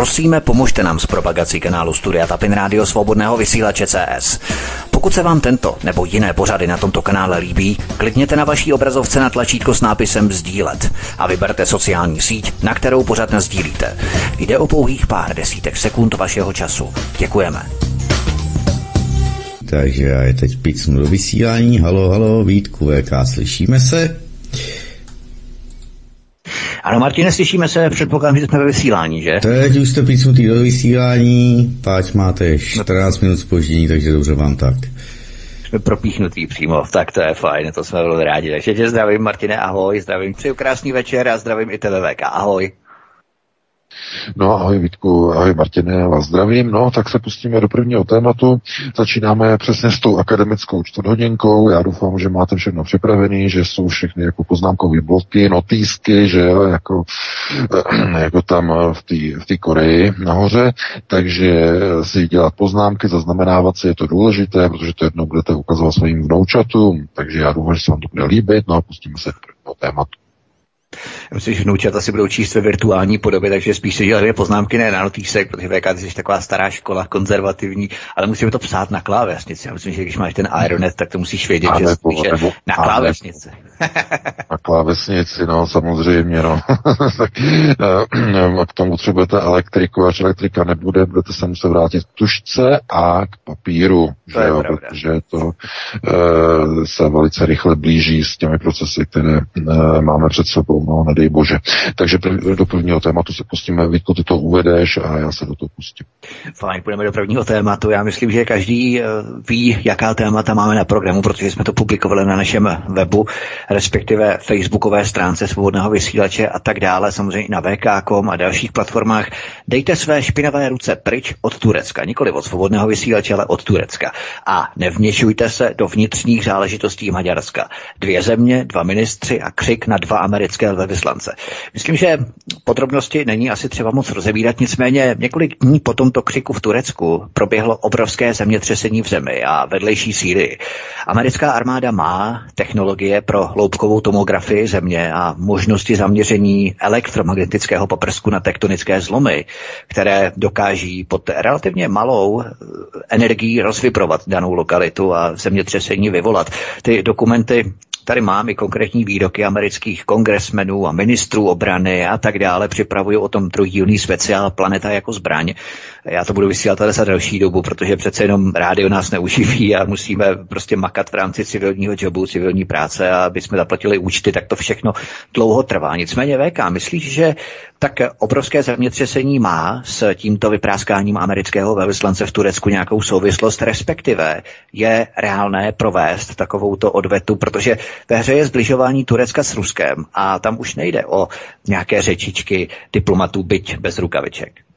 Prosíme, pomožte nám s propagací kanálu Studia Tapin Rádio Svobodného vysílače CS. Pokud se vám tento nebo jiné pořady na tomto kanále líbí, klikněte na vaší obrazovce na tlačítko s nápisem Sdílet a vyberte sociální síť, na kterou pořád sdílíte. Jde o pouhých pár desítek sekund vašeho času. Děkujeme. Takže já je teď pícnu do vysílání. Halo, halo, Vítku, VK, slyšíme se? Ano, Martine, slyšíme se, předpokládám, že jsme ve vysílání, že? Teď už jste pícnutý do vysílání, páč máte 14 minut spoždění, takže dobře vám tak. Jsme propíchnutý přímo, tak to je fajn, to jsme velmi rádi. Takže tě zdravím, Martine, ahoj, zdravím, přeju krásný večer a zdravím i TVVK, ahoj. No ahoj Vítku, ahoj Martine, já vás zdravím. No tak se pustíme do prvního tématu. Začínáme přesně s tou akademickou čtvrthodinkou. Já doufám, že máte všechno připravené, že jsou všechny jako poznámkové bloky, notýsky, že jo, jako, jako tam v té v Koreji nahoře. Takže si dělat poznámky, zaznamenávat si je to důležité, protože to jednou budete ukazovat svým vnoučatům. Takže já doufám, že se vám to bude líbit. No a pustíme se do prvního tématu. Já myslím, že vnoučata si budou číst ve virtuální podobě, takže spíš si dělat poznámky ne na notýsek, protože VK ty jsi taková stará škola, konzervativní, ale musíme to psát na klávesnici. Já myslím, že když máš ten Ironet, tak to musíš vědět, a že nebo, spíše nebo, na klávesnici. na klávesnici, no samozřejmě, no. tak eh, k tomu potřebujete elektriku, až elektrika nebude, budete se muset vrátit k tušce a k papíru, to že jo, protože to uh, se velice rychle blíží s těmi procesy, které uh, máme před sebou no, nedej bože. Takže do prvního tématu se pustíme, Vítko, ty to uvedeš a já se do toho pustím. Fajn, půjdeme do prvního tématu. Já myslím, že každý eh, ví, jaká témata máme na programu, protože jsme to publikovali na našem webu, respektive facebookové stránce svobodného vysílače a tak dále, samozřejmě i na VK.com a dalších platformách. Dejte své špinavé ruce pryč od Turecka, nikoli od svobodného vysílače, ale od Turecka. A nevměšujte se do vnitřních záležitostí Maďarska. Dvě země, dva ministři a křik na dva americké velvyslance. Myslím, že podrobnosti není asi třeba moc rozebírat, nicméně několik dní po tomto křiku v Turecku proběhlo obrovské zemětřesení v zemi a vedlejší síly. Americká armáda má technologie pro hloubkovou tomografii země a možnosti zaměření elektromagnetického poprsku na tektonické zlomy, které dokáží pod relativně malou eh, energií rozvibrovat danou lokalitu a zemětřesení vyvolat. Ty dokumenty Tady mám i konkrétní výroky amerických kongresmenů a ministrů obrany a tak dále. Připravují o tom trojdílný speciál Planeta jako zbraň. Já to budu vysílat tady za další dobu, protože přece jenom rádio nás neuživí a musíme prostě makat v rámci civilního jobu, civilní práce a aby jsme zaplatili účty, tak to všechno dlouho trvá. Nicméně VK, myslíš, že tak obrovské zemětřesení má s tímto vypráskáním amerického velvyslance v Turecku nějakou souvislost, respektive je reálné provést takovouto odvetu, protože ve hře je zbližování Turecka s Ruskem a tam už nejde o nějaké řečičky diplomatů byť bez rukaviček.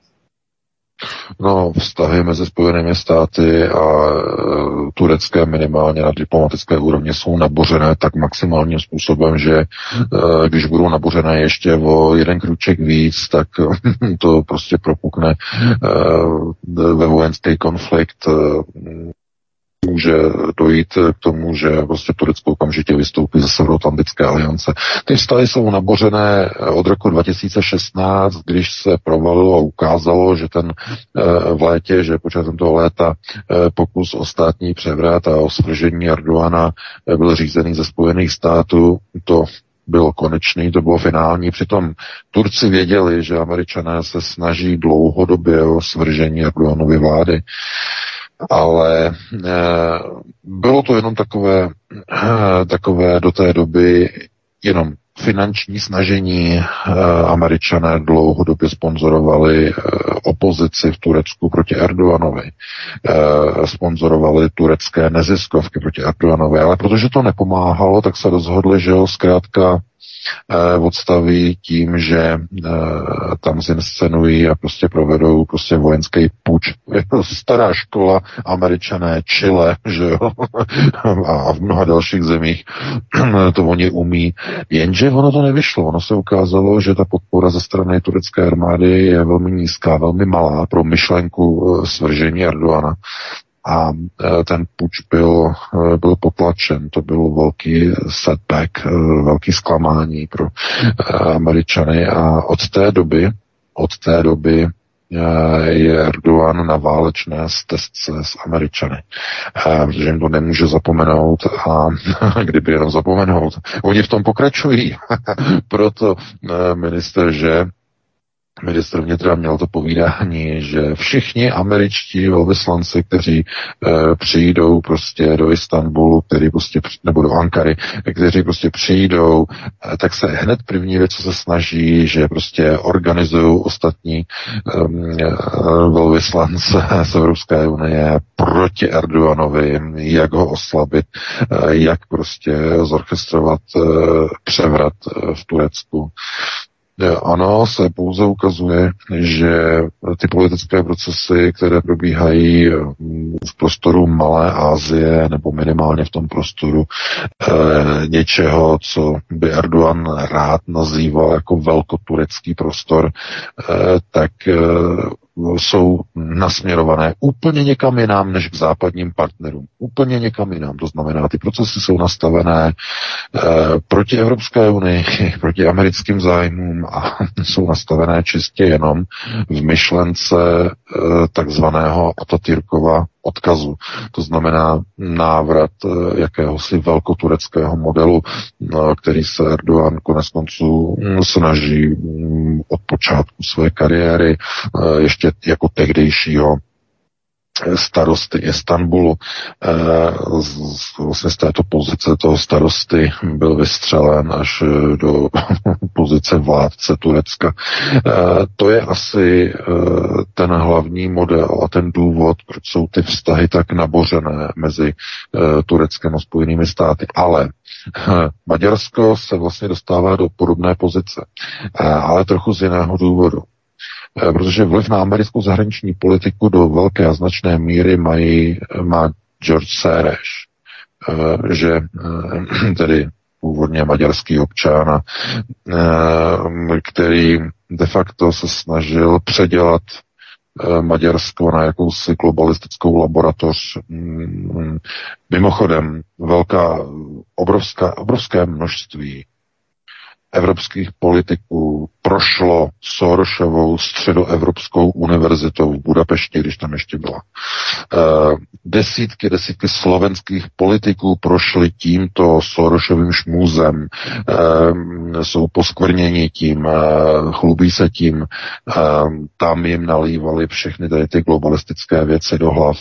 No, vztahy mezi Spojenými státy a e, Turecké minimálně na diplomatické úrovni jsou nabořené tak maximálním způsobem, že e, když budou nabořené ještě o jeden kruček víc, tak to prostě propukne e, ve vojenský konflikt může dojít k tomu, že prostě Turecko okamžitě vystoupí ze Severoatlantické aliance. Ty vztahy jsou nabořené od roku 2016, když se provalilo a ukázalo, že ten eh, v létě, že počátkem toho léta eh, pokus o státní převrat a o svržení Erdoana eh, byl řízený ze Spojených států, to byl konečný, to bylo finální. Přitom Turci věděli, že američané se snaží dlouhodobě o svržení Erdoganovy vlády ale eh, bylo to jenom takové, eh, takové do té doby jenom finanční snažení. Eh, američané dlouhodobě sponzorovali opozici v Turecku proti Erdoganovi. Sponzorovali turecké neziskovky proti Erdoganovi, ale protože to nepomáhalo, tak se rozhodli, že ho zkrátka odstaví tím, že eh, tam zinscenují a prostě provedou prostě vojenský puč. Je to stará škola, američané, Chile, že jo, a v mnoha dalších zemích to oni umí. Jenže ono to nevyšlo. Ono se ukázalo, že ta podpora ze strany turecké armády je velmi nízká, velmi malá pro myšlenku eh, svržení Erdoana a e, ten puč byl, e, byl potlačen. To byl velký setback, e, velký zklamání pro Američany a od té doby, od té doby je Erdogan na válečné stezce s Američany, protože jim to nemůže zapomenout a kdyby jenom zapomenout, oni v tom pokračují. Proto minister, že ministr vnitra měl to povídání, že všichni američtí velvyslanci, kteří e, přijdou prostě do Istanbulu, který prostě, nebo do Ankary, kteří prostě přijdou, e, tak se hned první věc, co se snaží, že prostě organizují ostatní e, velvyslance z Evropské unie proti Erdoganovi, jak ho oslabit, e, jak prostě zorchestrovat e, převrat e, v Turecku. Ano, se pouze ukazuje, že ty politické procesy, které probíhají mm, v prostoru Malé Asie nebo minimálně v tom prostoru e, něčeho, co by Erdogan rád nazýval jako velkoturecký prostor, e, tak e, jsou nasměrované úplně někam jinam než k západním partnerům. Úplně někam jinam. To znamená, ty procesy jsou nastavené e, proti Evropské unii, proti americkým zájmům a jsou nastavené čistě jenom v myšlence e, takzvaného Atatürkova odkazu. To znamená návrat eh, jakéhosi velkotureckého modelu, eh, který se Erdogan konec konců mm, snaží mm, od počátku své kariéry eh, ještě jako tehdejšího starosty Istanbulu. Vlastně z této pozice toho starosty byl vystřelen až do pozice vládce Turecka. To je asi ten hlavní model a ten důvod, proč jsou ty vztahy tak nabořené mezi Tureckem a Spojenými státy. Ale Maďarsko se vlastně dostává do podobné pozice, ale trochu z jiného důvodu. Eh, protože vliv na americkou zahraniční politiku do velké a značné míry mají, má George Soros, eh, že eh, tedy původně maďarský občan, který de facto se snažil předělat Maďarsko na jakousi globalistickou laboratoř. Mm, mimochodem, velká, obrovská, obrovské množství evropských politiků prošlo Sorosovou středoevropskou univerzitou v Budapešti, když tam ještě byla. Eh, desítky, desítky slovenských politiků prošly tímto Sorosovým šmůzem, eh, jsou poskvrněni tím, eh, chlubí se tím, tam jim nalívali všechny tady ty globalistické věci do hlav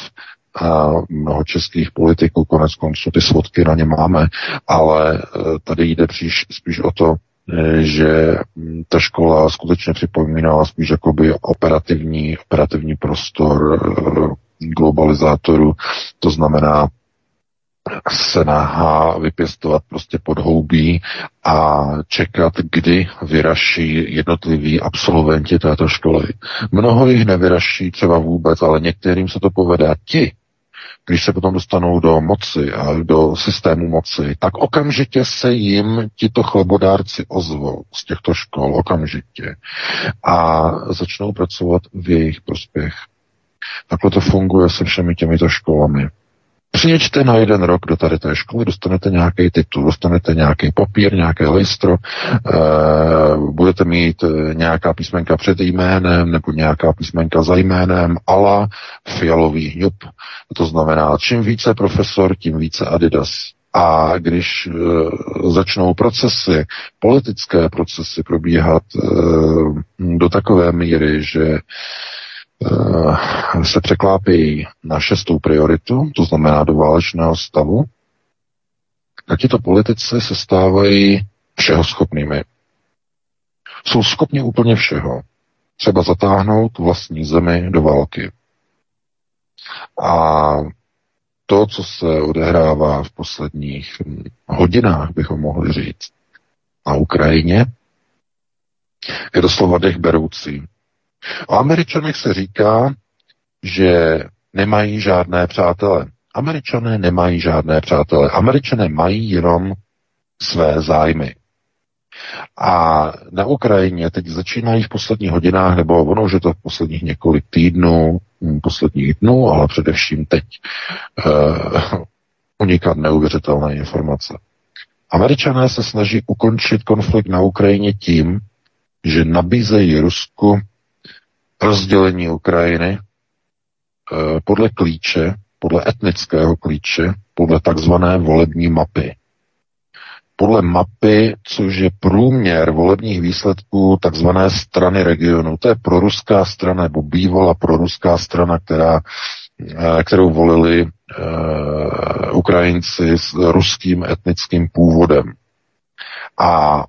a mnoho českých politiků, konec konců ty svodky na ně máme, ale tady jde příš, spíš o to, že mm, ta škola skutečně připomínala spíš jakoby operativní, operativní prostor eh, globalizátoru, to znamená se náhá vypěstovat prostě podhoubí a čekat, kdy vyraší jednotliví absolventi této školy. Mnoho jich nevyraší třeba vůbec, ale některým se to povede. Ti, když se potom dostanou do moci a do systému moci, tak okamžitě se jim tito chlebodárci ozvou z těchto škol, okamžitě. A začnou pracovat v jejich prospěch. Takhle to funguje se všemi těmito školami. Přijeďte na jeden rok do tady té školy, dostanete nějaký titul, dostanete nějaký papír, nějaké listro, e, budete mít eh, nějaká písmenka před jménem nebo nějaká písmenka za jménem, ala fialový hňup. To znamená, čím více profesor, tím více Adidas. A když e, začnou procesy, politické procesy probíhat e, do takové míry, že se překlápí na šestou prioritu, to znamená do válečného stavu, tak tito politici se stávají všeho schopnými. Jsou schopni úplně všeho. Třeba zatáhnout vlastní zemi do války. A to, co se odehrává v posledních hodinách, bychom mohli říct, na Ukrajině, je doslova dech beroucí. O Američanech se říká, že nemají žádné přátele. Američané nemají žádné přátele. Američané mají jenom své zájmy. A na Ukrajině teď začínají v posledních hodinách, nebo ono už je to v posledních několik týdnů, hm, posledních dnů, ale především teď uh, unikat neuvěřitelné informace. Američané se snaží ukončit konflikt na Ukrajině tím, že nabízejí Rusku rozdělení Ukrajiny eh, podle klíče, podle etnického klíče, podle takzvané volební mapy. Podle mapy, což je průměr volebních výsledků takzvané strany regionu. To je proruská strana, nebo bývala proruská strana, která, eh, kterou volili uh, Ukrajinci s ruským etnickým původem. A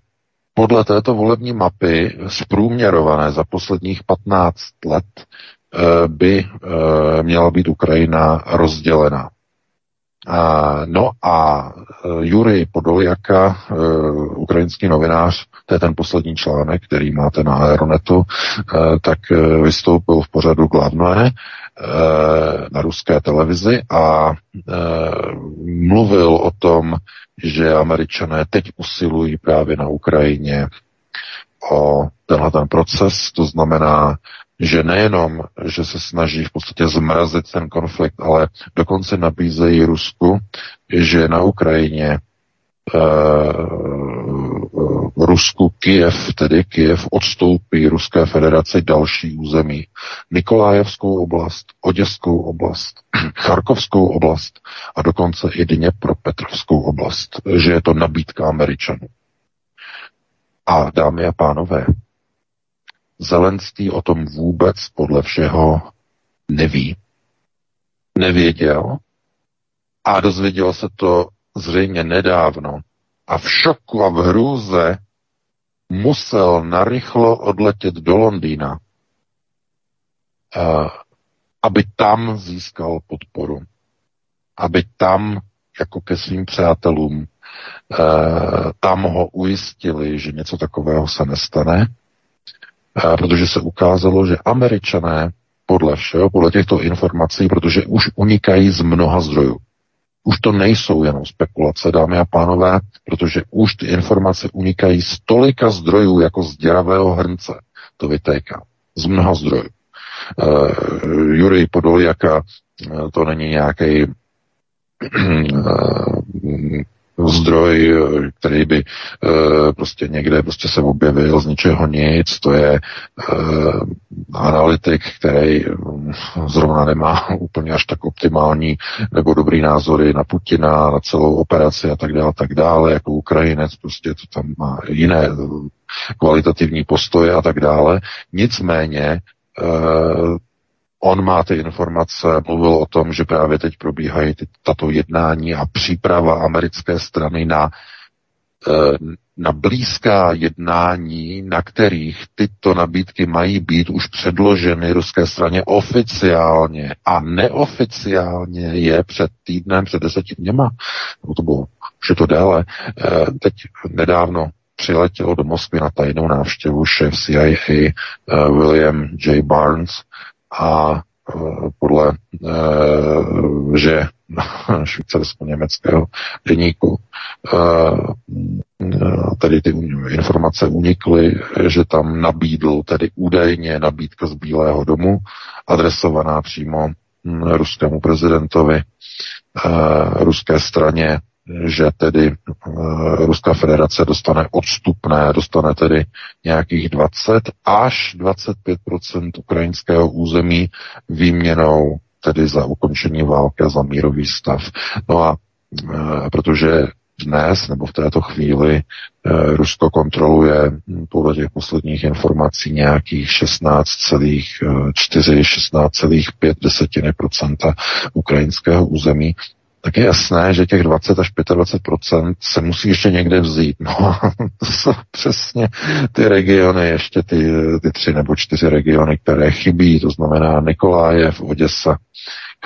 podle této volební mapy, zprůměrované za posledních 15 let, eh, by eh, měla být Ukrajina rozdělena. No a eh, Jurij Podoljaka, ukrajinský novinář, to je ten poslední článek, který máte na Aeronetu, tak vystoupil v pořadu Glavné na ruské televizi a mluvil o tom, že američané teď usilují právě na Ukrajině o tenhle ten proces, to znamená, že nejenom, že se snaží v podstatě zmrazit ten konflikt, ale dokonce nabízejí Rusku, že na Ukrajině uh, Rusku Kiev, tedy Kiev odstoupí Ruské federaci další území. Nikolájevskou oblast, Oděskou oblast, Charkovskou oblast a dokonce i Dněpropetrovskou oblast, že je to nabídka Američanů. A dámy a pánové, Zelenský o tom vůbec podle všeho neví. Nevěděl a dozvěděl se to zřejmě nedávno a v šoku a v hrůze musel narychlo odletět do Londýna, eh, aby tam získal podporu. Aby tam, jako ke svým přátelům, eh, tam ho ujistili, že něco takového se nestane, eh, protože se ukázalo, že američané podle všeho, podle těchto informací, protože už unikají z mnoha zdrojů. Už to nejsou jenom spekulace, dámy a pánové, protože už ty informace unikají z tolika zdrojů, jako z děravého hrnce. To vytéká. Z mnoha zdrojů. Uh, Jurij Podoljaka, uh, to není nějaký uh, zdroj, eh, který by uh, prostě někde prostě se objevil z ničeho nic, to je uh, analytik, který um, zrovna nemá úplně až tak optimální nebo dobrý názory na Putina, na celou operaci a tak dále, tak dále, jako Ukrajinec, prostě to tam má jiné kvalitativní postoje a tak dále. Nicméně On má ty informace, mluvil o tom, že právě teď probíhají ty, tato jednání a příprava americké strany na, eh, na blízká jednání, na kterých tyto nabídky mají být už předloženy ruské straně oficiálně a neoficiálně je před týdnem, před deseti dněma, nebo to bylo, už je to déle, eh, teď nedávno přiletěl do Moskvy na tajnou návštěvu šéf CIA eh, William J. Barnes, a e, podle e, že švýcarsko-německého deníku e, tady ty informace unikly, že tam nabídl, tedy údajně nabídka z Bílého domu, adresovaná přímo ruskému prezidentovi, ruské straně že tedy uh, Ruská federace dostane odstupné, dostane tedy nějakých 20 až 25% ukrajinského území výměnou tedy za ukončení války a za mírový stav. No a uh, protože dnes nebo v této chvíli uh, Rusko kontroluje podle těch posledních informací nějakých 16,4, 16,5 desetiny procenta ukrajinského území, tak je jasné, že těch 20 až 25% se musí ještě někde vzít. No, to jsou přesně ty regiony, ještě ty, ty tři nebo čtyři regiony, které chybí, to znamená Nikolájev, Oděsa,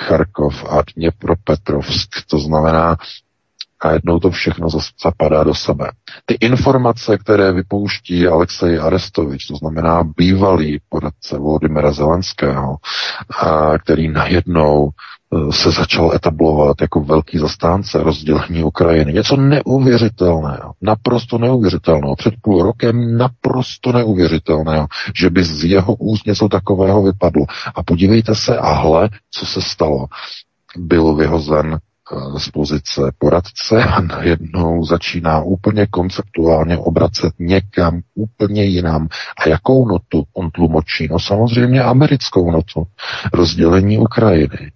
Charkov a Dněpropetrovsk. To znamená, a jednou to všechno zapadá do sebe. Ty informace, které vypouští Alexej Arestovič, to znamená bývalý poradce Volodymyra Zelenského, a který najednou se začal etablovat jako velký zastánce rozdělení Ukrajiny. Něco neuvěřitelného, naprosto neuvěřitelného. Před půl rokem naprosto neuvěřitelného, že by z jeho úst něco takového vypadlo. A podívejte se, ahle, co se stalo. Byl vyhozen z pozice poradce a najednou začíná úplně konceptuálně obracet někam úplně jinam. A jakou notu on tlumočí? No samozřejmě americkou notu. Rozdělení Ukrajiny.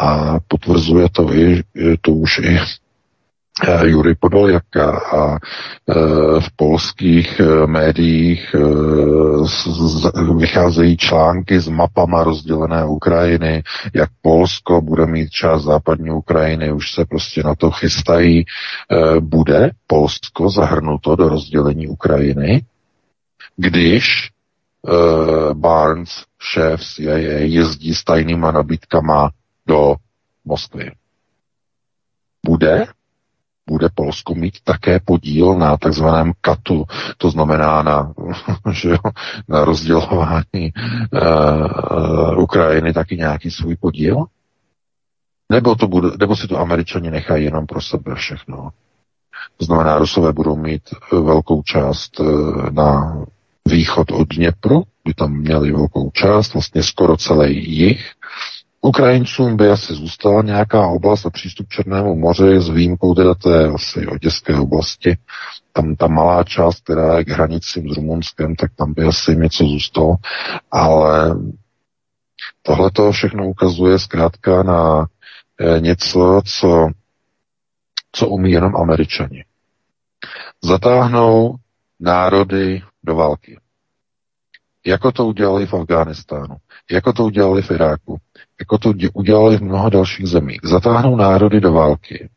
A potvrzuje to i, to už i Eh, Jury Podoljaka a eh, v polských médiích vycházejí články s mapama rozdělené Ukrajiny, jak Polsko bude mít část západní Ukrajiny, už se prostě na to chystají. Bude Polsko zahrnuto do rozdělení Ukrajiny, když Barnes, šéf CIA, jezdí s tajnýma nabídkama do Moskvy. Bude bude Polsko mít také podíl na takzvaném katu, to znamená na, že jo, na rozdělování uh, Ukrajiny taky nějaký svůj podíl? Nebo, to bude, nebo si to američani nechají jenom pro sebe všechno? To znamená, Rusové budou mít velkou část uh, na východ od Dněpru, by tam měli velkou část, vlastně skoro celý jich, Ukrajincům by asi zůstala nějaká oblast a přístup k Černému moři s výjimkou teda té asi oděské oblasti. Tam ta malá část, která je k hranicím s Rumunskem, tak tam by asi něco zůstalo. Ale tohle to všechno ukazuje zkrátka na e, něco, co, co umí jenom američani. Zatáhnou národy do války. Jako to udělali v Afghánistánu, jako to udělali v Iráku, jako to udělali v mnoha dalších zemích. Zatáhnou národy do války.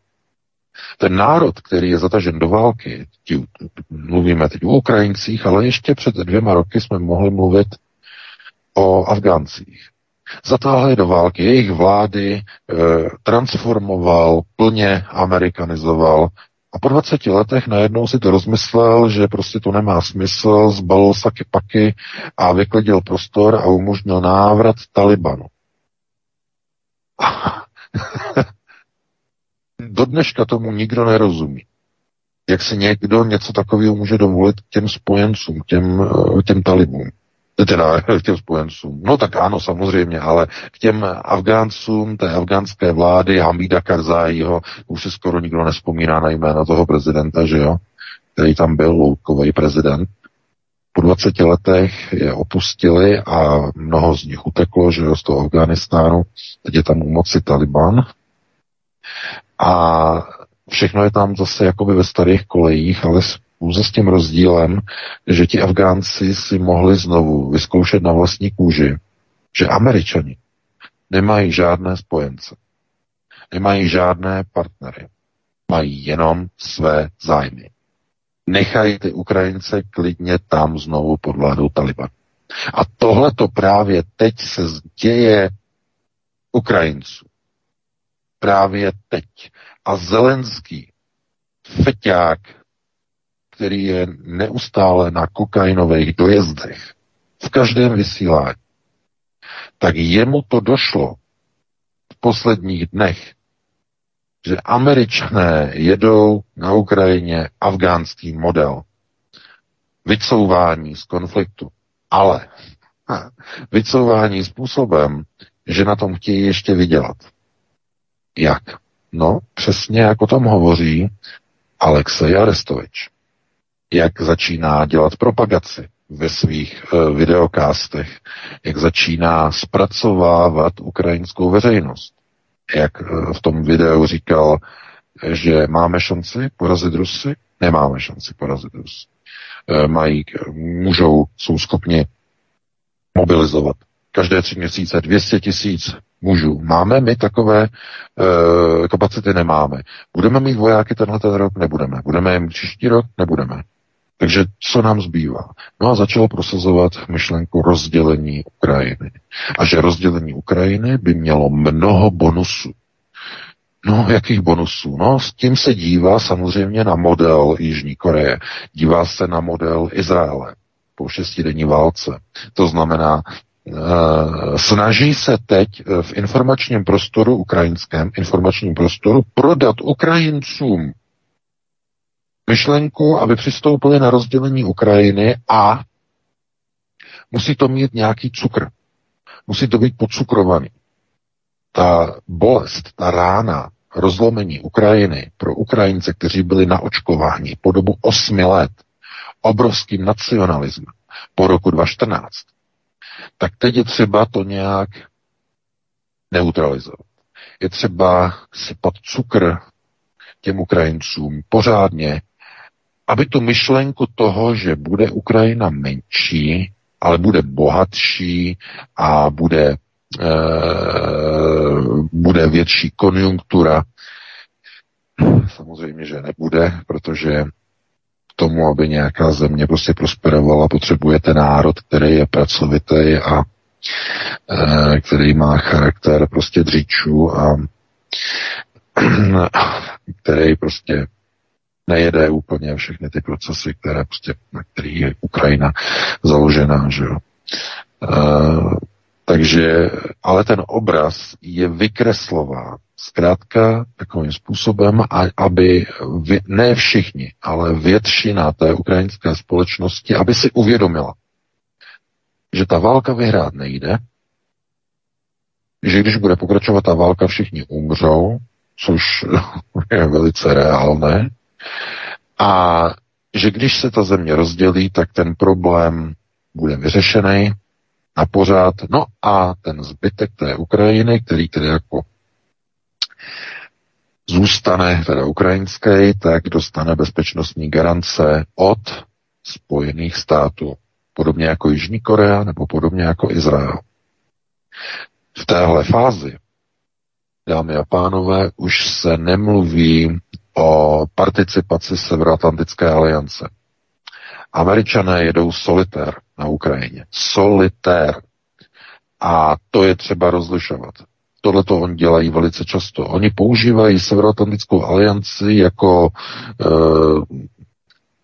Ten národ, který je zatažen do války, tí, mluvíme teď o Ukrajincích, ale ještě před dvěma roky jsme mohli mluvit o Afgáncích. Zatáhli do války, jejich vlády e, transformoval, plně amerikanizoval a po 20 letech najednou si to rozmyslel, že prostě to nemá smysl, zbalil saky paky a vyklidil prostor a umožnil návrat Talibanu. Do dneška tomu nikdo nerozumí. Jak se někdo něco takového může dovolit těm spojencům, těm, eh, těm talibům. Teda k těm spojencům. No tak ano, samozřejmě, ale k těm Afgáncům, té afgánské vlády, Hamida Karzájího, už se skoro nikdo nespomíná na jméno toho prezidenta, že jo? Který tam byl, loukový prezident. Po 20 letech je opustili a mnoho z nich uteklo, že jo, z toho Afganistánu. Teď je tam u moci Taliban. A všechno je tam zase jakoby ve starých kolejích, ale pouze s tím rozdílem, že ti Afgánci si mohli znovu vyzkoušet na vlastní kůži, že Američani nemají žádné spojence, nemají žádné partnery, mají jenom své zájmy. Nechají ty Ukrajince klidně tam znovu pod vládou Taliban. A tohle to právě teď se děje Ukrajinců. Právě teď. A Zelenský, feťák, který je neustále na kokainových dojezdech, v každém vysílání, tak jemu to došlo v posledních dnech, že američané jedou na Ukrajině afgánský model vycouvání z konfliktu, ale vycouvání způsobem, že na tom chtějí ještě vydělat. Jak? No, přesně jak o tom hovoří Alexej Arestovič jak začíná dělat propagaci ve svých uh, videokástech, jak začíná zpracovávat ukrajinskou veřejnost. Jak uh, v tom videu říkal, že máme šanci porazit Rusy, nemáme šanci porazit Rusy. Uh, mají, můžou, jsou schopni mobilizovat každé tři měsíce 200 tisíc mužů. Máme my takové e, kapacity? Nemáme. Budeme mít vojáky tenhle ten rok? Nebudeme. Budeme jim příští rok? Nebudeme. Takže co nám zbývá? No a začal prosazovat myšlenku rozdělení Ukrajiny. A že rozdělení Ukrajiny by mělo mnoho bonusů. No, jakých bonusů? No, s tím se dívá samozřejmě na model Jižní Koreje. Dívá se na model Izraele po šestidenní válce. To znamená, Uh, snaží se teď v informačním prostoru, ukrajinském informačním prostoru, prodat Ukrajincům myšlenku, aby přistoupili na rozdělení Ukrajiny a musí to mít nějaký cukr. Musí to být podcukrovaný. Ta bolest, ta rána rozlomení Ukrajiny pro Ukrajince, kteří byli na očkování po dobu osmi let obrovským nacionalismem po roku 2014, tak teď je třeba to nějak neutralizovat. Je třeba sypat cukr těm Ukrajincům pořádně, aby tu myšlenku toho, že bude Ukrajina menší, ale bude bohatší a bude, e, bude větší konjunktura, samozřejmě, že nebude, protože k tomu, aby nějaká země prostě prosperovala, potřebujete národ, který je pracovitý a e, který má charakter prostě dříčů a který prostě nejede úplně všechny ty procesy, které prostě, na který je Ukrajina založená, že jo. Uh, takže, ale ten obraz je vykreslován zkrátka takovým způsobem, aby vě, ne všichni, ale většina té ukrajinské společnosti, aby si uvědomila, že ta válka vyhrát nejde, že když bude pokračovat ta válka, všichni umřou, což je velice reálné, a že když se ta země rozdělí, tak ten problém bude vyřešený na pořád. No a ten zbytek té Ukrajiny, který tedy jako zůstane teda ukrajinský, tak dostane bezpečnostní garance od Spojených států. Podobně jako Jižní Korea nebo podobně jako Izrael. V téhle fázi, dámy a pánové, už se nemluví o participaci Severoatlantické aliance. Američané jedou solitér na Ukrajině. Solitér. A to je třeba rozlišovat. Tohle to oni dělají velice často. Oni používají Severoatlantickou alianci jako e,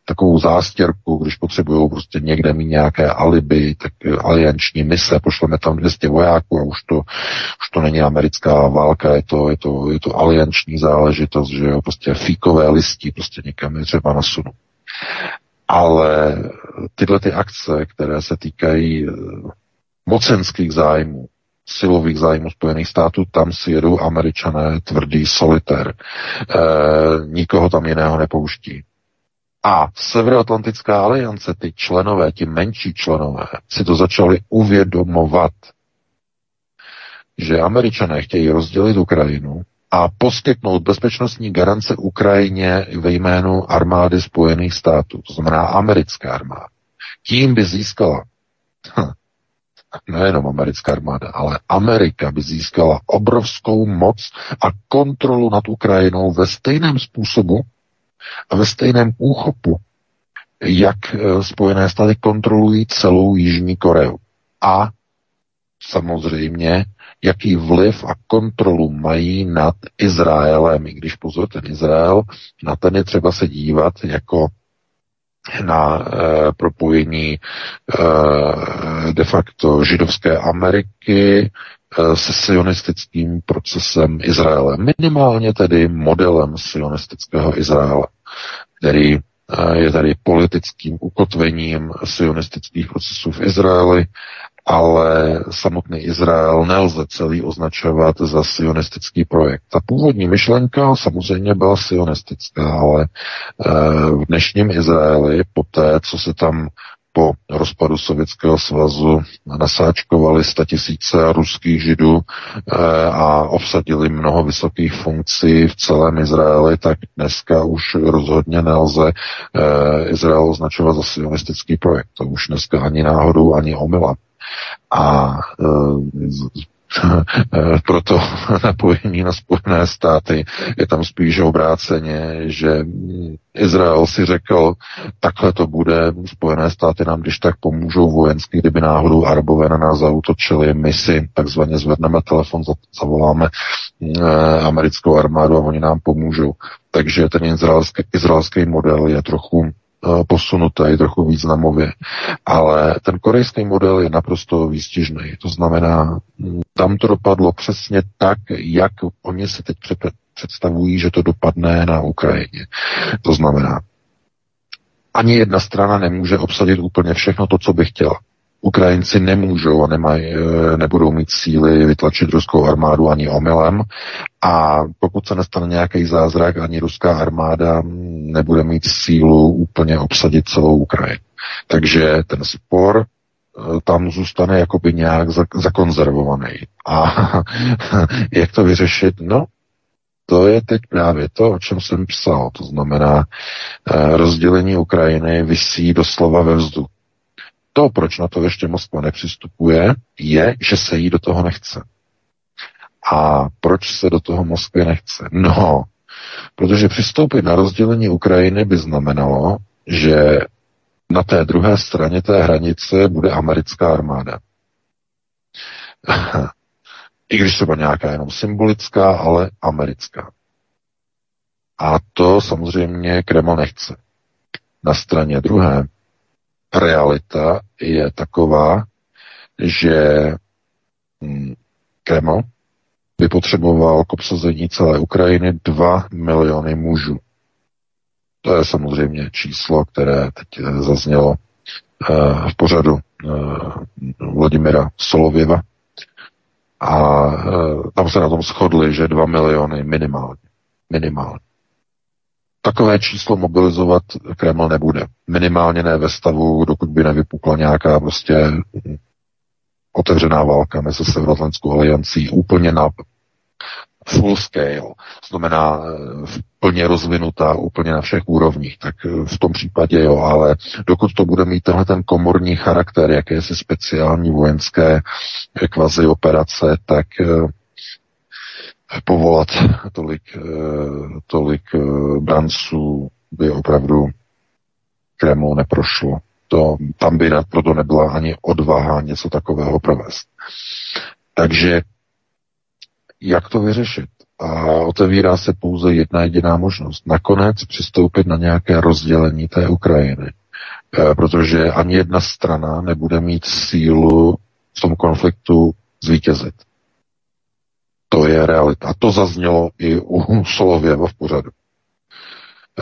takovou zástěrku, když potřebují prostě někde mít nějaké alibi, tak eh, alianční mise, pošleme tam 200 vojáků a už to, už to není americká válka, je to, je to, je to alianční záležitost, že jo, prostě fíkové listí prostě někam je třeba nasunout. Ale tyhle ty akce, které se týkají eh, mocenských zájmů, silových zájmů Spojených států, tam si jedou američané tvrdý solitér. E, nikoho tam jiného nepouští. A Severoatlantická aliance, ty členové, ti menší členové, si to začali uvědomovat, že američané chtějí rozdělit Ukrajinu a poskytnout bezpečnostní garance Ukrajině ve jménu armády Spojených států, to znamená americké armády. Tím by získala hm, nejenom americká armáda, ale Amerika by získala obrovskou moc a kontrolu nad Ukrajinou ve stejném způsobu, a ve stejném úchopu, jak eh, Spojené státy kontrolují celou Jižní Koreu. A samozřejmě, jaký vliv a kontrolu mají nad Izraelem, i když pozor, ten Izrael, na ten je třeba se dívat jako na e, propojení e, de facto židovské Ameriky se sionistickým procesem Izraele. Minimálně tedy modelem sionistického Izraele, který eh, je tady politickým ukotvením sionistických procesů v Izraeli, ale samotný Izrael nelze celý označovat za sionistický projekt. Ta původní myšlenka samozřejmě byla sionistická, ale eh, v dnešním Izraeli, po té, co se tam po rozpadu Sovětského svazu nasáčkovali tisíce ruských židů eh, a obsadili mnoho vysokých funkcí v celém Izraeli, tak dneska už rozhodně nelze eh, Izrael označovat za sionistický projekt. To už dneska ani náhodou, ani omylem. A eh, proto napojení na Spojené státy je tam spíš obráceně, že Izrael si řekl, takhle to bude, Spojené státy nám když tak pomůžou vojensky, kdyby náhodou Arabové na nás zautočili, my si takzvaně zvedneme telefon, zavoláme eh, americkou armádu a oni nám pomůžou. Takže ten izraelský, izraelský model je trochu Eh, posunuté, trochu významově. Ale ten korejský model je naprosto výstižný. To znamená, tam to dopadlo přesně tak, jak oni si teď představují, že to dopadne na Ukrajině. To znamená, ani jedna strana nemůže obsadit úplně všechno to, co by chtěla. Ukrajinci nemůžou a nemají, nebudou mít síly vytlačit ruskou armádu ani omylem a pokud se nestane nějaký zázrak, ani ruská armáda nebude mít sílu úplně obsadit celou Ukrajinu. Takže ten spor tam zůstane jakoby nějak zakonzervovaný. A jak to vyřešit? No, to je teď právě to, o čem jsem psal. To znamená, eh, rozdělení Ukrajiny vysí doslova ve vzduchu. To, proč na to ještě Moskva nepřistupuje, je, že se jí do toho nechce. A proč se do toho Moskvě nechce? No, protože přistoupit na rozdělení Ukrajiny by znamenalo, že na té druhé straně té hranice bude americká armáda. I když třeba nějaká jenom symbolická, ale americká. A to samozřejmě Kreml nechce. Na straně druhé realita je taková, že hm, Kreml by potřeboval k obsazení celé Ukrajiny 2 miliony mužů. To je samozřejmě číslo, které teď eh, zaznělo eh, v pořadu eh, Vladimira Solověva. A tam se na tom shodli, že 2 miliony minimálně. Minimálně. Takové číslo mobilizovat Kreml nebude. Minimálně ne ve stavu, dokud by nevypukla nějaká prostě otevřená válka mezi Severoatlantskou aliancí úplně na full scale, znamená eh, plně rozvinutá úplně na všech úrovních, tak eh, v tom případě jo, ale dokud to bude mít tenhle ten komorní charakter, jakési speciální vojenské eh, kvazi operace, tak povolat tolik, tolik branců by opravdu Kremlu neprošlo. To, tam by proto nebyla ani odvaha něco takového provést. Takže jak to vyřešit. A otevírá se pouze jedna jediná možnost. Nakonec přistoupit na nějaké rozdělení té Ukrajiny. E, protože ani jedna strana nebude mít sílu v tom konfliktu zvítězit. To je realita. A to zaznělo i u Solověva v pořadu.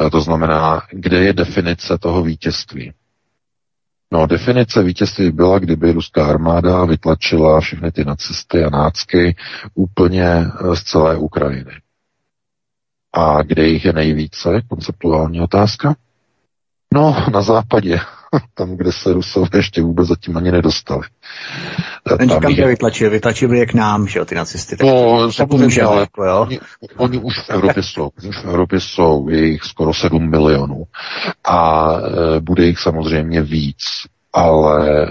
E, to znamená, kde je definice toho vítězství. No, definice vítězství byla, kdyby ruská armáda vytlačila všechny ty nacisty a nácky úplně eh, z celé Ukrajiny. A kde jich je nejvíce? Konceptuální otázka. No, na západě, tam, kde se Rusové ještě vůbec zatím ani nedostali. Ten říkám, že vytlačili, vytlačili je k nám, že jo, ty nacisty. Tak no, samozřejmě, ale jako, jo. Oni, oni, už v Evropě jsou, už v Evropě jsou, je jich skoro 7 milionů a e, bude jich samozřejmě víc, ale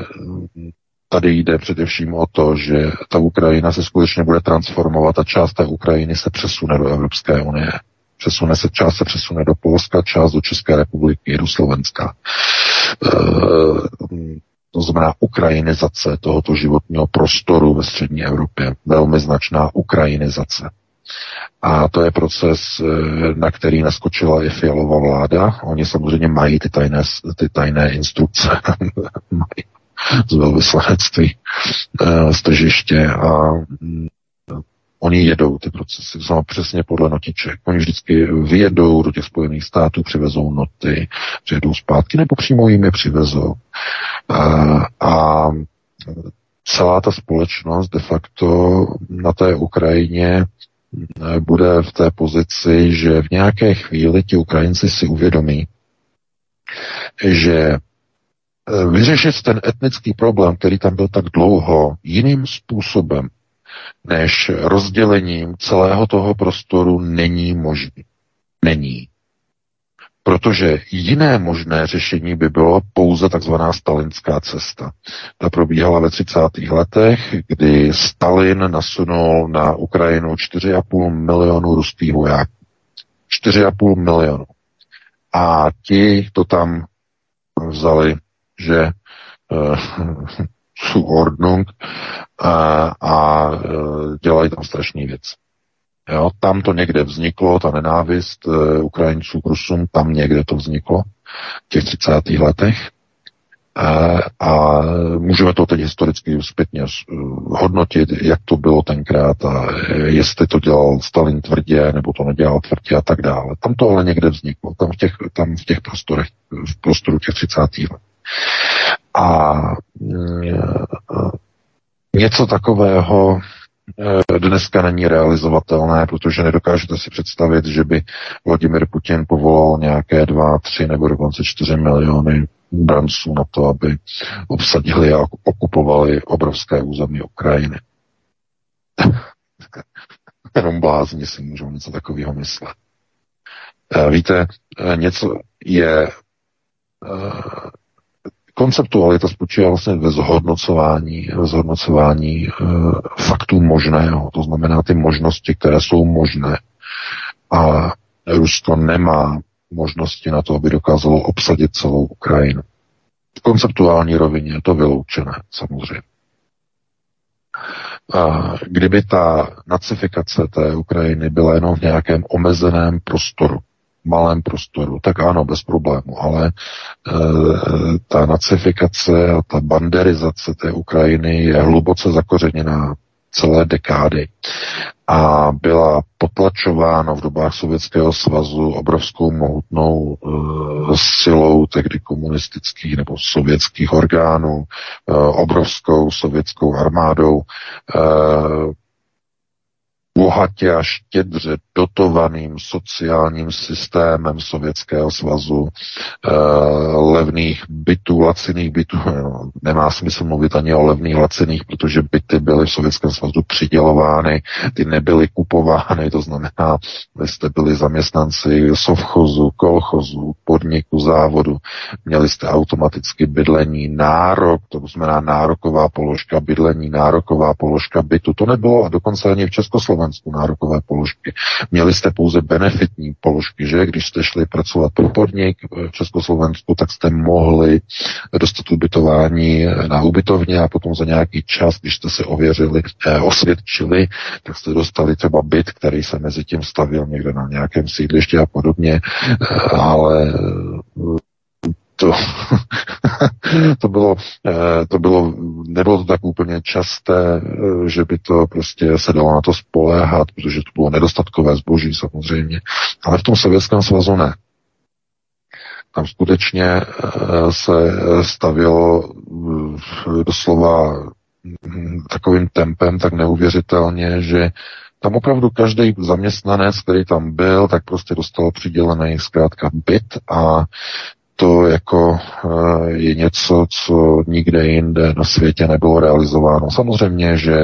tady jde především o to, že ta Ukrajina se skutečně bude transformovat a část té Ukrajiny se přesune do Evropské unie. Přesune se, část se přesune do Polska, část do České republiky, do Slovenska. E, to znamená ukrajinizace tohoto životního prostoru ve střední Evropě. Velmi značná ukrajinizace. A to je proces, e, na který naskočila i Fialová vláda. Oni samozřejmě mají ty tajné, ty tajné instrukce, z velvyslanectví, e, z tržiště a Oni jedou ty procesy, znamená přesně podle notiček. Oni vždycky vyjedou do těch Spojených států, přivezou noty, přijedou zpátky, nebo přímo jim je přivezou. A, a celá ta společnost de facto na té Ukrajině bude v té pozici, že v nějaké chvíli ti Ukrajinci si uvědomí, že vyřešit ten etnický problém, který tam byl tak dlouho, jiným způsobem, než rozdělením celého toho prostoru není možný. Není. Protože jiné možné řešení by bylo pouze takzvaná stalinská cesta. Ta probíhala ve 30. letech, kdy Stalin nasunul na Ukrajinu 4,5 milionu ruských vojáků. 4,5 milionu. A ti to tam vzali, že uh, Ordnung a, a e, dělají tam strašný věc. Jo, tam to někde vzniklo, ta nenávist e, Ukrajinců k Rusům, tam někde to vzniklo v těch 30. letech. A, a můžeme to teď historicky zpětně e, hodnotit, jak to bylo tenkrát a jestli to dělal Stalin tvrdě, nebo to nedělal tvrdě a tak dále. Tam to ale někde vzniklo, tam v těch, tam v těch prostorech, v prostoru těch 30. let. A něco takového dneska není realizovatelné, protože nedokážete si představit, že by Vladimir Putin povolal nějaké dva, tři nebo dokonce čtyři miliony branců na to, aby obsadili a okupovali obrovské území Ukrajiny. Jenom blázni si můžou něco takového myslet. Eh, víte, eh, něco je eh, konceptualita spočívá vlastně ve zhodnocování, ve zhodnocování faktů možného, to znamená ty možnosti, které jsou možné. A Rusko nemá možnosti na to, aby dokázalo obsadit celou Ukrajinu. V konceptuální rovině je to vyloučené, samozřejmě. A kdyby ta nacifikace té Ukrajiny byla jenom v nějakém omezeném prostoru, malém prostoru, tak ano, bez problému, ale e, ta nacifikace a ta banderizace té Ukrajiny je hluboce zakořeněná celé dekády. A byla potlačována v dobách Sovětského svazu obrovskou mohutnou e, silou tehdy komunistických nebo sovětských orgánů, e, obrovskou sovětskou armádou, e, bohatě a štědře dotovaným sociálním systémem Sovětského svazu, e, levných bytů, laciných bytů. No, nemá smysl mluvit ani o levných laciných, protože byty byly v Sovětském svazu přidělovány, ty nebyly kupovány, to znamená, vy jste byli zaměstnanci sovchozu, kolchozu, podniku, závodu, měli jste automaticky bydlení, nárok, to znamená nároková položka bydlení, nároková položka bytu. To nebylo a dokonce ani v Československu nárokové položky. Měli jste pouze benefitní položky, že když jste šli pracovat pro podnik v Československu, tak jste mohli dostat ubytování na ubytovně a potom za nějaký čas, když jste se ověřili, eh, osvědčili, tak jste dostali třeba byt, který se mezi tím stavil někde na nějakém sídlišti a podobně, eh, ale to, to bylo, eh, to bylo, nebylo to tak úplně časté, eh, že by to prostě se dalo na to spoléhat, protože to bylo nedostatkové zboží samozřejmě, ale v tom Sovětském svazu ne. Tam skutečně eh, se stavilo doslova hm, takovým tempem tak neuvěřitelně, že tam opravdu každý zaměstnanec, který tam byl, tak prostě dostal přidělený zkrátka byt a to jako eh, je něco, co nikde jinde na světě nebylo realizováno. Samozřejmě, že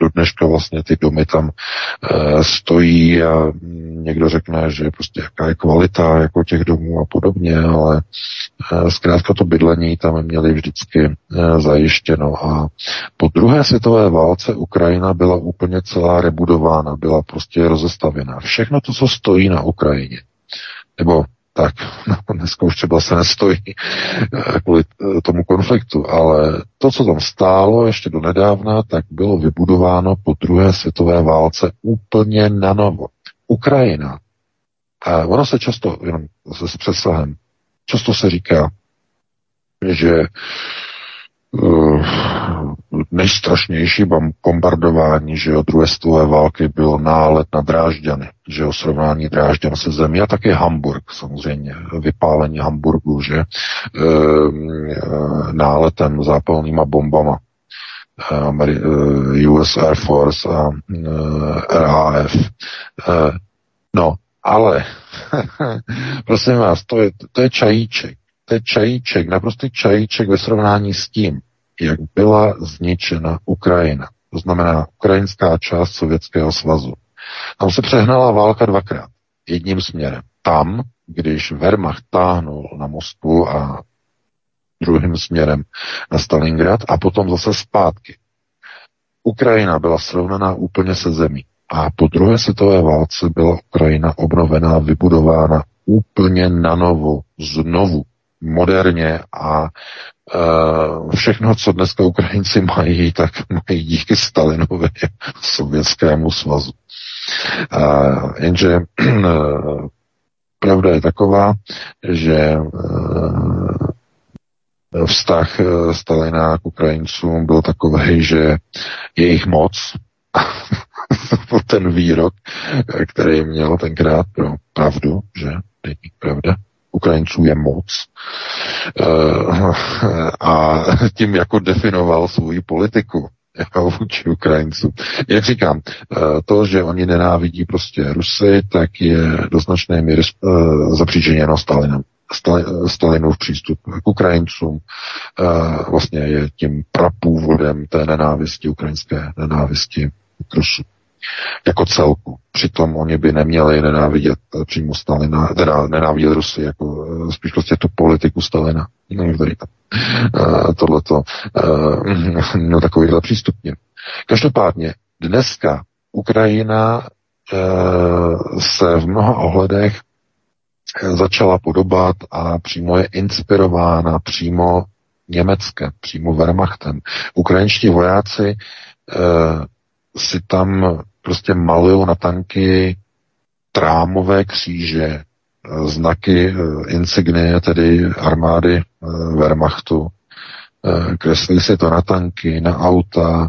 do dneška vlastně ty domy tam eh, stojí a někdo řekne, že prostě jaká je kvalita jako těch domů a podobně, ale eh, zkrátka to bydlení tam měli vždycky zajištěno. A po druhé světové válce Ukrajina byla úplně celá rebudována, byla prostě rozestavěná. Všechno to, co stojí na Ukrajině, nebo tak no, dneska už třeba se nestojí eh, kvůli eh, tomu konfliktu, ale to, co tam stálo ještě do nedávna, tak bylo vybudováno po druhé světové válce úplně na novo. Ukrajina. A ono se často, jenom se s přesahem, často se říká, že nejstrašnější bombardování, že o druhé světové války byl nálet na Drážďany, že o srovnání Drážďan se zemí a také Hamburg samozřejmě, vypálení Hamburgu, že e, náletem zápalnýma bombama e, US Air Force a RAF. No, ale prosím vás, to je, to je čajíček. To je čajíček, naprostý čajíček ve srovnání s tím, jak byla zničena Ukrajina. To znamená ukrajinská část Sovětského svazu. Tam se přehnala válka dvakrát. Jedním směrem. Tam, když Wehrmacht táhnul na Moskvu a druhým směrem na Stalingrad a potom zase zpátky. Ukrajina byla srovnaná úplně se zemí. A po druhé světové válce byla Ukrajina obnovená, vybudována úplně na novo, znovu, moderně a uh, všechno, co dneska Ukrajinci mají, tak mají díky Stalinovi sovětskému svazu. Uh, jenže uh, pravda je taková, že uh, vztah Stalina k Ukrajincům byl takový, že jejich moc ten výrok, který měl tenkrát pro pravdu, že není pravda, Ukrajinců je moc a tím jako definoval svoji politiku vůči Ukrajincům. Jak říkám, to, že oni nenávidí prostě Rusy, tak je do značné míry zapříčeněno Stalinem. Stalinův přístup k Ukrajincům vlastně je tím prapůvodem té nenávisti, ukrajinské nenávisti k Rusům jako celku. Přitom oni by neměli nenávidět přímo Stalina, teda nenávidět Rusy, jako spíš prostě tu politiku Stalina. No, tady tam. Uh, tohleto, no takovýhle přístupně. Každopádně, dneska Ukrajina se v mnoha ohledech začala podobat a přímo je inspirována přímo Německem, přímo Wehrmachtem. Ukrajinští vojáci e, si tam prostě malují na tanky trámové kříže, e, znaky e, insignie, tedy armády e, Wehrmachtu. Kreslí si to na tanky, na auta,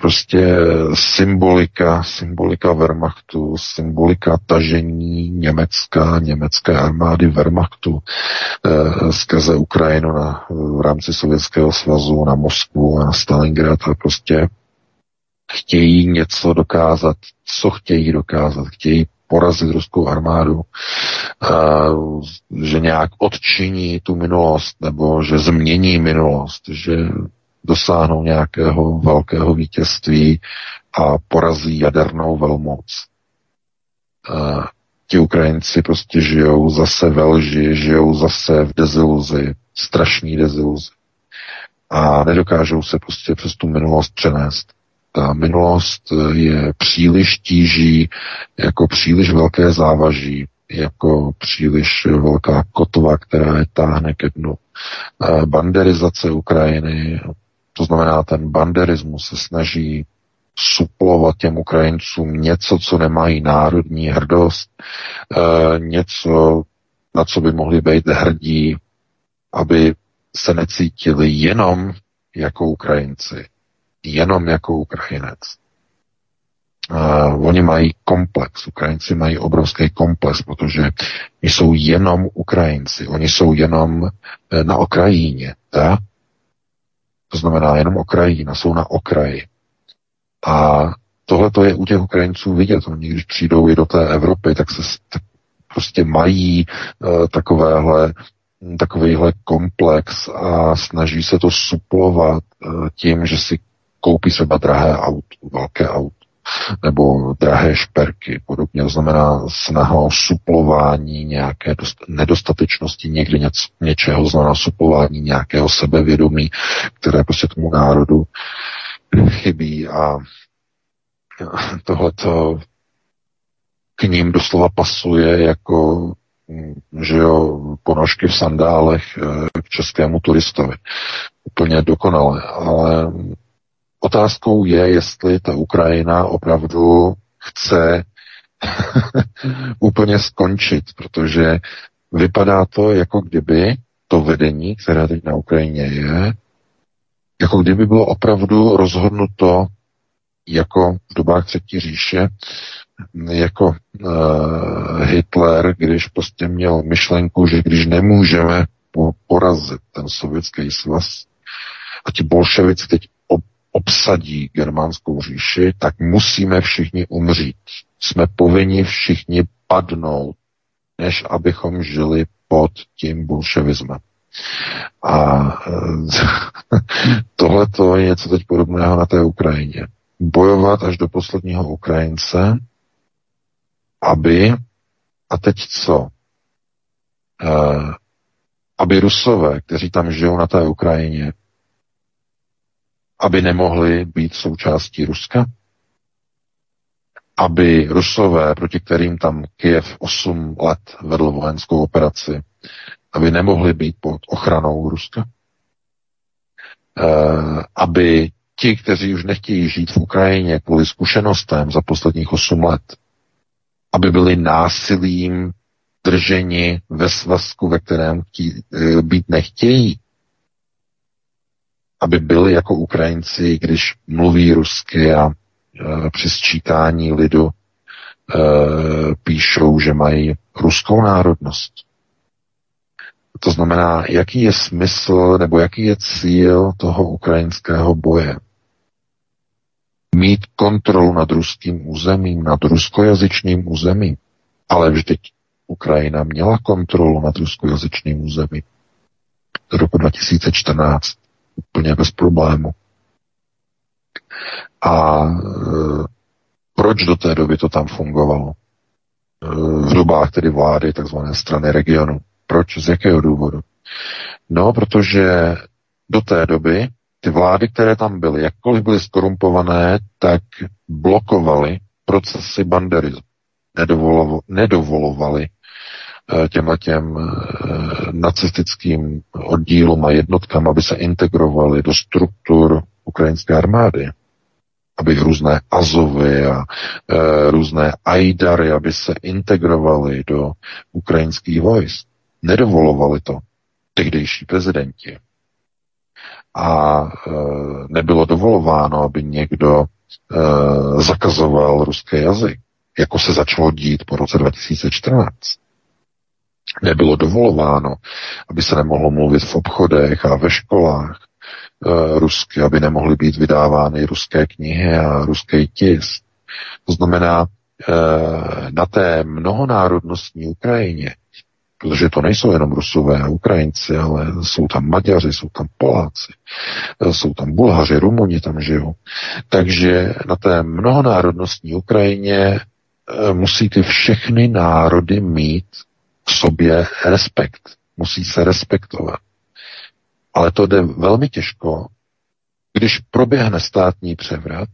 prostě symbolika, symbolika Wehrmachtu, symbolika tažení Německa, německé armády Wehrmachtu eh, skrze Ukrajinu na, v rámci Sovětského svazu na Moskvu a na Stalingrad a prostě chtějí něco dokázat. Co chtějí dokázat? Chtějí porazit ruskou armádu, že nějak odčiní tu minulost, nebo že změní minulost, že dosáhnou nějakého velkého vítězství a porazí jadernou velmoc. A ti Ukrajinci prostě žijou zase ve lži, žijou zase v deziluzi, strašný deziluzi. A nedokážou se prostě přes tu minulost přenést. Ta minulost je příliš tíží, jako příliš velké závaží, jako příliš velká kotva, která je táhne ke dnu. Banderizace Ukrajiny, to znamená, ten banderismus se snaží suplovat těm Ukrajincům něco, co nemají národní hrdost, e, něco, na co by mohli být hrdí, aby se necítili jenom jako Ukrajinci, jenom jako Ukrajinec. Uh, oni mají komplex, Ukrajinci mají obrovský komplex, protože jsou jenom Ukrajinci, oni jsou jenom e, na okrajině, tak? To znamená jenom Ukrajina, jsou na okraji. A tohle to je u těch Ukrajinců vidět. Oni, když přijdou i do té Evropy, tak se prostě mají uh, takovéhle takovýhle komplex a snaží se to suplovat uh, tím, že si koupí třeba drahé auto, velké auto nebo drahé šperky, podobně. To znamená snaha o suplování nějaké dost, nedostatečnosti někdy něčeho, znamená suplování nějakého sebevědomí, které prostě tomu národu chybí a tohleto k ním doslova pasuje jako že jo, ponožky v sandálech eh, k českému turistovi. Úplně dokonale, ale Otázkou je, jestli ta Ukrajina opravdu chce úplně skončit, protože vypadá to, jako kdyby to vedení, které teď na Ukrajině je, jako kdyby bylo opravdu rozhodnuto jako v dobách třetí říše, jako uh, Hitler, když prostě měl myšlenku, že když nemůžeme porazit ten sovětský svaz a ti bolševici teď obsadí germánskou říši, tak musíme všichni umřít. Jsme povinni všichni padnout, než abychom žili pod tím bolševismem. A tohle to je něco teď podobného na té Ukrajině. Bojovat až do posledního Ukrajince, aby, a teď co? Uh, aby Rusové, kteří tam žijou na té Ukrajině, aby nemohli být součástí Ruska? Aby Rusové, proti kterým tam Kiev 8 let vedl vojenskou operaci, aby nemohli být pod ochranou Ruska? E, aby ti, kteří už nechtějí žít v Ukrajině kvůli zkušenostem za posledních 8 let, aby byli násilím drženi ve svazku, ve kterém chtí, e, být nechtějí, aby byli jako Ukrajinci, když mluví rusky a e, při sčítání lidu píšou, že mají ruskou národnost. To znamená, jaký je smysl nebo jaký je cíl toho ukrajinského boje. Mít kontrolu nad ruským územím, nad ruskojazyčným územím. Ale vždyť Ukrajina měla kontrolu nad ruskojazyčným územím. Do roku 2014 úplně bez problému. A e, proč do té doby to tam fungovalo? E, v dobách tedy vlády takzvané strany regionu. Proč? Z jakého důvodu? No, protože do té doby ty vlády, které tam byly, jakkoliv byly skorumpované, tak blokovaly procesy. Nedovolovo, nedovolovali těmhle těm eh, nacistickým oddílům a jednotkám, aby se integrovali do struktur ukrajinské armády aby různé Azovy a e, různé Aidary, aby se integrovali do ukrajinských vojsk. Nedovolovali to tehdejší prezidenti. A e, nebylo dovolováno, aby někdo e, zakazoval ruský jazyk, jako se začalo dít po roce 2014. Nebylo dovolováno, aby se nemohlo mluvit v obchodech a ve školách e, rusky, aby nemohly být vydávány ruské knihy a ruský tisk. To znamená, e, na té mnohonárodnostní Ukrajině protože to nejsou jenom Rusové a Ukrajinci, ale jsou tam Maďaři, jsou tam Poláci, jsou tam Bulhaři, Rumuni tam žijou. Takže na té mnohonárodnostní Ukrajině eh, musí ty všechny národy mít k sobě respekt. Musí se respektovat. Ale to jde velmi těžko, když proběhne státní převrat,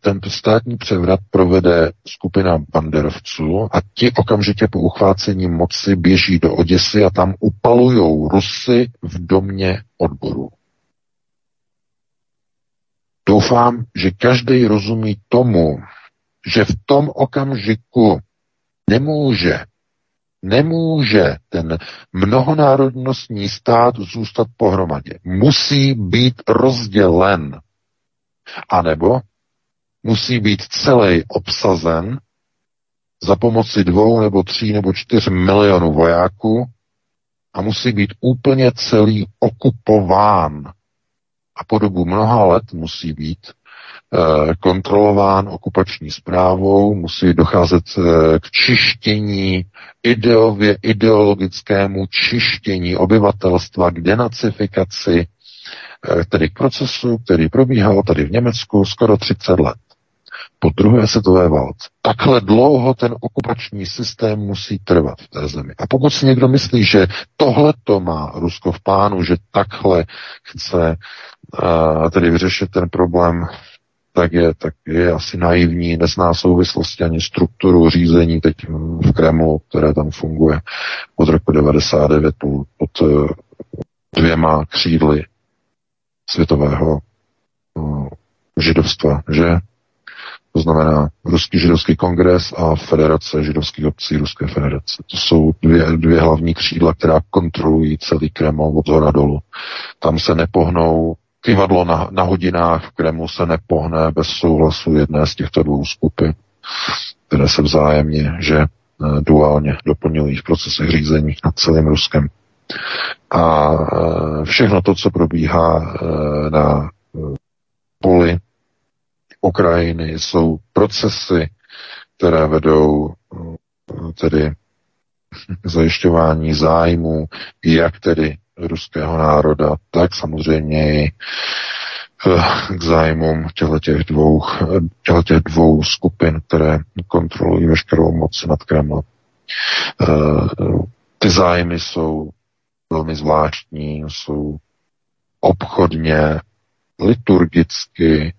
ten státní převrat provede skupina banderovců a ti okamžitě po uchvácení moci běží do Oděsy a tam upalují Rusy v domě odboru. Doufám, že každý rozumí tomu, že v tom okamžiku nemůže, nemůže ten mnohonárodnostní stát zůstat pohromadě. Musí být rozdělen. A nebo musí být celý obsazen za pomoci dvou nebo tří nebo čtyř milionů vojáků a musí být úplně celý okupován. A po dobu mnoha let musí být kontrolován okupační zprávou, musí docházet e, k čištění, ideově ideologickému čištění obyvatelstva, k denacifikaci, e, tedy k procesu, který probíhal tady v Německu skoro 30 let po druhé světové válce. Takhle dlouho ten okupační systém musí trvat v té zemi. A pokud si někdo myslí, že tohle to má Rusko v plánu, že takhle chce uh, tedy vyřešit ten problém, tak je, tak je asi naivní, nezná souvislosti ani strukturu řízení teď v Kremlu, které tam funguje od roku 99 pod uh, dvěma křídly světového uh, židovstva, že to znamená Ruský židovský kongres a Federace židovských obcí Ruské federace. To jsou dvě, dvě hlavní křídla, která kontrolují celý Kreml od zhora dolů. Tam se nepohnou kývadlo na, na hodinách v Kremlu se nepohne bez souhlasu jedné z těchto dvou skupin, které se vzájemně, že e, duálně doplňují v procesech řízení nad celým Ruskem. A e, všechno to, co probíhá e, na poli Ukrajiny jsou procesy, které vedou eh, tedy zajišťování zájmu jak tedy ruského národa, tak samozřejmě i eh, k zájmům těch dvou, těch dvou skupin, které kontrolují veškerou moc nad Kremlem. Eh, ty zájmy jsou velmi zvláštní, jsou obchodně, liturgicky,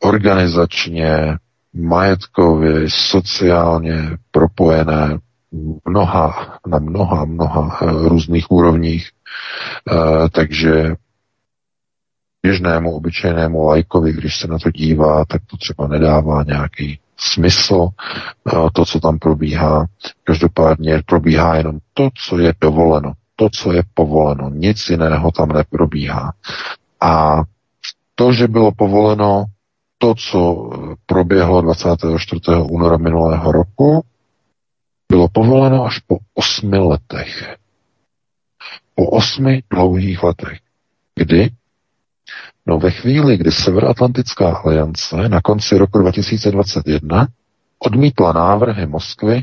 organizačně, majetkově, sociálně propojené mnoha, na mnoha, mnoha eh, různých úrovních. Eh, takže běžnému, obyčejnému lajkovi, když se na to dívá, tak to třeba nedává nějaký smysl, eh, to, co tam probíhá. Každopádně probíhá jenom to, co je dovoleno, to, co je povoleno. Nic jiného tam neprobíhá. A to, že bylo povoleno to, co proběhlo 24. února minulého roku, bylo povoleno až po osmi letech. Po osmi dlouhých letech. Kdy? No ve chvíli, kdy Severoatlantická aliance na konci roku 2021 odmítla návrhy Moskvy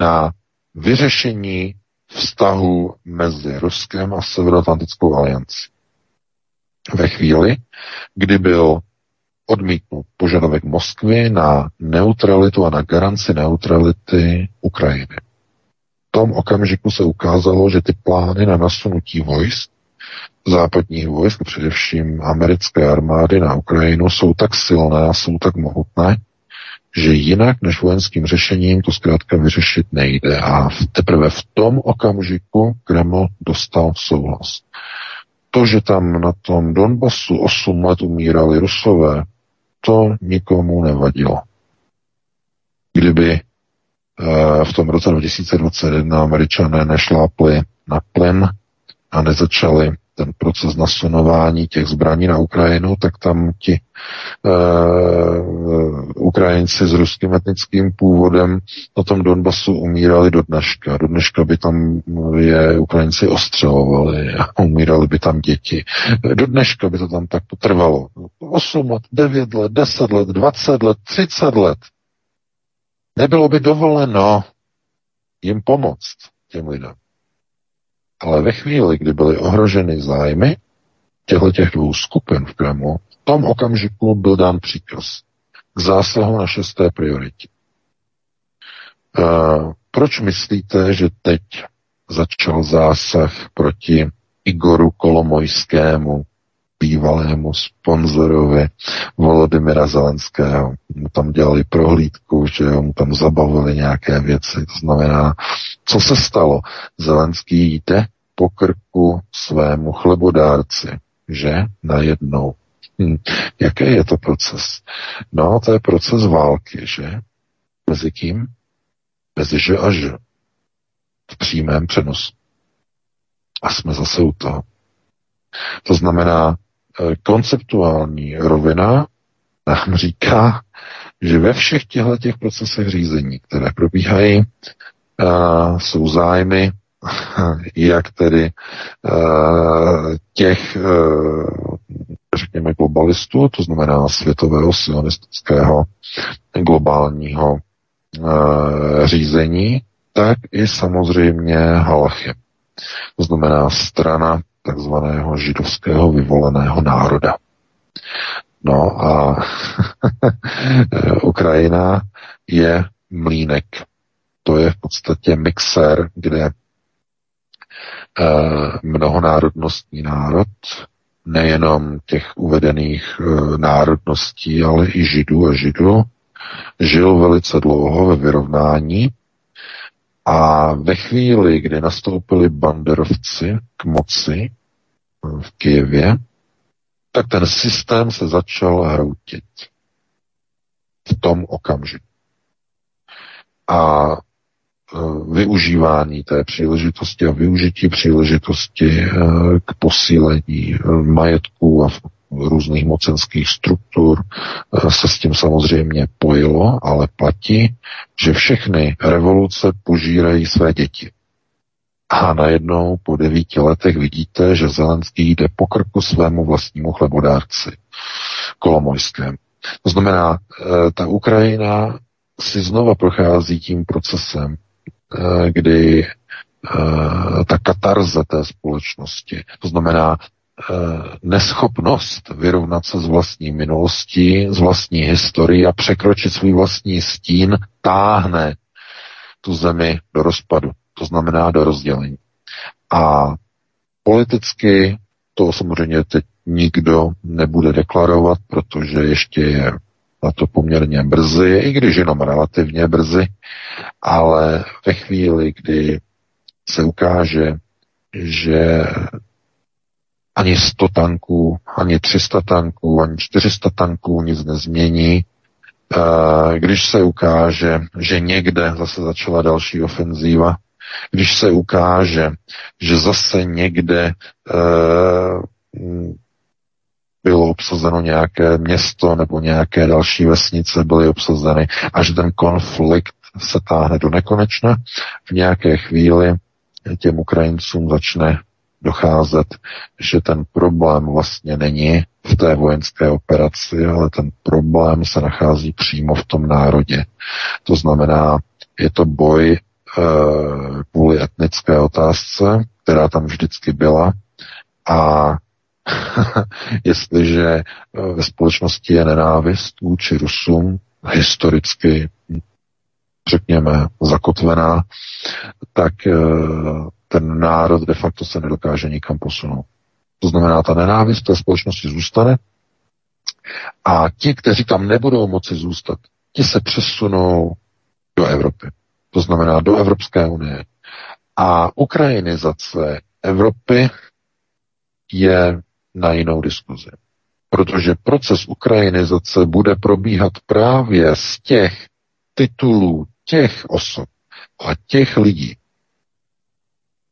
na vyřešení vztahu mezi Ruskem a Severoatlantickou aliancí. Ve chvíli, kdy byl odmítnut požadavek Moskvy na neutralitu a na garanci neutrality Ukrajiny. Tom okamžiku se ukázalo, že ty plány na nasunutí vojsk, západních vojsk, především americké armády na Ukrajinu, jsou tak silné a jsou tak mohutné, že jinak než vojenským řešením to zkrátka vyřešit nejde. A teprve v tom okamžiku Kreml dostal souhlas. To, že tam na tom Donbasu 8 let umírali Rusové, to nikomu nevadilo. Kdyby v tom roce 2021 američané nešlápli na plyn a nezačali ten proces nasunování těch zbraní na Ukrajinu, tak tam ti uh, Ukrajinci s ruským etnickým původem na tom Donbasu umírali do dneška. Do dneška by tam je Ukrajinci ostřelovali a umírali by tam děti. Do dneška by to tam tak potrvalo. 8 let, 9 let, 10 let, 20 let, 30 let. Nebylo by dovoleno jim pomoct těm lidem. Ale ve chvíli, kdy byly ohroženy zájmy těchto těch dvou skupin v Kremlu, v tom okamžiku byl dán příkaz k zásahu na šesté prioritě. Uh, proč myslíte, že teď začal zásah proti Igoru Kolomojskému, bývalému sponzorovi Volodymyra Zelenského. Mu tam dělali prohlídku, že mu tam zabavili nějaké věci. To znamená, co se stalo? Zelenský jde po krku svému chlebodárci, že? Najednou. Hm. Jaký je to proces? No, to je proces války, že? Mezi kým? Mezi že a že. V přímém přenosu. A jsme zase u toho. To znamená, konceptuální rovina nám říká, že ve všech těchto těch procesech řízení, které probíhají, uh, jsou zájmy jak tedy uh, těch, řekněme, globalistů, to znamená světového sionistického globálního řízení, tak i samozřejmě Halachy. To znamená strana takzvaného židovského vyvoleného národa. No a Ukrajina je mlínek. To je v podstatě mixer, kde eh, mnohonárodnostní národ, nejenom těch uvedených eh, národností, ale i židů a židů, žil velice dlouho ve vyrovnání a ve chvíli, kdy nastoupili banderovci k moci v Kijevě, tak ten systém se začal hroutit v tom okamžiku. A e, využívání té příležitosti a využití příležitosti e, k posílení majetku a různých mocenských struktur eh, se s tím samozřejmě pojilo, ale platí, že všechny revoluce požírají své děti. A najednou po devíti letech vidíte, že Zelenský jde po krku svému vlastnímu chlebodárci, Kolomojskému. To znamená, eh, ta Ukrajina si znova prochází tím procesem, eh, kdy ta katarze té společnosti, to znamená neschopnost vyrovnat se s vlastní minulostí, s vlastní historií a překročit svůj vlastní stín táhne tu zemi do rozpadu, to znamená do rozdělení. A politicky to samozřejmě teď nikdo nebude deklarovat, protože ještě je na to poměrně brzy, i když jenom relativně brzy, ale ve chvíli, kdy se ukáže, že ani 100 tanků, ani 300 tanků, ani 400 tanků nic nezmění. Eh, když se ukáže, že někde zase začala další ofenzíva, když se ukáže, že zase někde eh, bylo obsazeno nějaké město nebo nějaké další vesnice byly obsazeny a že ten konflikt se táhne do nekonečna. V nějaké chvíli těm Ukrajincům začne docházet, že ten problém vlastně není v té vojenské operaci, ale ten problém se nachází přímo v tom národě. To znamená, je to boj e, kvůli etnické otázce, která tam vždycky byla a jestliže eh, ve společnosti je nenávist vůči Rusům, historicky, řekněme, zakotvená, tak eh, ten národ de facto se nedokáže nikam posunout. To znamená, ta nenávist té společnosti zůstane a ti, kteří tam nebudou moci zůstat, ti se přesunou do Evropy. To znamená do Evropské unie. A ukrajinizace Evropy je na jinou diskuzi. Protože proces ukrajinizace bude probíhat právě z těch titulů těch osob a těch lidí,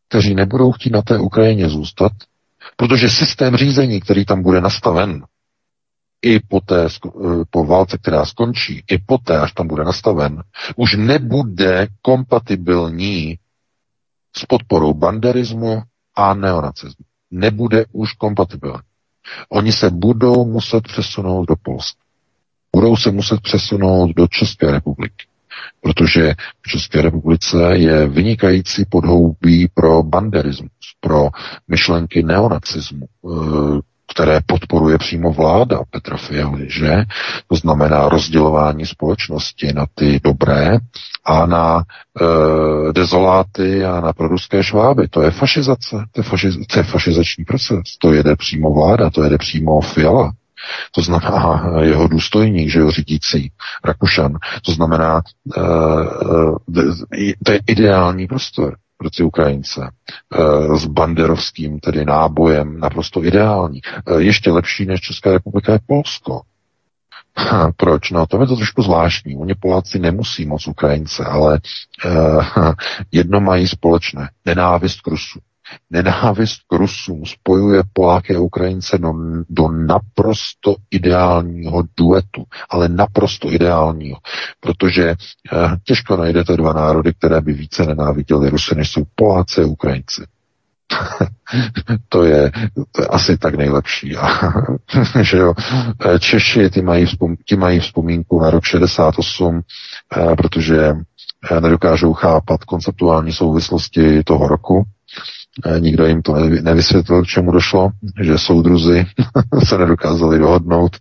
kteří nebudou chtít na té Ukrajině zůstat, protože systém řízení, který tam bude nastaven, i po, té, eh, po válce, která skončí, i poté, až tam bude nastaven, už nebude kompatibilní s podporou banderismu a neonacismu. Nebude už kompatibilní. Oni se budou muset přesunout do Polska. Budou se muset přesunout do České republiky protože v České republice je vynikající podhoubí pro banderismus, pro myšlenky neonacismu, eh, které podporuje přímo vláda Petra Fialy, že? To znamená rozdělování společnosti na ty dobré a na e, dezoláty a na proruské šváby. To je fašizace, to je, fašiz, to je fašizační proces. To jede přímo vláda, to jede přímo Fiala. To znamená jeho důstojník, že jo, řídící Rakušan. To znamená, e, e, to je ideální prostor pro ty Ukrajince s banderovským tedy nábojem naprosto ideální. Ještě lepší než Česká republika je Polsko. Proč? No, to je to trošku zvláštní. Oni Poláci nemusí moc Ukrajince, ale uh, jedno mají společné. Nenávist k Rusu. Nenávist k Rusům spojuje Poláky a Ukrajince do, do naprosto ideálního duetu, ale naprosto ideálního, protože eh, těžko najdete dva národy, které by více nenáviděli Rusy, než jsou Poláci a Ukrajinci. to, je, asi tak nejlepší. Že jo, eh, Češi ty mají, vzpom, ty mají vzpomínku na rok 68, eh, protože eh, nedokážou chápat konceptuální souvislosti toho roku Nikdo jim to nevysvětlil, k čemu došlo, že soudruzi se nedokázali dohodnout.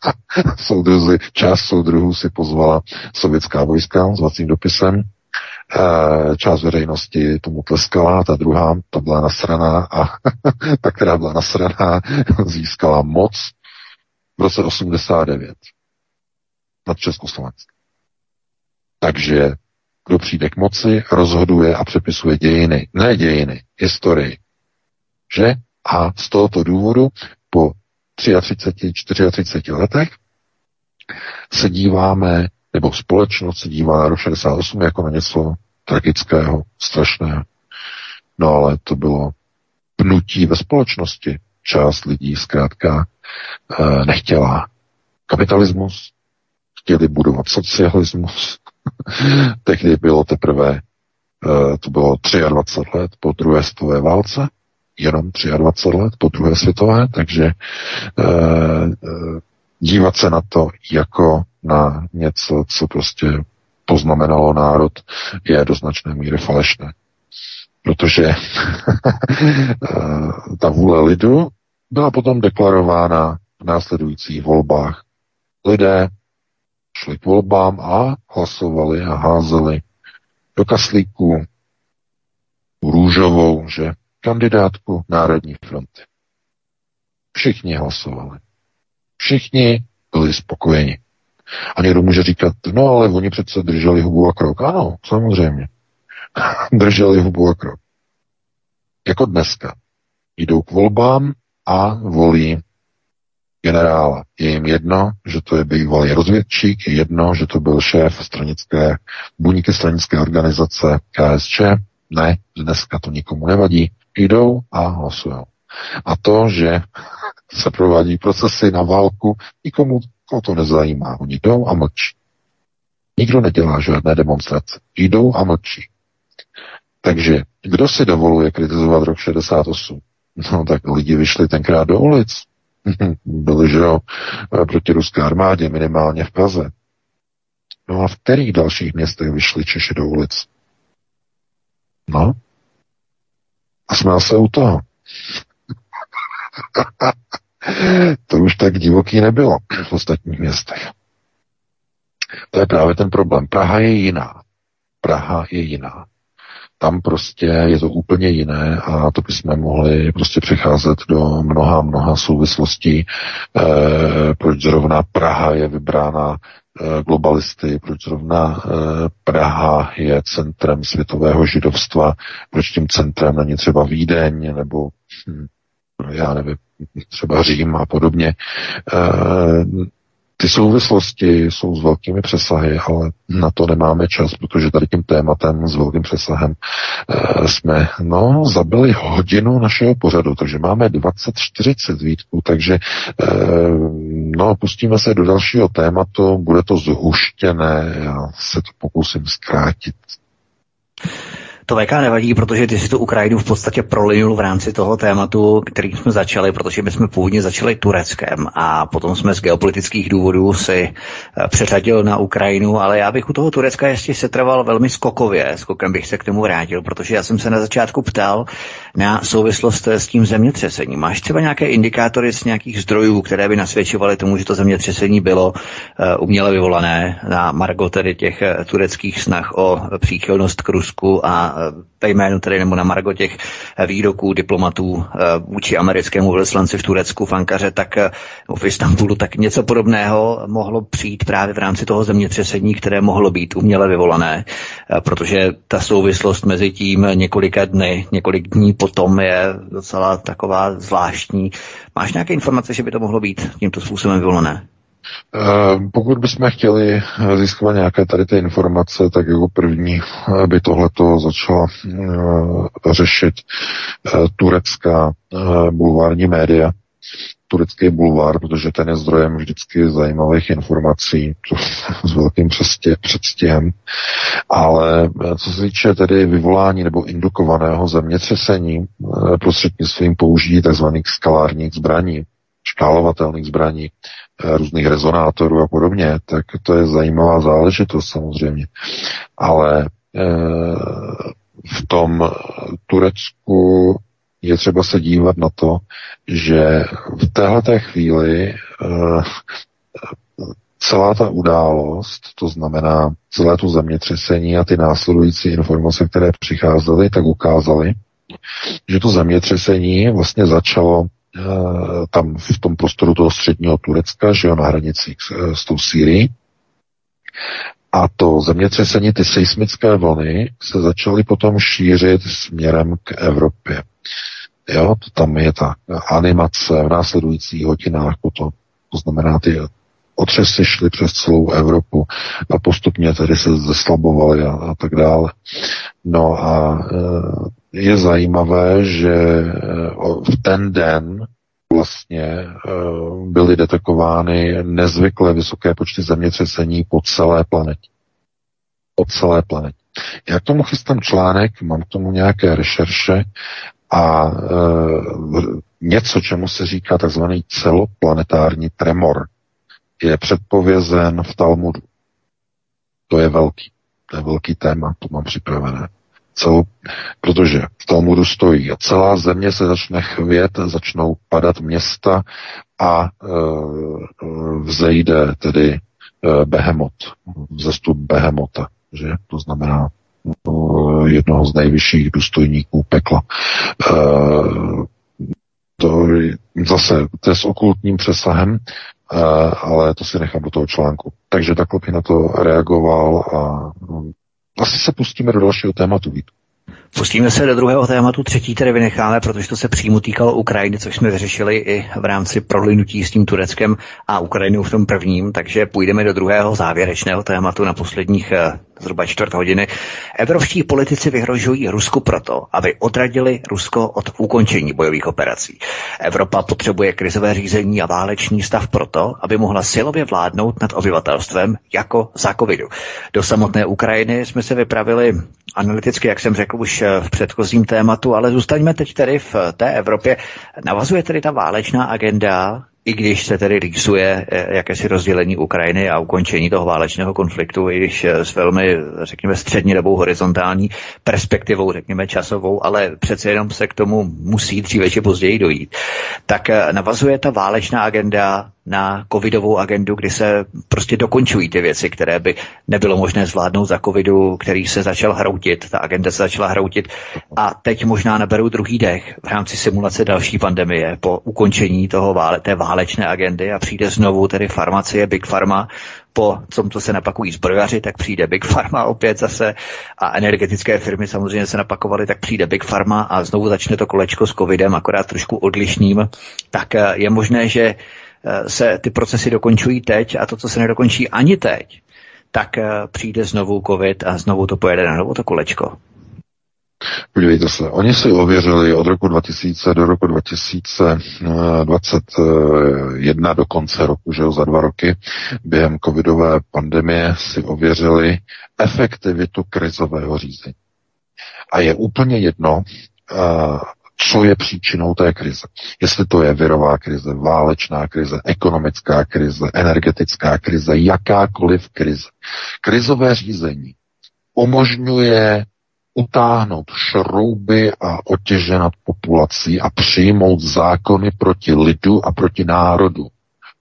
soudruzi, část soudruhů si pozvala sovětská vojska s vacím dopisem. Část veřejnosti tomu tleskala, ta druhá, ta byla nasraná a ta, která byla nasraná, získala moc v roce 89 nad Československem. Takže kdo přijde k moci, rozhoduje a přepisuje dějiny. Ne dějiny, historii. Že? A z tohoto důvodu po 33, 34 letech se díváme, nebo společnost se dívá na rok 68 jako na něco tragického, strašného. No ale to bylo pnutí ve společnosti. Část lidí zkrátka e, nechtěla kapitalismus, chtěli budovat socialismus, Tehdy bylo teprve, eh, to bylo 23 let po druhé světové válce, jenom 23 let po druhé světové, takže eh, eh, dívat se na to jako na něco, co prostě poznamenalo národ, je do značné míry falešné. Protože ta vůle lidu byla potom deklarována v následujících volbách. Lidé šli k volbám a hlasovali a házeli do kaslíku růžovou, že kandidátku Národní fronty. Všichni hlasovali. Všichni byli spokojeni. A někdo může říkat, no ale oni přece drželi hubu a krok. Ano, samozřejmě. drželi hubu a krok. Jako dneska. Jdou k volbám a volí generála. Je jim jedno, že to je bývalý rozvědčík, je jedno, že to byl šéf stranické, buňky stranické organizace KSČ. Ne, dneska to nikomu nevadí. Jdou a hlasují. A to, že se provádí procesy na válku, nikomu to nezajímá. Oni jdou a mlčí. Nikdo nedělá žádné demonstrace. Jdou a mlčí. Takže kdo si dovoluje kritizovat rok 68? No tak lidi vyšli tenkrát do ulic. Byli, že jo, proti ruské armádě, minimálně v Praze. No a v kterých dalších městech vyšli Češi do ulic? No. A jsme se u toho. to už tak divoký nebylo v ostatních městech. To je právě ten problém. Praha je jiná. Praha je jiná. Tam prostě je to úplně jiné a to bychom mohli prostě přecházet do mnoha, mnoha souvislostí, e, proč zrovna Praha je vybrána e, globalisty, proč zrovna e, Praha je centrem světového židovstva, proč tím centrem není třeba Vídeň nebo hm, já nevím, třeba Řím a podobně. E, ty souvislosti jsou s velkými přesahy, ale na to nemáme čas, protože tady tím tématem s velkým přesahem e, jsme no, zabili hodinu našeho pořadu, takže máme 20-40 výtků, takže e, no, pustíme se do dalšího tématu, bude to zhuštěné, já se to pokusím zkrátit. To VK nevadí, protože ty si tu Ukrajinu v podstatě prolinul v rámci toho tématu, který jsme začali, protože my jsme původně začali Tureckem a potom jsme z geopolitických důvodů si eh, přeřadil na Ukrajinu, ale já bych u toho Turecka ještě setrval velmi skokově, skokem bych se k tomu vrátil, protože já jsem se na začátku ptal na souvislost s tím zemětřesením. Máš třeba nějaké indikátory z nějakých zdrojů, které by nasvědčovaly tomu, že to zemětřesení bylo uh, uměle vyvolané na margo tedy těch uh, tureckých snah o příchylnost k Rusku a jménu tedy nebo na margo těch výroků diplomatů eh, vůči americkému vyslanci v Turecku, v Ankaře, tak eh, v Istanbulu, tak něco podobného mohlo přijít právě v rámci toho zemětřesení, které mohlo být uměle vyvolané, eh, protože ta souvislost mezi tím několika dny, několik dní potom je docela taková zvláštní. Máš nějaké informace, že by to mohlo být tímto způsobem vyvolané? Eh, pokud bychom chtěli eh, získat nějaké tady ty informace, tak jako první eh, by tohleto začala řešit turecká bulvární média, turecký bulvár, protože ten je zdrojem vždycky zajímavých informací to s velkým předstihem. Ale co se týče tedy vyvolání nebo indukovaného zemětřesení prostřednictvím použití tzv. skalárních zbraní, škálovatelných zbraní, eh, různých rezonátorů a podobně, tak to je zajímavá záležitost samozřejmě. Ale e, v tom Turecku je třeba se dívat na to, že v téhle chvíli e, celá ta událost, to znamená celé to zemětřesení a ty následující informace, které přicházely, tak ukázaly, že to zemětřesení vlastně začalo Eh, tam v tom prostoru toho středního Turecka, že jo, na hranicích s, eh, s tou Sýrií. A to zemětřesení, ty seismické vlny se začaly potom šířit směrem k Evropě. Jo, to tam je ta animace v následujících hodinách potom. To znamená, ty otřesy šly přes celou Evropu a postupně tedy se zeslabovaly a, a tak dále. No a e, je zajímavé, že e, v ten den vlastně e, byly detekovány nezvykle vysoké počty zemětřesení po celé planetě. Po celé planetě. Já k tomu chystám článek, mám k tomu nějaké rešerše a e, něco, čemu se říká takzvaný celoplanetární tremor je předpovězen v Talmudu. To je velký, to je velký téma, to mám připravené. Celou, protože v Talmudu stojí a celá země se začne chvět, začnou padat města a e, vzejde tedy e, behemot, vzestup behemota, že? To znamená e, jednoho z nejvyšších důstojníků pekla. E, to zase, to je s okultním přesahem, ale to si nechám do toho článku. Takže takhle bych na to reagoval a asi se pustíme do dalšího tématu, Vítu. Pustíme se do druhého tématu, třetí tedy vynecháme, protože to se přímo týkalo Ukrajiny, což jsme vyřešili i v rámci prolinutí s tím Tureckem a Ukrajinou v tom prvním, takže půjdeme do druhého závěrečného tématu na posledních, eh, zhruba čtvrt hodiny. Evropští politici vyhrožují Rusku proto, aby odradili Rusko od ukončení bojových operací. Evropa potřebuje krizové řízení a válečný stav proto, aby mohla silově vládnout nad obyvatelstvem jako za covidu. Do samotné Ukrajiny jsme se vypravili analyticky, jak jsem řekl už v předchozím tématu, ale zůstaňme teď tedy v té Evropě. Navazuje tedy ta válečná agenda i když se tedy rýsuje eh, jakési rozdělení Ukrajiny a ukončení toho válečného konfliktu, i když eh, s velmi, řekněme, střední dobou horizontální perspektivou, řekněme, časovou, ale přece jenom se k tomu musí dříve či později dojít, tak eh, navazuje ta válečná agenda na covidovou agendu, kdy se prostě dokončují ty věci, které by nebylo možné zvládnout za covidu, který se začal hroutit, ta agenda se začala hroutit. A teď možná naberou druhý dech v rámci simulace další pandemie po ukončení toho vále, té válečné agendy a přijde znovu tedy farmacie, Big Pharma, po tom, co se napakují zbrojaři, tak přijde Big Pharma opět zase a energetické firmy samozřejmě se napakovaly, tak přijde Big Pharma a znovu začne to kolečko s covidem, akorát trošku odlišným, tak eh, je možné, že se ty procesy dokončují teď a to, co se nedokončí ani teď, tak eh, přijde znovu covid a znovu to pojede na novo to kolečko. Podívejte se, oni si ověřili od roku 2000 do roku 2021 do konce roku, že jo, za dva roky, během covidové pandemie si ověřili efektivitu krizového řízení. A je úplně jedno, eh, co je příčinou té krize. Jestli to je virová krize, válečná krize, ekonomická krize, energetická krize, jakákoliv krize. Krizové řízení umožňuje utáhnout šrouby a otěženat populací a přijmout zákony proti lidu a proti národu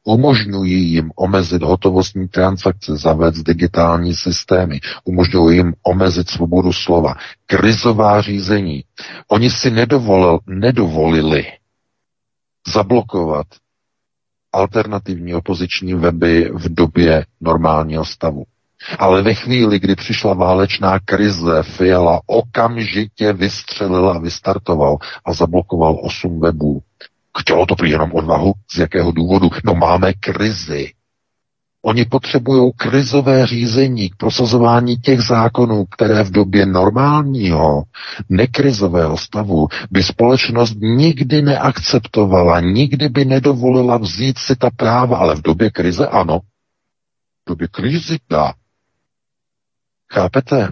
umožňují jim omezit hotovostní transakce, zavést digitální systémy, umožňují jim omezit svobodu slova. Krizová řízení. Oni si nedovolil, nedovolili zablokovat alternativní opoziční weby v době normálního stavu. Ale ve chvíli, kdy přišla válečná krize, Fiala okamžitě vystřelil a vystartoval a zablokoval osm webů. Chtělo to prý jenom odvahu. Z jakého důvodu? No máme krizi. Oni potřebují krizové řízení k prosazování těch zákonů, které v době normálního, nekrizového stavu by společnost nikdy neakceptovala, nikdy by nedovolila vzít si ta práva, ale v době krize ano. V době krizi dá. Chápete?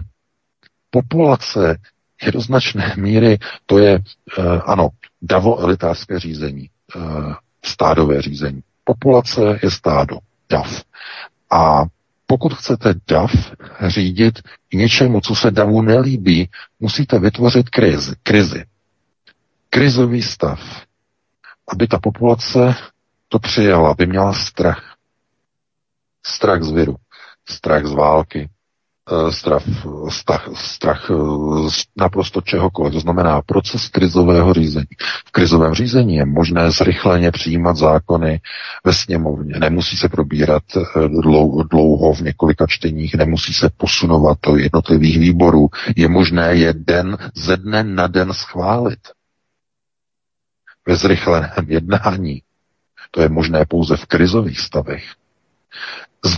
Populace je do značné míry, to je, uh, ano, davo-elitářské řízení, uh, stádové řízení. Populace je stádo, dav. A pokud chcete DAV řídit k něčemu, co se DAVu nelíbí, musíte vytvořit krizi. krizi. Krizový stav. Aby ta populace to přijala, aby měla strach. Strach z viru, strach z války, Eh, strach, strach, strach eh, naprosto čehokoliv. To znamená proces krizového řízení. V krizovém řízení je možné zrychleně přijímat zákony ve sněmovně. Nemusí se probírat eh, dlouho v několika čteních, nemusí se posunovat do jednotlivých výborů. Je možné je den ze dne na den schválit. Ve zrychleném jednání. To je možné pouze v krizových stavech.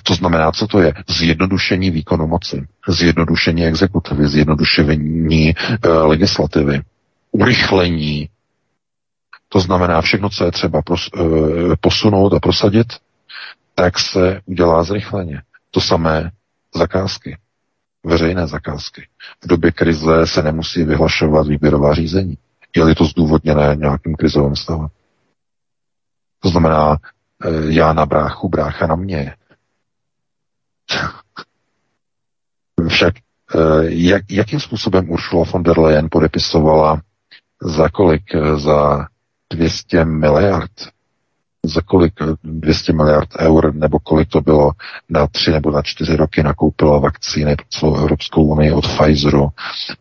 To znamená, co to je? Zjednodušení výkonu moci, zjednodušení exekutivy, zjednodušení e, legislativy, urychlení. To znamená, všechno, co je třeba pros, e, posunout a prosadit, tak se udělá zrychleně. To samé zakázky, veřejné zakázky. V době krize se nemusí vyhlašovat výběrová řízení. Je-li to zdůvodněné nějakým krizovým stavem. To znamená, já na bráchu, brácha na mě. Však eh, jak, jakým způsobem Ursula von der Leyen podepisovala za kolik? Eh, za 200 miliard? Za kolik 200 miliard eur, nebo kolik to bylo na tři nebo na čtyři roky nakoupila vakcíny pro celou Evropskou unii od Pfizeru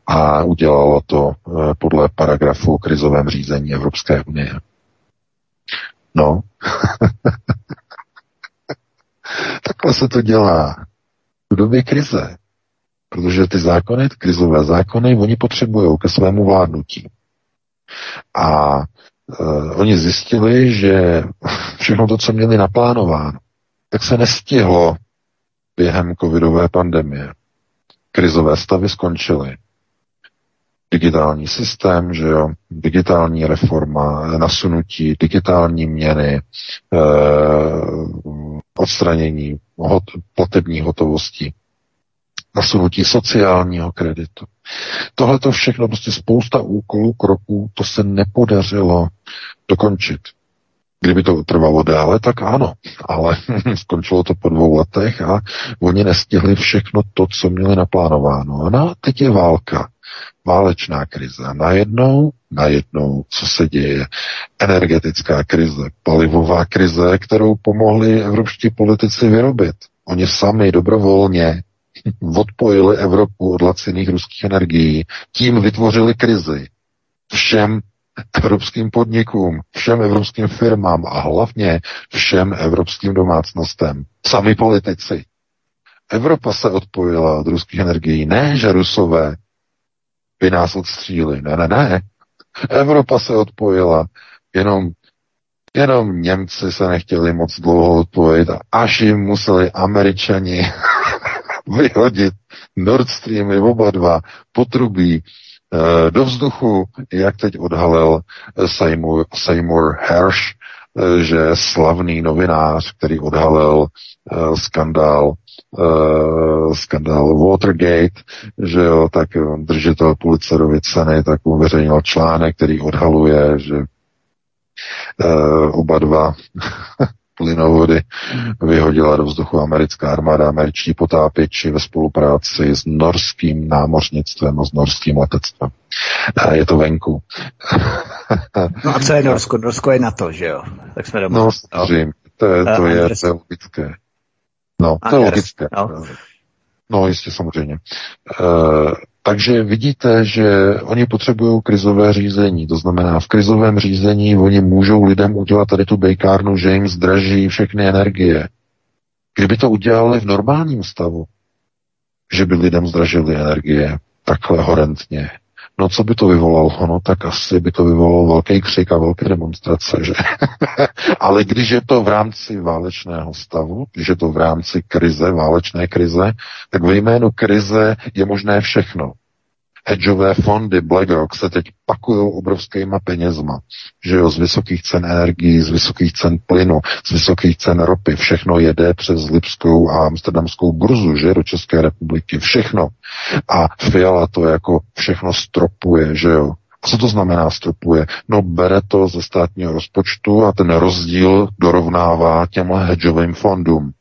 a udělalo to eh, podle paragrafu o krizovém řízení Evropské unie. No, Takhle se to dělá v době krize. Protože ty zákony, ty krizové zákony, oni potřebují ke svému vládnutí. A uh, oni zjistili, že všechno to, co měli naplánováno, tak se nestihlo během covidové pandemie. krizové stavy skončily. Digitální systém, že jo, digitální reforma, nasunutí digitální měny, eh, odstranění hot, platební hotovosti, nasunutí sociálního kreditu. Tohle to všechno, prostě spousta úkolů, kroků, to se nepodařilo dokončit. Kdyby to trvalo déle, tak ano, ale skončilo to po dvou letech a oni nestihli všechno to, co měli naplánováno. No, teď je válka, válečná krize. A najednou, najednou, co se děje? Energetická krize, palivová krize, kterou pomohli evropští politici vyrobit. Oni sami dobrovolně odpojili Evropu od laciných ruských energií, tím vytvořili krizi všem evropským podnikům, všem evropským firmám a hlavně všem evropským domácnostem. Sami politici. Evropa se odpojila od ruských energií. Ne, že Rusové by nás odstříli. Ne, ne, ne. Evropa se odpojila. Jenom, jenom Němci se nechtěli moc dlouho odpojit, až jim museli Američani vyhodit Nord Streamy oba dva potrubí do vzduchu, jak teď odhalil eh, Seymour, Seymour Hersh, eh, že slavný novinář, který odhalil skandál skandál Watergate, že jo, tak držitel Pulitzerovy ceny, tak uveřejnil článek, který odhaluje, že oba dva plynovody vyhodila do vzduchu americká armáda, američtí potápěči ve spolupráci s norským námořnictvem a s norským letectvem. Je to venku. no a co je Norsko? Norsko je na to, že jo? Tak jsme doma. No, samozřejmě. To je, to je, to je logické. No, to je logické. No. no, jistě, samozřejmě. Takže vidíte, že oni potřebují krizové řízení. To znamená, v krizovém řízení oni můžou lidem udělat tady tu bejkárnu, že jim zdraží všechny energie. Kdyby to udělali v normálním stavu, že by lidem zdražili energie takhle horentně, no co by to vyvolalo? No tak asi by to vyvolalo velký křik a velké demonstrace, že? Ale když je to v rámci válečného stavu, když je to v rámci krize, válečné krize, tak ve jménu krize je možné všechno hedžové fondy BlackRock se teď pakují obrovskýma penězma, že jo, z vysokých cen energií, z vysokých cen plynu, z vysokých cen ropy, všechno jede přes Lipskou a Amsterdamskou burzu, že do České republiky, všechno. A Fiala to jako všechno stropuje, že jo. A co to znamená stropuje? No bere to ze státního rozpočtu a ten rozdíl dorovnává těmhle hedžovým fondům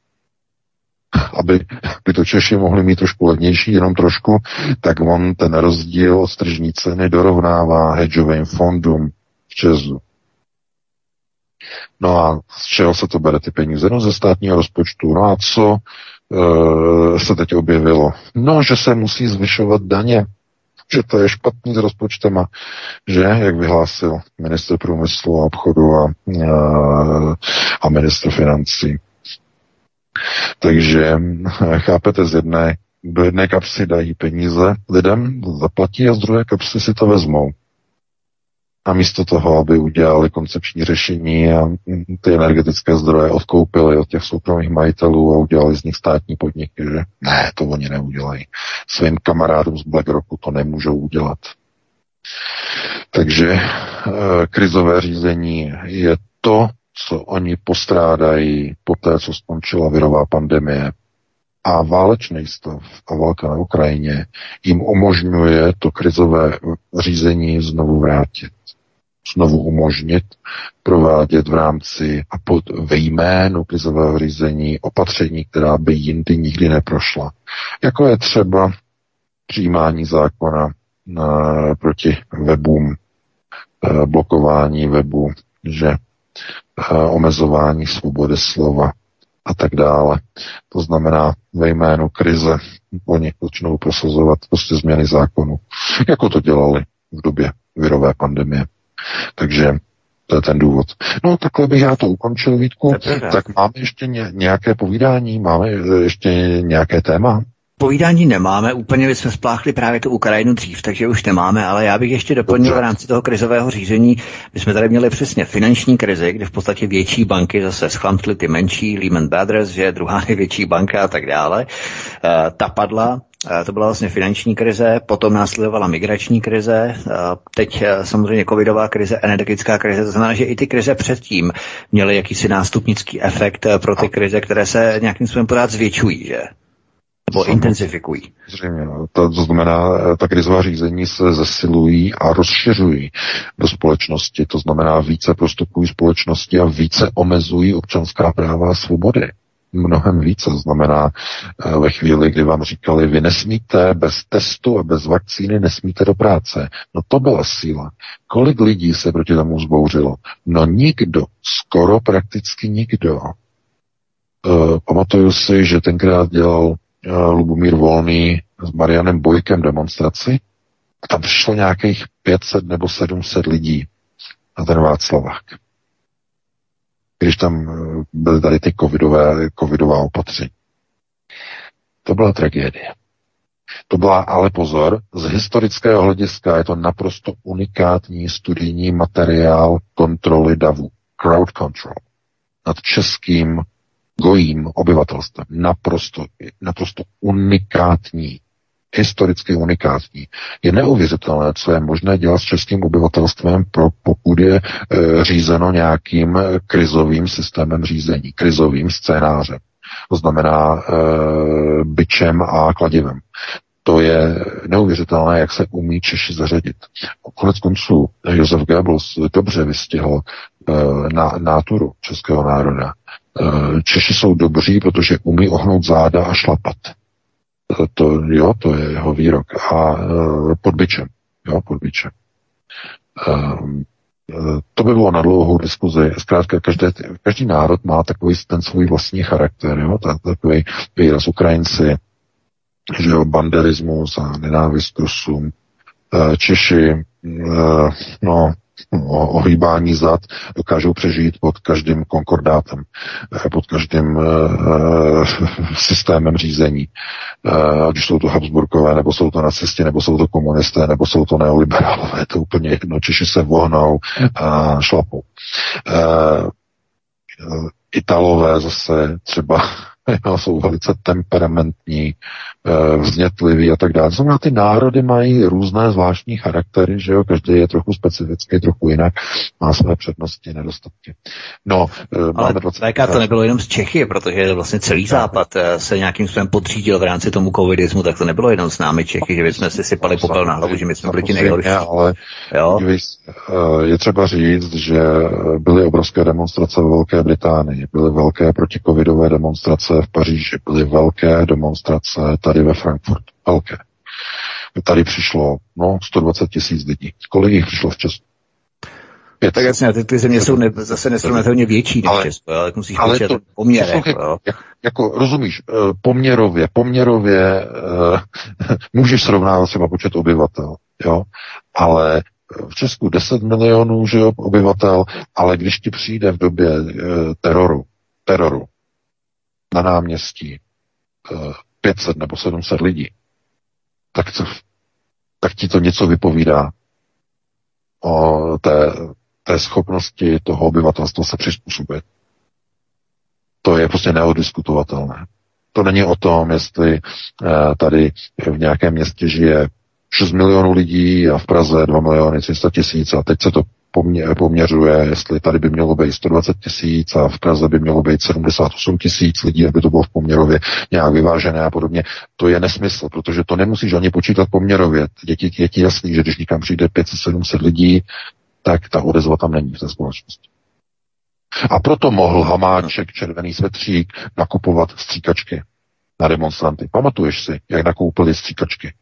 aby by to Češi mohli mít trošku levnější, jenom trošku, tak on ten rozdíl od tržní ceny dorovnává hedžovým fondům v Česu. No a z čeho se to bere ty peníze? No ze státního rozpočtu. No a co e, se teď objevilo? No, že se musí zvyšovat daně, že to je špatný s rozpočtem a že, jak vyhlásil minister průmyslu a obchodu a, a, e, a minister financí, takže chápete, z jedné, do jedné kapsy dají peníze lidem, zaplatí a z druhé kapsy si to vezmou. A místo toho, aby udělali koncepční řešení a ty energetické zdroje odkoupili od těch soukromých majitelů a udělali z nich státní podniky, že ne, to oni neudělají. Svým kamarádům z BlackRocku to nemůžou udělat. Takže e, krizové řízení je to, co oni postrádají po té, co skončila virová pandemie a válečný stav a válka na Ukrajině jim umožňuje to krizové řízení znovu vrátit. Znovu umožnit provádět v rámci a pod ve jménu krizového řízení opatření, která by jindy nikdy neprošla. Jako je třeba přijímání zákona na, proti webům, eh, blokování webu, že omezování svobody slova a tak dále. To znamená ve jménu krize oni začnou prosazovat prostě změny zákonu, jako to dělali v době virové pandemie. Takže to je ten důvod. No, takhle bych já to ukončil, Vítku. Tak máme ještě nějaké povídání, máme ještě nějaké téma? Povídání nemáme, úplně my jsme spláchli právě tu Ukrajinu dřív, takže už nemáme, ale já bych ještě doplnil v rámci toho krizového řízení. My jsme tady měli přesně finanční krizi, kde v podstatě větší banky zase schlamtly ty menší, Lehman Brothers, že je druhá největší banka a tak dále. E, ta padla, To byla vlastně finanční krize, potom následovala migrační krize, teď samozřejmě covidová krize, energetická krize. To znamená, že i ty krize předtím měly jakýsi nástupnický efekt pro ty krize, které se nějakým způsobem pořád zvětšují, že? Nebo intenzifikují. Zřejmě. No. To, to znamená, ta krizová řízení se zesilují a rozšiřují do společnosti. To znamená, více prostupují společnosti a více omezují občanská práva a svobody mnohem více. Znamená, eh, ve chvíli, kdy vám říkali, vy nesmíte bez testu a bez vakcíny nesmíte do práce. No to byla síla. Kolik lidí se proti tomu zbouřilo? No nikdo, skoro prakticky nikdo. Uh, pamatuju si, že tenkrát dělal Lubomír Volný s Marianem Bojkem demonstraci. Tam přišlo nějakých 500 nebo 700 lidí na ten Václavák když tam eh, byly tady ty covidové, covidová opatření. To byla tragédie. To byla ale pozor, z historického hlediska je to naprosto unikátní studijní materiál kontroly davu, crowd control, nad českým gojím obyvatelstvem. Naprosto, naprosto unikátní historicky unikátní. Je neuvěřitelné, co je možné dělat s českým obyvatelstvem, pro, pokud je e, řízeno nějakým krizovým systémem řízení, krizovým scénářem. To znamená e, byčem a kladivem. To je neuvěřitelné, jak se umí Češi zařadit. Konec konců Josef Goebbels dobře vystihl e, na, náturu českého národa. E, Češi jsou dobří, protože umí ohnout záda a šlapat. To, jo, to je jeho výrok. A uh, pod byčem. Jo, pod byčem. To by bylo na dlouhou diskuzi. Zkrátka, každý, každý národ má takový ten svůj vlastní charakter, jo? takový výraz Ukrajinci, že jo, banderismus a nenávist Rusům. Češi, no, ohýbání zad dokážou přežít pod každým konkordátem, eh, pod každým uh, systémem řízení. Uh, ať už jsou to Habsburkové, nebo jsou to nacisti, nebo jsou to komunisté, nebo jsou to neoliberálové. To úplně jedno. Češi se vohnou a šlapou. Uh, Italové zase třeba jo, jsou velice temperamentní, eh, vznětliví a tak dále. Znamená, ty národy mají různé zvláštní charaktery, že jo, každý je trochu specifický, trochu jinak, má své přednosti, nedostatky. No, eh, Ale máme 20... VK to nebylo jenom z Čechy, protože vlastně celý západ eh, se nějakým způsobem podřídil v rámci tomu covidismu, tak to nebylo jenom s námi Čechy, že bychom si sypali popel na hlavu, že my jsme byli ti nejhorší. Ale jo? je třeba říct, že byly obrovské demonstrace ve Velké Británii, byly velké protikovidové demonstrace v Paříži, byly velké demonstrace tady ve Frankfurtu. Velké. Tady přišlo no, 120 tisíc lidí. Kolik jich přišlo v Česku? Pět. Tak jasně, ty, ty země jsou ne, zase nesrovnatelně větší než ale, Česko, ale musíš ale to, poměr. Poslouchej, jako, jak, jako, rozumíš, eh, poměrově, poměrově uh, můžeš srovnávat třeba počet obyvatel, jo, ale v Česku 10 milionů že jo, obyvatel, ale když ti přijde v době uh, teroru, teroru, na náměstí 500 eh, nebo 700 lidí, tak, to, tak ti to něco vypovídá o té, té schopnosti toho obyvatelstva se přizpůsobit. To je prostě neodiskutovatelné. To není o tom, jestli eh, tady v nějakém městě žije 6 milionů lidí a v Praze 2 miliony 300 tisíc a teď se to pomě, poměřuje, jestli tady by mělo být 120 tisíc a v Praze by mělo být 78 tisíc lidí, aby to bylo v poměrově nějak vyvážené a podobně. To je nesmysl, protože to nemusíš ani počítat poměrově. Je ti, je ti jasný, že když někam přijde 500-700 lidí, tak ta odezva tam není v té společnosti. A proto mohl Hamáček, červený svetřík, nakupovat stříkačky na demonstranty. Pamatuješ si, jak nakoupili stříkačky?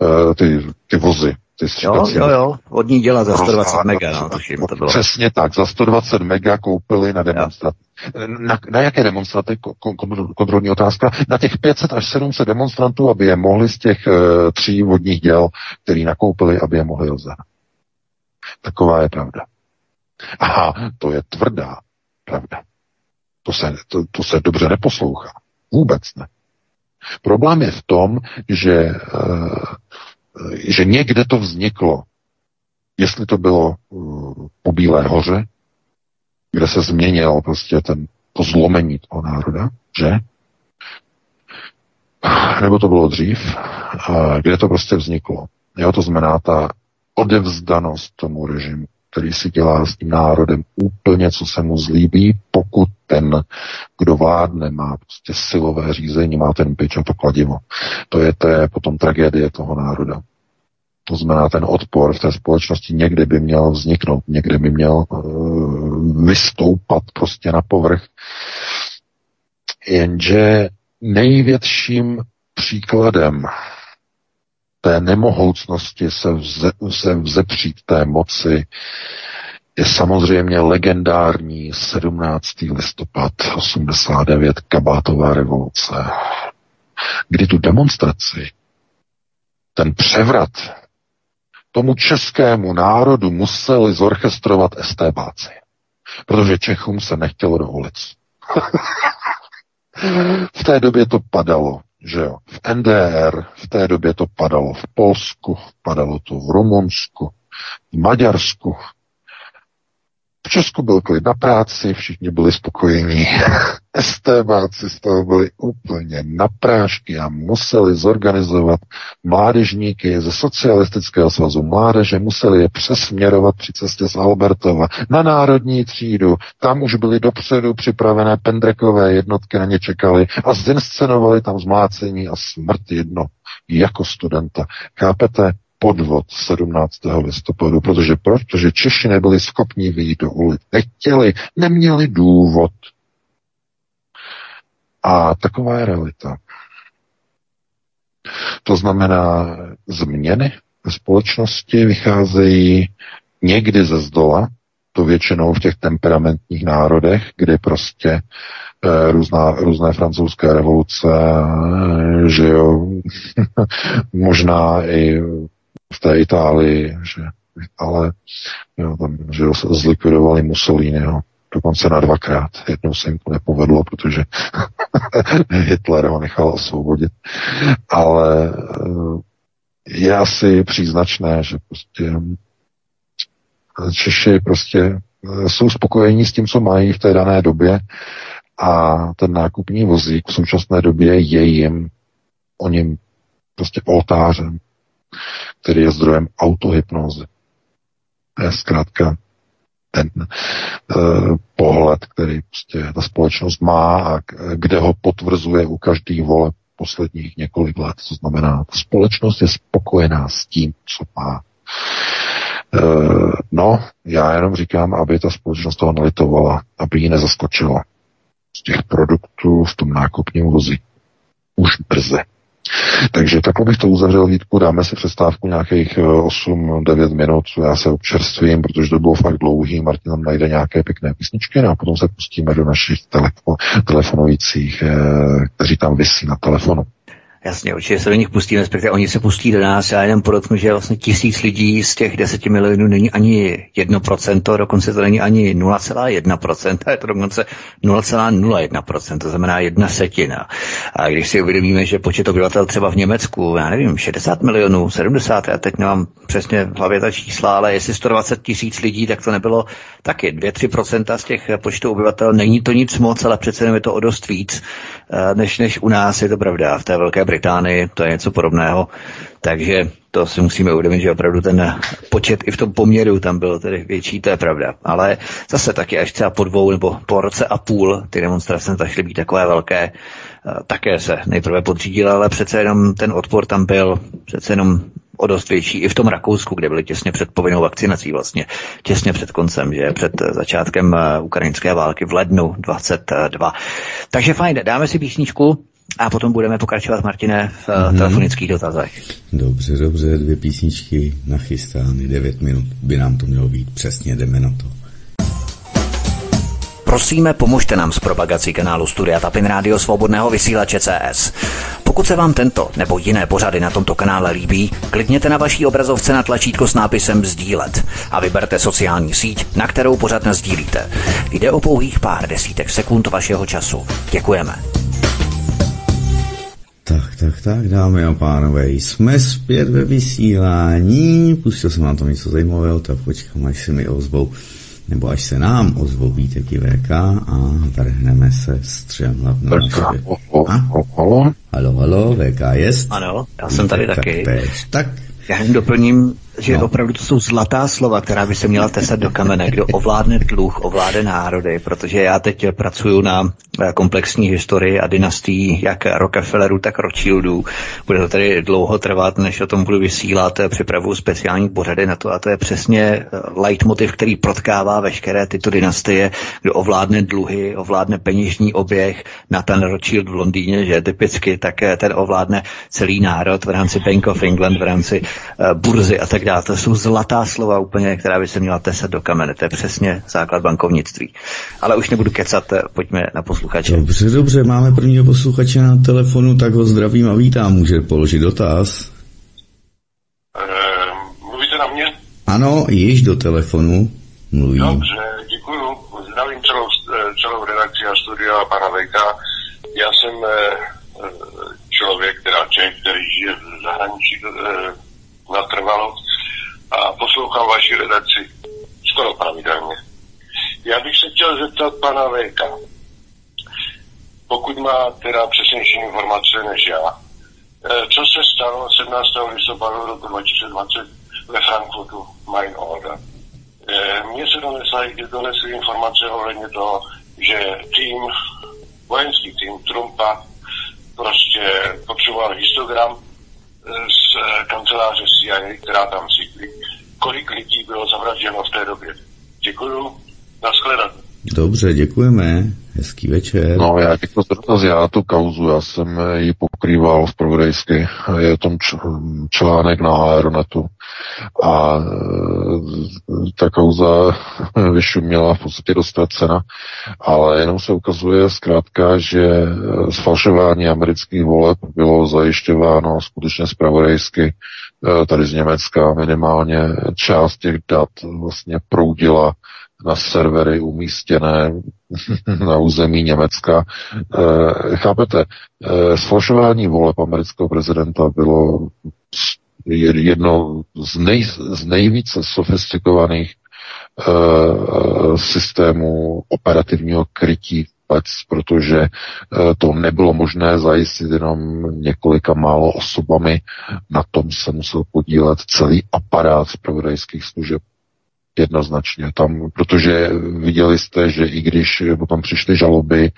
Uh, ty, ty vozy ty jo, jo, jo, od ní dělá za 120 mega, no, tuším, to bylo. Přesně tak, za 120 mega koupili na demonstraci. Na, na jaké demonstraty, kontrolní otázka? Na těch 500 až 700 demonstrantů, aby je mohli z těch uh, tří vodních děl, který nakoupili, aby je mohli rozehnat. Taková je pravda. Aha, to je tvrdá pravda. To se, to, to se dobře neposlouchá. Vůbec ne. Problém je v tom, že uh, že někde to vzniklo. Jestli to bylo uh, po Bílé hoře, kde se změnil prostě ten, to zlomení toho národa, že? nebo to bylo dřív, kde to prostě vzniklo. Jo, to znamená ta odevzdanost tomu režimu, který si dělá s tím národem úplně, co se mu zlíbí, pokud ten, kdo vládne, má prostě silové řízení, má ten pič a to kladivo. To je, to je potom tragédie toho národa. To znamená, ten odpor v té společnosti někdy by měl vzniknout, někdy by měl uh, vystoupat prostě na povrch. Jenže největším příkladem té nemohoucnosti se, vze, se vzepřít té moci je samozřejmě legendární 17. listopad 89 kabátová revoluce, kdy tu demonstraci, ten převrat tomu českému národu museli zorchestrovat estébáci, protože Čechům se nechtělo dovolit. v té době to padalo, že jo. V NDR v té době to padalo v Polsku, padalo to v Rumunsku, v Maďarsku, v Česku byl klid na práci, všichni byli spokojení. STBáci z toho byli úplně na prášky a museli zorganizovat mládežníky ze socialistického svazu mládeže, museli je přesměrovat při cestě z Albertova na národní třídu. Tam už byly dopředu připravené pendrekové jednotky, na ně čekali a zinscenovali tam zmlácení a smrt jedno jako studenta. Chápete? Podvod 17. listopadu, protože protože Češi nebyli schopni vyjít do ulic. Nechtěli, neměli důvod. A taková je realita. To znamená, změny ve společnosti vycházejí někdy ze zdola, to většinou v těch temperamentních národech, kdy prostě e, různá, různé francouzské revoluce, e, že jo, možná i v té Itálii, že, ale jo, tam, že zlikvidovali Mussoliniho dokonce na dvakrát. Jednou se jim to nepovedlo, protože Hitler ho nechal osvobodit. Ale eh, je asi příznačné, že prostě eh, Češi prostě eh, jsou spokojení s tím, co mají v té dané době a ten nákupní vozík v současné době je jim o něm prostě oltářem který je zdrojem autohypnózy. To je zkrátka ten uh, pohled, který prostě ta společnost má a kde ho potvrzuje u každých voleb posledních několik let. To znamená, ta společnost je spokojená s tím, co má. Uh, no, já jenom říkám, aby ta společnost toho nelitovala, aby ji nezaskočila z těch produktů v tom nákupním vozi. Už brze. Takže takhle bych to uzavřel, Vítku, dáme si přestávku nějakých 8-9 eh, minut, já se občerstvím, protože to bylo fakt dlouhý, Martin tam najde nějaké pěkné písničky no a potom se pustíme do našich telefo- telefonujících, eh, kteří tam vysí na telefonu. Jasně, určitě se do nich pustíme, respektive oni se pustí do nás. Já jenom podotknu, že vlastně tisíc lidí z těch deseti milionů není ani jedno procento, dokonce to není ani 0,1%, je to dokonce 0,01%, to znamená jedna setina. A když si uvědomíme, že počet obyvatel třeba v Německu, já nevím, 60 milionů, 70, já teď nemám přesně v hlavě ta čísla, ale jestli 120 tisíc lidí, tak to nebylo taky 2-3% z těch počtu obyvatel. Není to nic moc, ale přece je to o dost víc, než, než u nás, je to pravda, v té Velké Británii, to je něco podobného. Takže to si musíme uvědomit, že opravdu ten počet i v tom poměru tam byl tedy větší, to je pravda. Ale zase taky až třeba po dvou nebo po roce a půl ty demonstrace začaly být takové velké, eh, také se nejprve podřídila, ale přece jenom ten odpor tam byl, přece jenom o dost větší i v tom Rakousku, kde byli těsně před povinnou vakcinací vlastně, těsně před koncem, že před začátkem eh, ukrajinské války v lednu 22. Takže fajn, dáme si písničku, a potom budeme pokračovat, Martine, v mm-hmm. telefonických dotazech. Dobře, dobře, dvě písničky nachystány, devět minut by nám to mělo být, přesně jdeme na to. Prosíme, pomožte nám s propagací kanálu Studia Tapin Rádio Svobodného vysílače CS. Pokud se vám tento nebo jiné pořady na tomto kanále líbí, klikněte na vaší obrazovce na tlačítko s nápisem Sdílet a vyberte sociální síť, na kterou pořád sdílíte. Jde o pouhých pár desítek sekund vašeho času. Děkujeme. Tak, tak, tak, dámy a pánové, jsme zpět ve vysílání. Pustil jsem vám to něco zajímavého, tak počkám, až se mi ozvou nebo až se nám ozvou Vítek VK a vrhneme se střem na naše... Halo? Halo, halo, VK jest? Ano, já jsem tady taky. Tak, já jen doplním, že no. opravdu to jsou zlatá slova, která by se měla tesat do kamene. Kdo ovládne dluh, ovládne národy, protože já teď pracuju na eh, komplexní historii a dynastii jak Rockefellerů, tak Rothschildů. Bude to tady dlouho trvat, než o tom budu vysílat. Eh, připravu speciální pořady na to a to je přesně eh, leitmotiv, který protkává veškeré tyto dynastie, kdo ovládne dluhy, ovládne peněžní oběh, ten Rothschild v Londýně, že typicky, tak ten ovládne celý národ v rámci Bank of England, v rámci burzy a tak dále. To jsou zlatá slova úplně, která by se měla tesat do kamene. To je přesně základ bankovnictví. Ale už nebudu kecat, eh, pojďme na posluchače. Dobře, dobře, máme prvního posluchače na telefonu, tak ho zdravím a vítám. Může položit dotaz. Uh, mluvíte na mě? Ano, již do telefonu mluví. Dobře, děkuju. Zdravím celou, eh, celou redakci a studia a pana Vejka. Já jsem člověk, teda člověk, který žije v zahraničí natrvalo a poslouchám vaši redakci skoro pravidelně. Já bych se chtěl zeptat pana Véka, pokud má teda přesnější informace než já, eh, co se stalo 17. listopadu roku 2020 ve Frankfurtu Main Order. Eh, mně se donesly, donesly informace ohledně toho, že tým, vojenský tým Trumpa prostě potřeboval histogram z kanceláře CIA, která tam sídlí, kolik lidí bylo zavražděno v té době. Děkuju, nashledanou. Dobře, děkujeme. Hezký večer. No, já za dotaz. Já tu kauzu, já jsem ji pokrýval v Provodejsky. Je tom článek na Aeronetu. A e, ta kauza vyšuměla v podstatě cena, ale jenom se ukazuje zkrátka, že sfalšování amerických voleb bylo zajišťováno skutečně zpravodajsky e, tady z Německa minimálně část těch dat vlastně proudila na servery umístěné na území Německa. E, chápete, e, sfalšování voleb amerického prezidenta bylo jedno z, nej, z nejvíce sofistikovaných e, systémů operativního krytí vůbec, protože to nebylo možné zajistit jenom několika málo osobami. Na tom se musel podílet celý aparát zpravodajských služeb jednoznačně tam, protože viděli jste, že i když potom přišly žaloby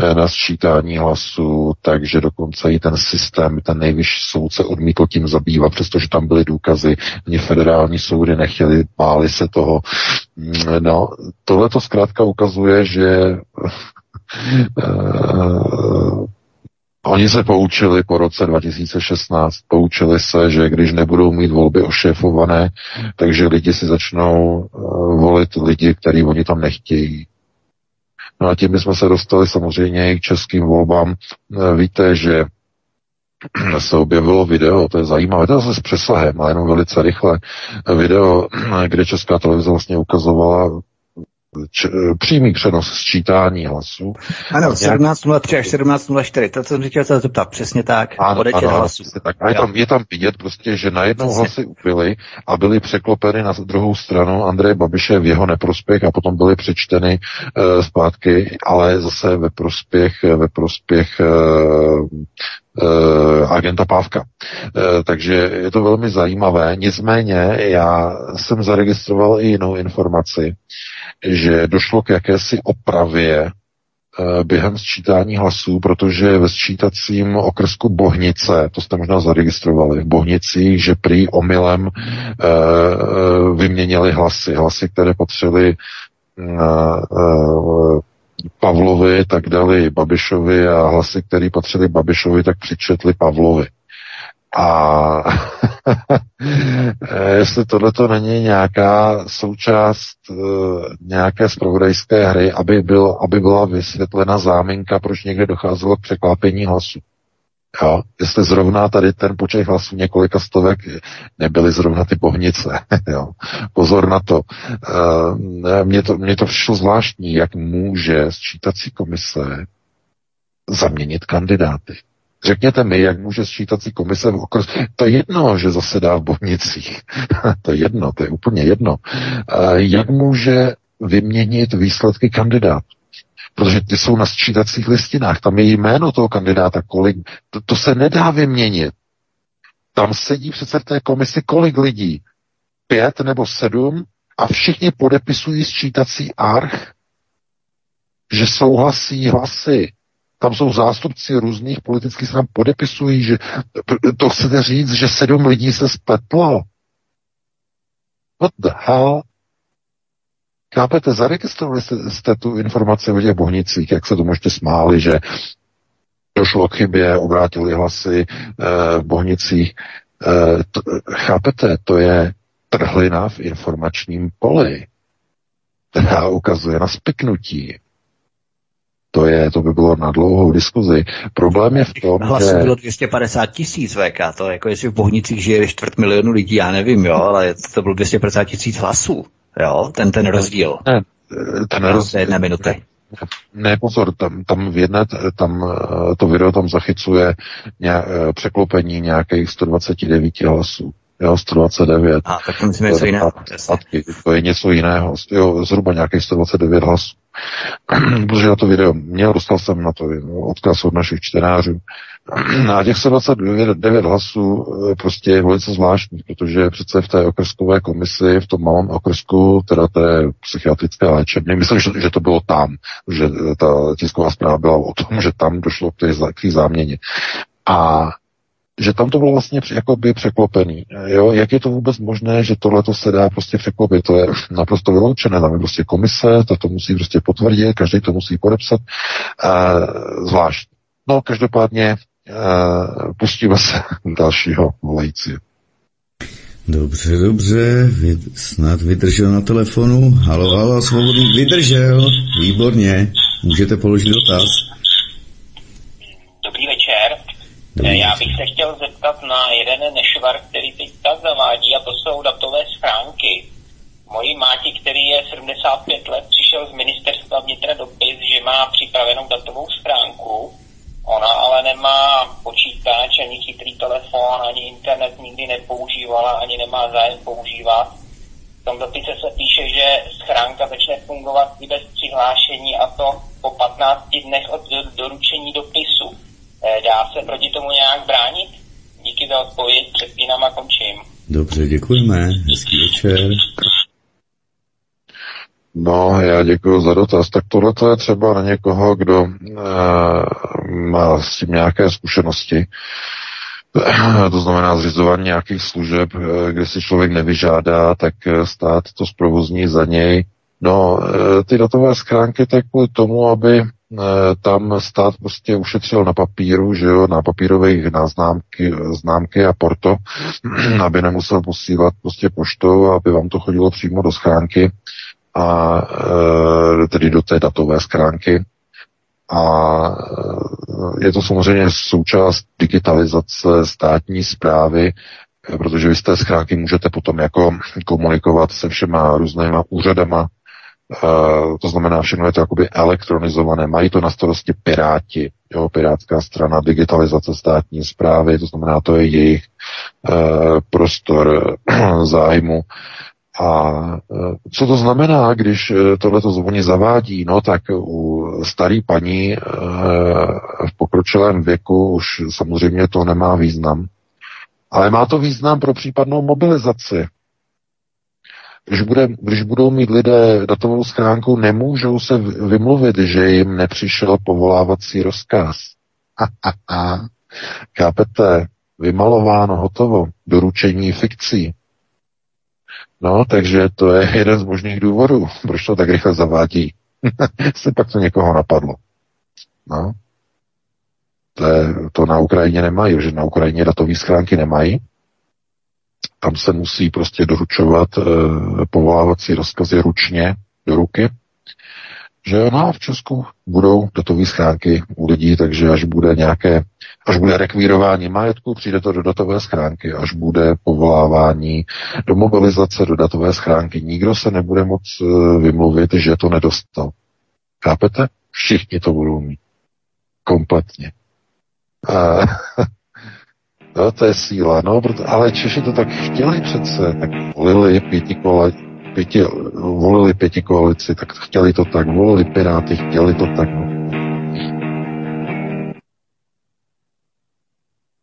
eh, na sčítání hlasu, takže dokonce i ten systém, ten nejvyšší soud se odmítl tím zabývat, přestože tam byly důkazy, ani federální soudy nechtěli, báli se toho. Mm, no, tohle to zkrátka ukazuje, že eh, Oni se poučili po roce 2016, poučili se, že když nebudou mít volby ošéfované, takže lidi si začnou uh, volit lidi, který oni tam nechtějí. No a tím bychom se dostali samozřejmě i k českým volbám. Uh, víte, že se objevilo video, to je zajímavé, to je s přesahem, ale jenom velice rychle, video, kde Česká televize vlastně ukazovala č, přímý přenos sčítání hlasů. Ano, 17.03 až 17.04, to jsem říkal se zeptat, přesně tak, ano, ano, hlasů. Tak. A je tam, je tam vidět prostě, že najednou přesně. hlasy ubyly a byly překlopeny na druhou stranu Andreje Babiše v jeho neprospěch a potom byly přečteny uh, zpátky, ale zase ve prospěch, ve prospěch Uh, agenta Pávka. Uh, takže je to velmi zajímavé. Nicméně já jsem zaregistroval i jinou informaci, že došlo k jakési opravě eh, během sčítání hlasů, protože ve sčítacím okrsku Bohnice, to jste možná zaregistrovali, v Bohnicích, že prý omylem e, vyměnili hlasy. Hlasy, které potřebovali e, Pavlovi, tak dali Babišovi a hlasy, které patřily Babišovi, tak přičetli Pavlovi. A jestli tohle to není nějaká součást uh, nějaké zpravodajské hry, aby, byl, aby byla vysvětlena záminka, proč někde docházelo k překlápění hlasu. Jo, jestli zrovna tady ten počet hlasů několika stovek nebyly zrovna ty pohnice. Jo. Pozor na to. Uh, mně to. Mně to přišlo zvláštní, jak může sčítací komise zaměnit kandidáty. Řekněte mi, jak může sčítací komise v okres... To je jedno, že zasedá v Bohnicích. to je jedno, to je úplně jedno. Jak může vyměnit výsledky kandidátů. Protože ty jsou na sčítacích listinách, tam je jméno toho kandidáta, kolik, to, to se nedá vyměnit. Tam sedí přece v té komisi kolik lidí? Pět nebo sedm a všichni podepisují sčítací arch, že souhlasí hlasy. Tam jsou zástupci různých politických stran, podepisují, že to chcete říct, že sedm lidí se spletlo. What the hell? Chápete, zaregistrovali jste, jste tu informaci o těch bohnicích, jak se to možná smáli, že došlo k chybě, obrátili hlasy e, v bohnicích. E, to, chápete, to je trhlina v informačním poli, která ukazuje na spiknutí. To, je, to by bylo na dlouhou diskuzi. Problém je v tom, Hlasů že... bylo 250 tisíc VK, to jako jestli v Bohnicích žije čtvrt milionu lidí, já nevím, jo, ale to bylo 250 tisíc hlasů, jo, ten, ten rozdíl. Ne, ten rozdíl. jedné minuty. Ne, pozor, tam, tam v jedné, tam to video tam zachycuje ně, překlopení nějakých 129 hlasů. Jo, 129. A, tak to myslím něco jiného. To je něco jiného. Jo, zhruba nějakých 129 hlasů. Protože na to video měl, dostal jsem na to odkaz od našich čtenářů. A těch 129 hlasů eh, prostě je velice zvláštní, protože přece v té okrskové komisi, v tom malém okrsku, teda té psychiatrické léčebny, myslím, že, že to bylo tam, že ta tisková zpráva byla o tom, že tam došlo k té záměně. A že tam to bylo vlastně jakoby překlopený. Jo? Jak je to vůbec možné, že tohle se dá prostě překlopit? To je naprosto vyloučené. Tam je prostě komise, ta to musí prostě potvrdit, každý to musí podepsat. E, zvlášť. No, každopádně pustíme se dalšího volajícího. Dobře, dobře, vy, snad vydržel na telefonu. Halo, halo, svobodný, vydržel, výborně, můžete položit dotaz. Dobrý. Já bych se chtěl zeptat na jeden nešvar, který teď tak zavádí, a to jsou datové schránky. Mojí máti, který je 75 let, přišel z ministerstva vnitra dopis, že má připravenou datovou schránku. Ona ale nemá počítač, ani chytrý telefon, ani internet nikdy nepoužívala, ani nemá zájem používat. V tom dopise se píše, že schránka začne fungovat i bez přihlášení a to po 15 dnech od doručení dopisu. Eh, dá se proti tomu nějak bránit? Díky za odpověď, přepínám a končím. Dobře, děkujeme. Hezký večer. No, já děkuji za dotaz. Tak tohle je třeba na někoho, kdo e, má s tím nějaké zkušenosti. To znamená zřizování nějakých služeb, eh, kde si člověk nevyžádá, tak stát to zprovozní za něj. No, ty datové schránky tak kvůli tomu, aby Eh, tam stát prostě ušetřil na papíru, že jo, na papírových známky, známky a porto, aby nemusel posílat prostě poštou, aby vám to chodilo přímo do schránky a e, tedy do té datové schránky. A eh, je to samozřejmě součást digitalizace státní zprávy, protože vy z té schránky můžete potom jako komunikovat se všema různýma úřadama, to znamená, všechno je to jakoby elektronizované. Mají to na starosti Piráti, jo, Pirátská strana, digitalizace státní zprávy, to znamená, to je jejich prostor zájmu. A uh, co to znamená, když tohleto zvoní zavádí? No tak u starý paní v pokročilém věku už samozřejmě to nemá význam. Ale má to význam pro případnou mobilizaci. Když, bude, když budou mít lidé datovou schránku, nemůžou se vymluvit, že jim nepřišel povolávací rozkaz. Chápete? Vymalováno, hotovo. Doručení fikcí. No, takže to je jeden z možných důvodů, proč to tak rychle zavádí. Se pak to někoho napadlo. No. To, je, to na Ukrajině nemají, že na Ukrajině datové schránky nemají, tam se musí prostě doručovat e, povolávací rozkazy ručně do ruky, že no v Česku budou datové schránky u lidí, takže až bude nějaké, až bude rekvírování majetku, přijde to do datové schránky, až bude povolávání do mobilizace do datové schránky, nikdo se nebude moc e, vymluvit, že to nedostal. Chápete? Všichni to budou mít. Kompletně. A, No, to je síla, no, proto, ale Češi to tak chtěli přece, tak volili pěti kola, pěti, volili pěti koalici, tak chtěli to tak, volili Piráty, chtěli to tak. No.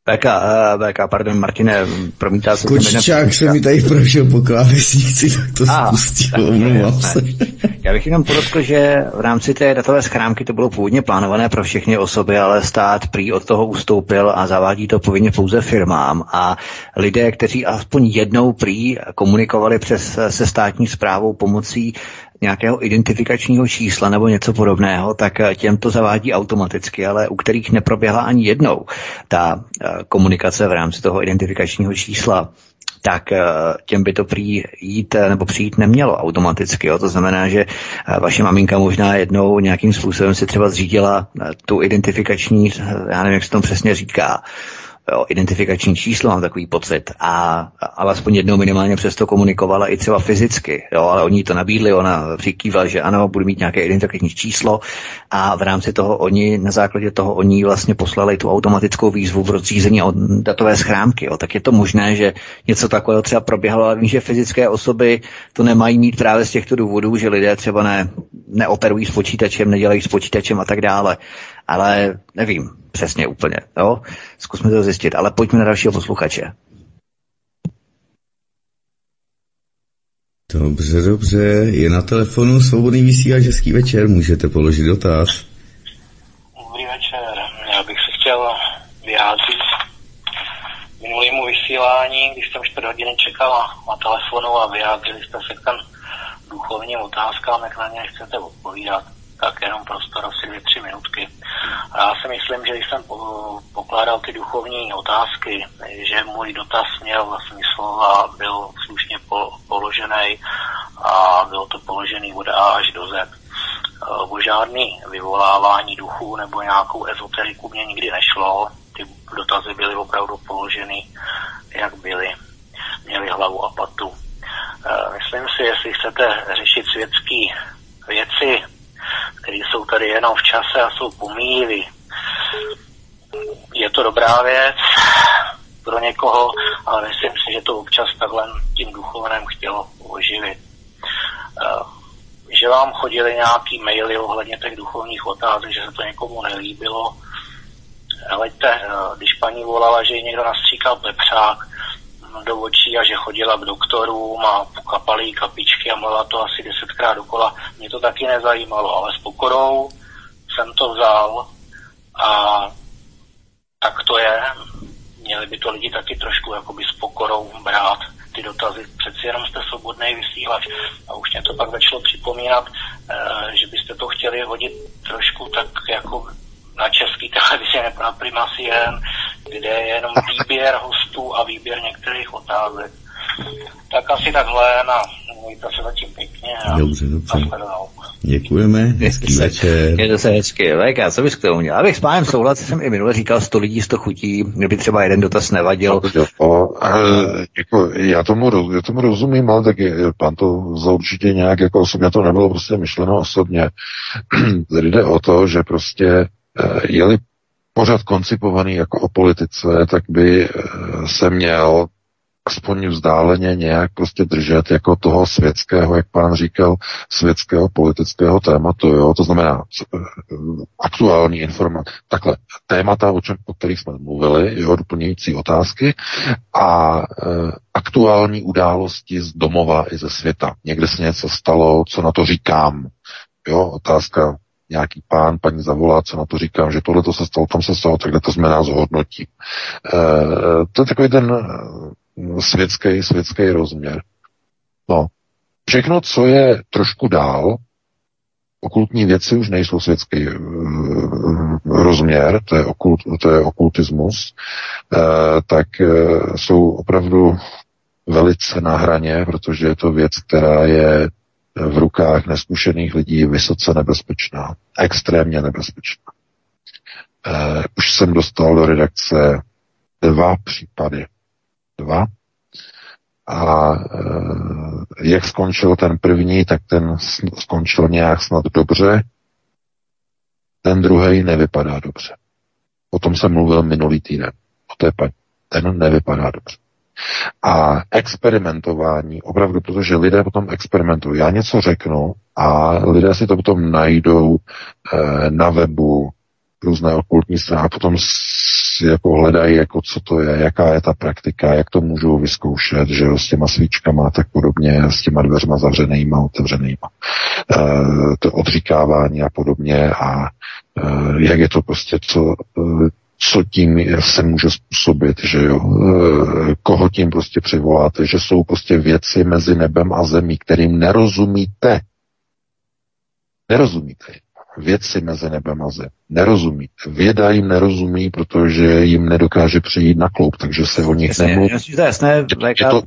BK, uh, BK, pardon, Martine, promítá se... Kočičák se mi tady prošel po klávesnici, tak to ah, spustil, omlouvám se. Já bych jenom podotkl, že v rámci té datové schránky to bylo původně plánované pro všechny osoby, ale stát prý od toho ustoupil a zavádí to povinně pouze firmám. A lidé, kteří aspoň jednou prý komunikovali přes se státní zprávou pomocí nějakého identifikačního čísla nebo něco podobného, tak eh, těm to zavádí automaticky, ale u kterých neproběhla ani jednou ta eh, komunikace v rámci toho identifikačního čísla, tak eh, těm by to prý jít nebo přijít nemělo automaticky. Jo? To znamená, že vaše maminka možná jednou nějakým způsobem si třeba zřídila tu identifikační, já nevím, jak se to přesně říká, identifikační číslo, mám takový pocit. A alespoň jednou minimálně přesto komunikovala i třeba fyzicky, jo, ale oni to nabídli, ona přikývala, že ano, budu mít nějaké identifikační číslo a v rámci toho oni, na základě toho oni vlastně poslali tu automatickou výzvu v rozřízení datové schránky. Jo. Tak je to možné, že něco takového třeba proběhlo, ale vím, že fyzické osoby to nemají mít právě z těchto důvodů, že lidé třeba ne, neoperují s počítačem, nedělají s počítačem a tak dále. Ale nevím, přesně úplně. Jo? Zkusme to zjistit, ale pojďme na dalšího posluchače. Dobře, dobře. Je na telefonu svobodný vysílač Český večer. Můžete položit dotaz. Dobrý večer. Já bych se chtěl vyjádřit minulému vysílání, když jsem 4 hodiny čekala na telefonu a vyjádřili jste se k tam duchovním otázkám, jak na ně chcete odpovídat tak jenom prostor asi dvě, tři minutky. A já si myslím, že když jsem pokládal ty duchovní otázky, že můj dotaz měl smysl a byl slušně po, položený a bylo to položený od A až do Z. E, o žádný vyvolávání duchů nebo nějakou ezoteriku mě nikdy nešlo. Ty dotazy byly opravdu položeny, jak byly. Měly hlavu a patu. E, myslím si, jestli chcete řešit světské věci které jsou tady jenom v čase a jsou pomíjivý. Je to dobrá věc pro někoho, ale myslím si, že to občas takhle tím duchovnem chtělo oživit. Eh, že vám chodili nějaký maily ohledně těch duchovních otázek, že se to někomu nelíbilo. Hleďte, když paní volala, že ji někdo nastříkal pepřák, do očí a že chodila k doktorům a kapalí kapičky a mluvila to asi desetkrát dokola. Mě to taky nezajímalo, ale s pokorou jsem to vzal a tak to je. Měli by to lidi taky trošku jakoby s pokorou brát ty dotazy. Přeci jenom jste svobodný vysílač a už mě to pak začalo připomínat, eh, že byste to chtěli hodit trošku tak jako na český televizi nebo na Prima CN, kde je jenom výběr hostů a výběr některých otázek. Tak asi takhle, na mějte se zatím pěkně a dobře, dobře. Děkujeme, hezký večer. Je to se hezky. Veka, co bys k tomu měl? Abych s pánem souhlasil, jsem i minule říkal 100 lidí, 100 chutí, kdyby třeba jeden dotaz nevadil. No, jako, já, tomu, já tomu rozumím, ale tak je, pan to za určitě nějak jako osobně to nebylo prostě myšleno osobně. Tady jde o to, že prostě je-li pořád koncipovaný jako o politice, tak by eh, se měl aspoň vzdáleně nějak prostě držet jako toho světského, jak pán říkal, světského politického tématu, jo, to znamená eh, aktuální informace, takhle, témata, o, čem, o kterých jsme mluvili, jo, doplňující otázky a e, aktuální události z domova i ze světa. Někde se něco stalo, co na to říkám, jo, otázka nějaký pán, paní zavolá, co na to říkám, že tohle to se stalo, tam se stalo, takhle to znamená zhodnotím. E, to je takový ten eh, světský, světský rozměr. No, všechno, co je trošku dál, okultní věci už nejsou světský uh, rozměr, to je, okult, to je okultismus, tak jsou opravdu velice na hraně, protože je to věc, která je v rukách neskušených lidí vysoce nebezpečná. Extrémně nebezpečná. Uh, už jsem dostal do redakce dva případy. Dva. A uh, jak skončil ten první, tak ten skončil nějak snad dobře. Ten druhý nevypadá dobře. O tom jsem mluvil minulý týden. O té paní. Ten nevypadá dobře. A experimentování, opravdu, protože lidé potom experimentují. Já něco řeknu a lidé si to potom najdou eh, na webu, různé okultní strany a potom jako hledají, jako co to je, jaká je ta praktika, jak to můžou vyzkoušet, že jo, s těma svíčkama a tak podobně, s těma dveřma zavřenýma, otevřenýma, e, to odříkávání a podobně a e, jak je to prostě, co, e, co tím se může způsobit, že jo, e, koho tím prostě přivoláte, že jsou prostě věci mezi nebem a zemí, kterým nerozumíte. Nerozumíte věci mezi nebem a zem. Nerozumí. Věda jim nerozumí, protože jim nedokáže přijít na kloup, takže se o nich jasně, nemluví. Jasně, jasné. Je, to,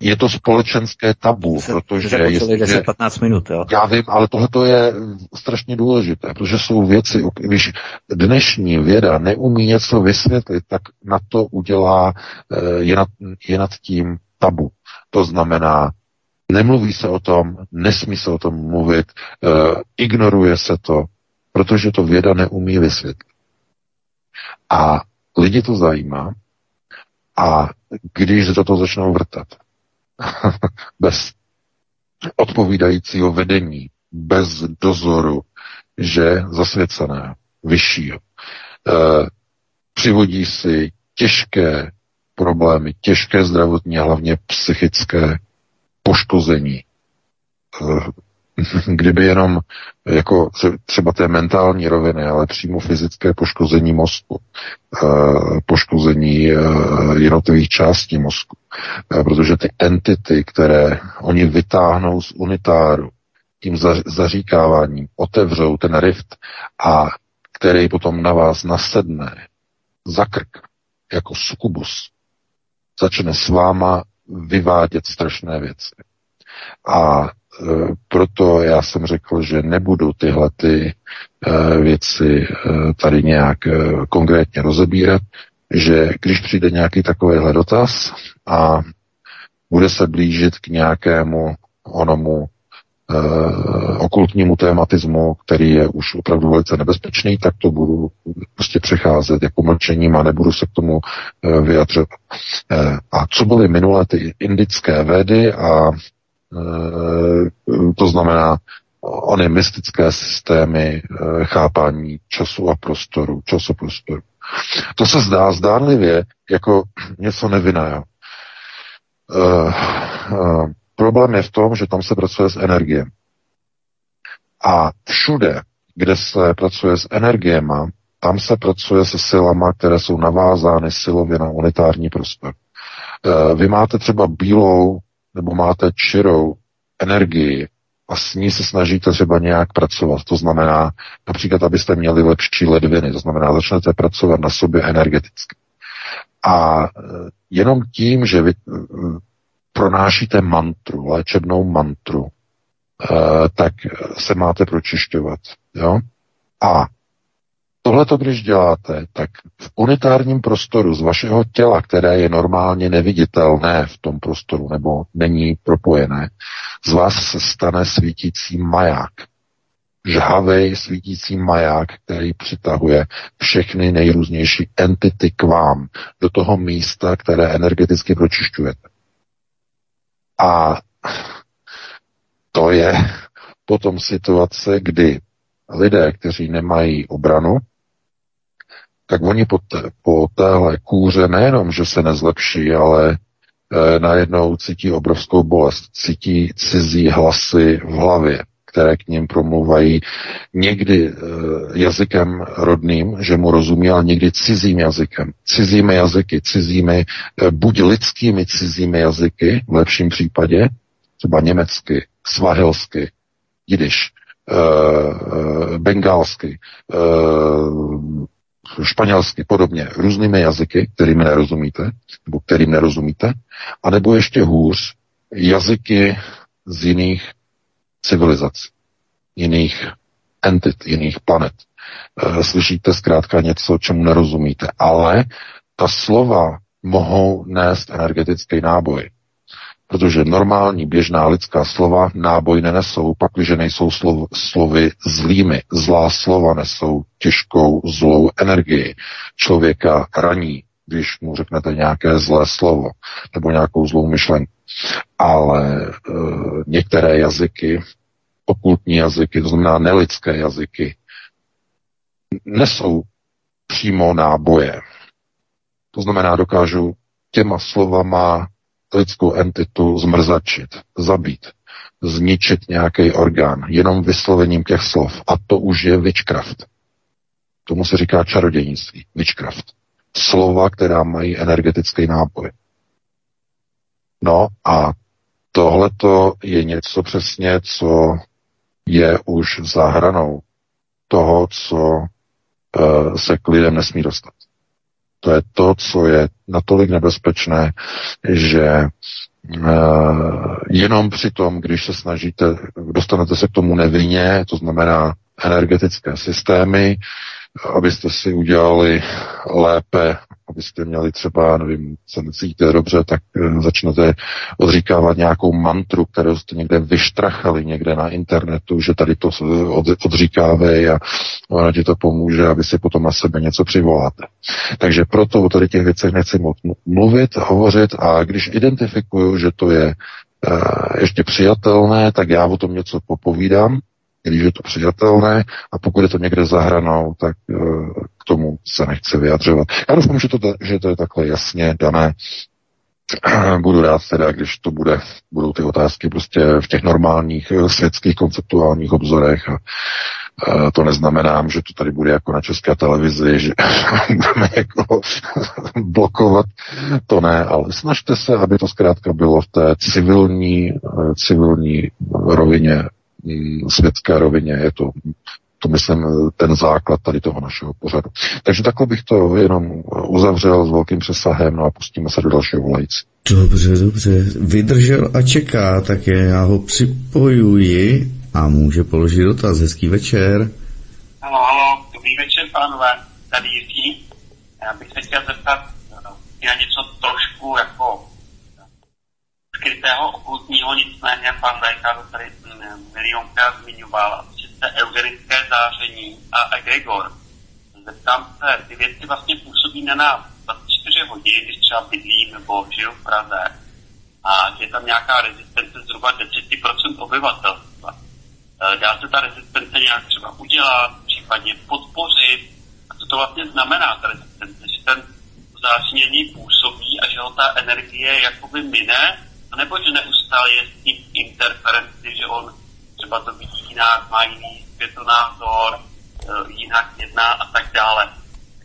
je to společenské tabu, se, protože... Je 10-15 minut, jo. Já vím, ale tohle je strašně důležité, protože jsou věci, když dnešní věda neumí něco vysvětlit, tak na to udělá, eh, je nad, je nad tím tabu. To znamená, Nemluví se o tom, nesmí se o tom mluvit, uh, ignoruje se to, protože to věda neumí vysvětlit. A lidi to zajímá a když za to začnou vrtat, bez odpovídajícího vedení, bez dozoru, že zasvěcené, vyššího, uh, přivodí si těžké problémy, těžké zdravotní a hlavně psychické poškození. Eh, kdyby jenom jako třeba té mentální roviny, ale přímo fyzické poškození mozku, eh, poškození eh, jednotlivých částí mozku. Protože ty entity, které oni vytáhnou z unitáru, tím zaříkáváním otevřou ten rift a který potom na vás nasedne za krk, jako sukubus, začne s váma vyvádět strašné věci. A proto já jsem řekl, že nebudu tyhle ty e, věci e, tady nějak konkrétně rozebírat, že když přijde nějaký takovýhle dotaz a bude se blížit k nějakému onomu okultnímu tématismu, který je už opravdu velice nebezpečný, tak to budu prostě přecházet jako mlčením a nebudu se k tomu vyjadřovat. A co byly minulé ty indické védy a to znamená ony mystické systémy uh, chápání času a prostoru, času prostoru. To se zdá zdánlivě jako něco nevinného. Uh, Problém je v tom, že tam se pracuje s energiem. A všude, kde se pracuje s energiema, tam se pracuje se silama, které jsou navázány silově na unitární prostor. Vy máte třeba bílou nebo máte čirou energii a s ní se snažíte třeba nějak pracovat. To znamená, například, abyste měli lepší ledviny, to znamená, začnete pracovat na sobě energeticky. A e, jenom tím, že vy pronášíte mantru, léčebnou mantru, eh, tak se máte pročišťovat. Jo? A tohleto, když děláte, tak v unitárním prostoru z vašeho těla, které je normálně neviditelné v tom prostoru nebo není propojené, z vás se stane svítící maják. Žhavej svítící maják, který přitahuje všechny nejrůznější entity k vám, do toho místa, které energeticky pročišťujete. A to je potom situace, kdy lidé, kteří nemají obranu, tak oni po, té, po téhle kůře nejenom, že se nezlepší, ale e, najednou cítí obrovskou bolest, cítí cizí hlasy v hlavě, které k ním promluvají někdy e, jazykem rodným, že mu rozumí, ale někdy cizím jazykem. Cizími jazyky, cizími, e, buď lidskými cizími jazyky, v lepším případě, třeba německy, svahelsky, jidiš, e, e, bengálsky, e, španělsky, podobně, různými jazyky, kterými nerozumíte, nebo kterým nerozumíte, anebo ještě hůř, jazyky z jiných civilizací, jiných entit, jiných planet. Eh, slyšíte zkrátka něco, čemu nerozumíte, ale ta slova mohou nést energetický náboj. Protože normální běžná lidská slova náboj nenesou, pakliže nejsou slov, slovy zlými. Zlá slova nesou těžkou zlou energii. Člověka raní, když mu řeknete nějaké zlé slovo nebo nějakou zlou myšlenku. Ale e, některé jazyky, okultní jazyky, to znamená nelidské jazyky, nesou přímo náboje. To znamená, dokážu těma slovama lidskou entitu zmrzačit, zabít, zničit nějaký orgán, jenom vyslovením těch slov. A to už je witchcraft. Tomu se říká čarodějnictví, witchcraft. Slova, která mají energetický náboj. No a tohleto je něco přesně, co je už za hranou toho, co uh, se k lidem nesmí dostat. To je to, co je natolik nebezpečné, že uh, jenom při tom, když se snažíte, dostanete se k tomu nevinně, to znamená energetické systémy, abyste si udělali lépe, abyste měli třeba, nevím, se necítíte dobře, tak eh, začnete odříkávat nějakou mantru, kterou jste někde vyštrachali někde na internetu, že tady to od, odříkávej a ono ti to pomůže, aby si potom na sebe něco přivoláte. Takže proto o tady těch věcech nechci mluvit, hovořit a když identifikuju, že to je uh, ještě přijatelné, tak já o tom něco popovídám, když je to přijatelné a pokud je to někde za hranou, tak eh, k tomu se nechci vyjadřovat. Já doufám, že to, že to je takhle jasně dané. Budu rád teda, když to bude, budou ty otázky prostě v těch normálních eh, světských konceptuálních obzorech a eh, to neznamená, že to tady bude jako na české televizi, že budeme jako blokovat, to ne, ale snažte se, aby to zkrátka bylo v té civilní, civilní rovině světské rovině. Je to, to myslím, ten základ tady toho našeho pořadu. Takže takhle bych to jenom uzavřel s velkým přesahem no a pustíme se do dalšího volající. Dobře, dobře. Vydržel a čeká, tak já ho připojuji a může položit dotaz. Hezký večer. Halo, halo, dobrý večer, pánové. Tady Jiří. Já bych se chtěl zeptat na něco trošku jako skrytého, okultního, nicméně pan Vejka to tady milionkrát zmiňoval, sice eugenické záření a egregor. Zeptám se, ty věci vlastně působí na nás 24 hodin, když třeba bydlím nebo žiju v Praze a je tam nějaká rezistence zhruba 10% obyvatelstva. E, dá se ta rezistence nějak třeba udělat, případně podpořit. A co to vlastně znamená, ta rezistence? Že ten zářnění působí a že ho ta energie jakoby mine, nebo že neustále je s tím interferenci, že on třeba to vidí jinak, má jiný světonázor, eh, jinak jedná a tak dále.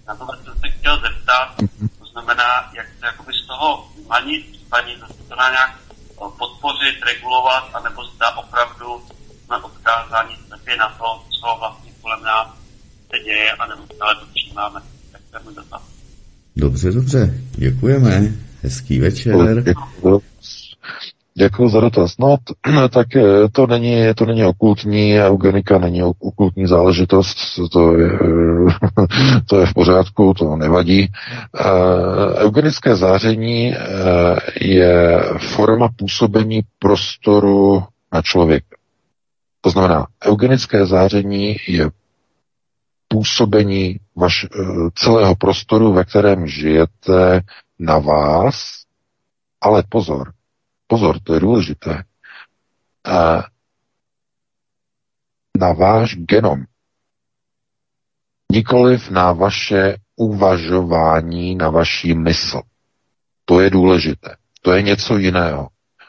Na to jsem se chtěl zeptat, to znamená, jak se jakoby z toho vymanit, případně to na nějak eh, podpořit, regulovat, anebo zda opravdu jsme odkázáni slepě na to, co vlastně kolem nás se děje, anebo stále to přijímáme. Tak to je můj dotaz. Dobře, dobře, děkujeme. Hezký večer. Děkuji. Děkuji za dotaz. No, t- tak eh, to není, to není okultní, eugenika není okultní záležitost, to je, to je v pořádku, to nevadí. Uh, eugenické záření uh, je forma působení prostoru na člověka. To znamená, eugenické záření je působení vaš, celého prostoru, ve kterém žijete, na vás, ale pozor, pozor, to je důležité, na váš genom. Nikoliv na vaše uvažování, na vaší mysl. To je důležité. To je něco jiného.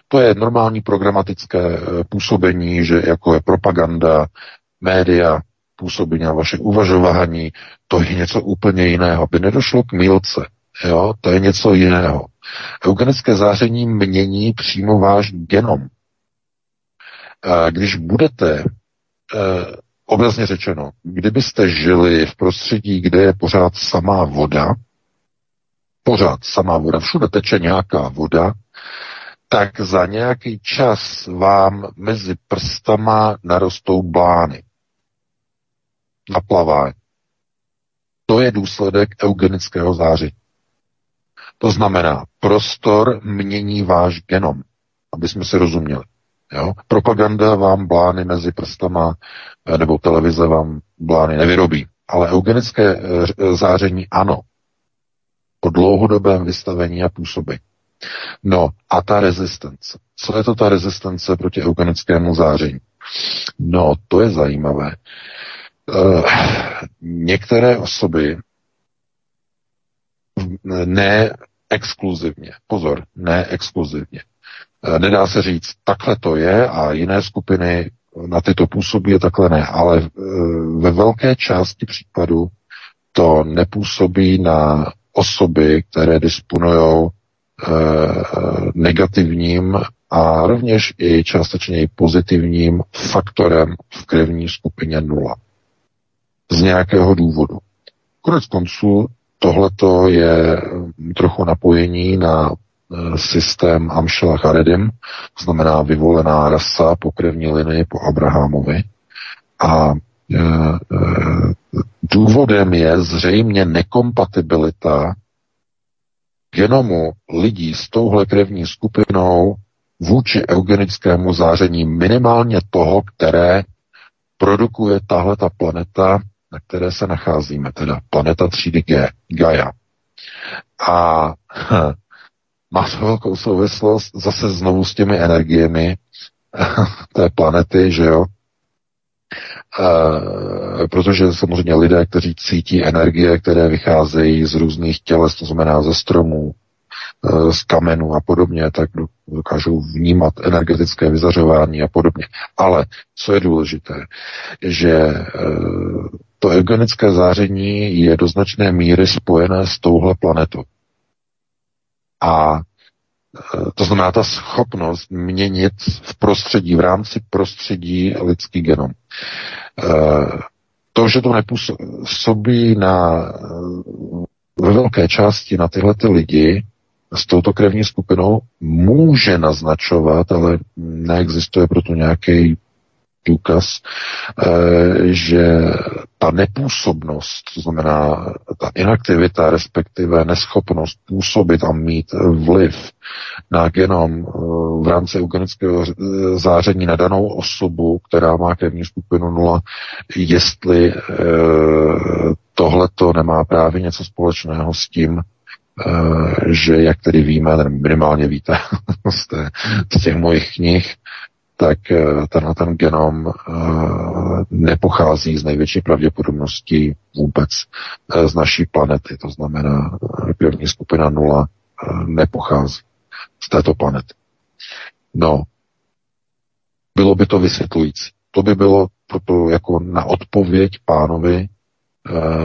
To je normální programatické eh, působení, že jako je propaganda, média, působení na vaše uvažování, to je něco úplně jiného. Aby nedošlo k mílce. Jo, to je něco jiného. Eugenické záření mění přímo váš genom. Když budete, eh, obrazně řečeno, kdybyste žili v prostředí, kde je pořád samá voda, pořád samá voda, všude teče nějaká voda, tak za nějaký čas vám mezi prstama narostou blány na plavání. To je důsledek eugenického záření. To znamená, prostor mění váš genom, aby jsme si rozuměli. Jo? Propaganda vám blány mezi prstama eh, nebo televize vám blány nevyrobí. Ale eugenické eh, záření ano. Po dlouhodobém vystavení a působení. No a ta rezistence. Co je to ta rezistence proti eugenickému záření? No, to je zajímavé. Uh, některé osoby ne exkluzivně, pozor, ne exkluzivně. Uh, nedá se říct, takhle to je a jiné skupiny na tyto působí a takhle ne, ale uh, ve velké části případů to nepůsobí na osoby, které disponují negativním a rovněž i částečně i pozitivním faktorem v krevní skupině nula. Z nějakého důvodu. Konec konců tohleto je trochu napojení na e, systém Amšela Charedim, to znamená vyvolená rasa po krevní linii po Abrahamovi. A e, e, důvodem je zřejmě nekompatibilita genomu lidí s touhle krevní skupinou vůči eugenickému záření minimálně toho, které produkuje tahle ta planeta, na které se nacházíme, teda planeta třídy G, Gaia. A hm, má to velkou souvislost zase znovu s těmi energiemi té planety, že jo? E, protože samozřejmě lidé, kteří cítí energie, které vycházejí z různých těles, to znamená ze stromů, z kamenů a podobně, tak dokážou vnímat energetické vyzařování a podobně. Ale co je důležité, že eh, to eugenické záření je do značné míry spojené s touhle planetou. A eh, to znamená ta schopnost měnit v prostředí, v rámci prostředí lidský genom. To, že to nepůsobí na, ve velké části na tyhle ty lidi, s touto krevní skupinou může naznačovat, ale neexistuje proto nějaký důkaz, eh, že ta nepůsobnost, to znamená ta inaktivita, respektive neschopnost působit a mít vliv na genom eh, v rámci eugenického záření na danou osobu, která má krevní skupinu 0, jestli eh, tohleto nemá právě něco společného s tím, Eh, že jak tedy víme, minimálně víte z, té, z těch mojich knih, tak eh, tenhle ten genom eh, nepochází z největší pravděpodobností vůbec z naší planety. To znamená, první skupina nula nepochází z této planety. No, bylo by to vysvětlující. To by bylo proto jako na odpověď pánovi, Eh,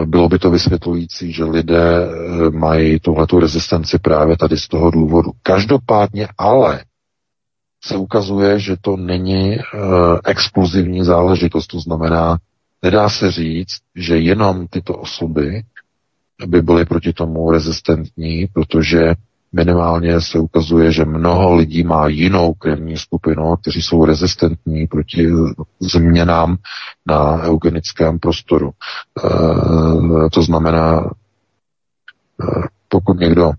bylo by to vysvětlující, že lidé eh, mají tuhletu rezistenci právě tady z toho důvodu. Každopádně ale se ukazuje, že to není uh, exkluzivní záležitost. To znamená, nedá se říct, že jenom tyto osoby by byly proti tomu rezistentní, protože minimálně se ukazuje, že mnoho lidí má jinou krevní skupinu, kteří jsou rezistentní proti změnám na eugenickém prostoru. E, to znamená, e, pokud někdo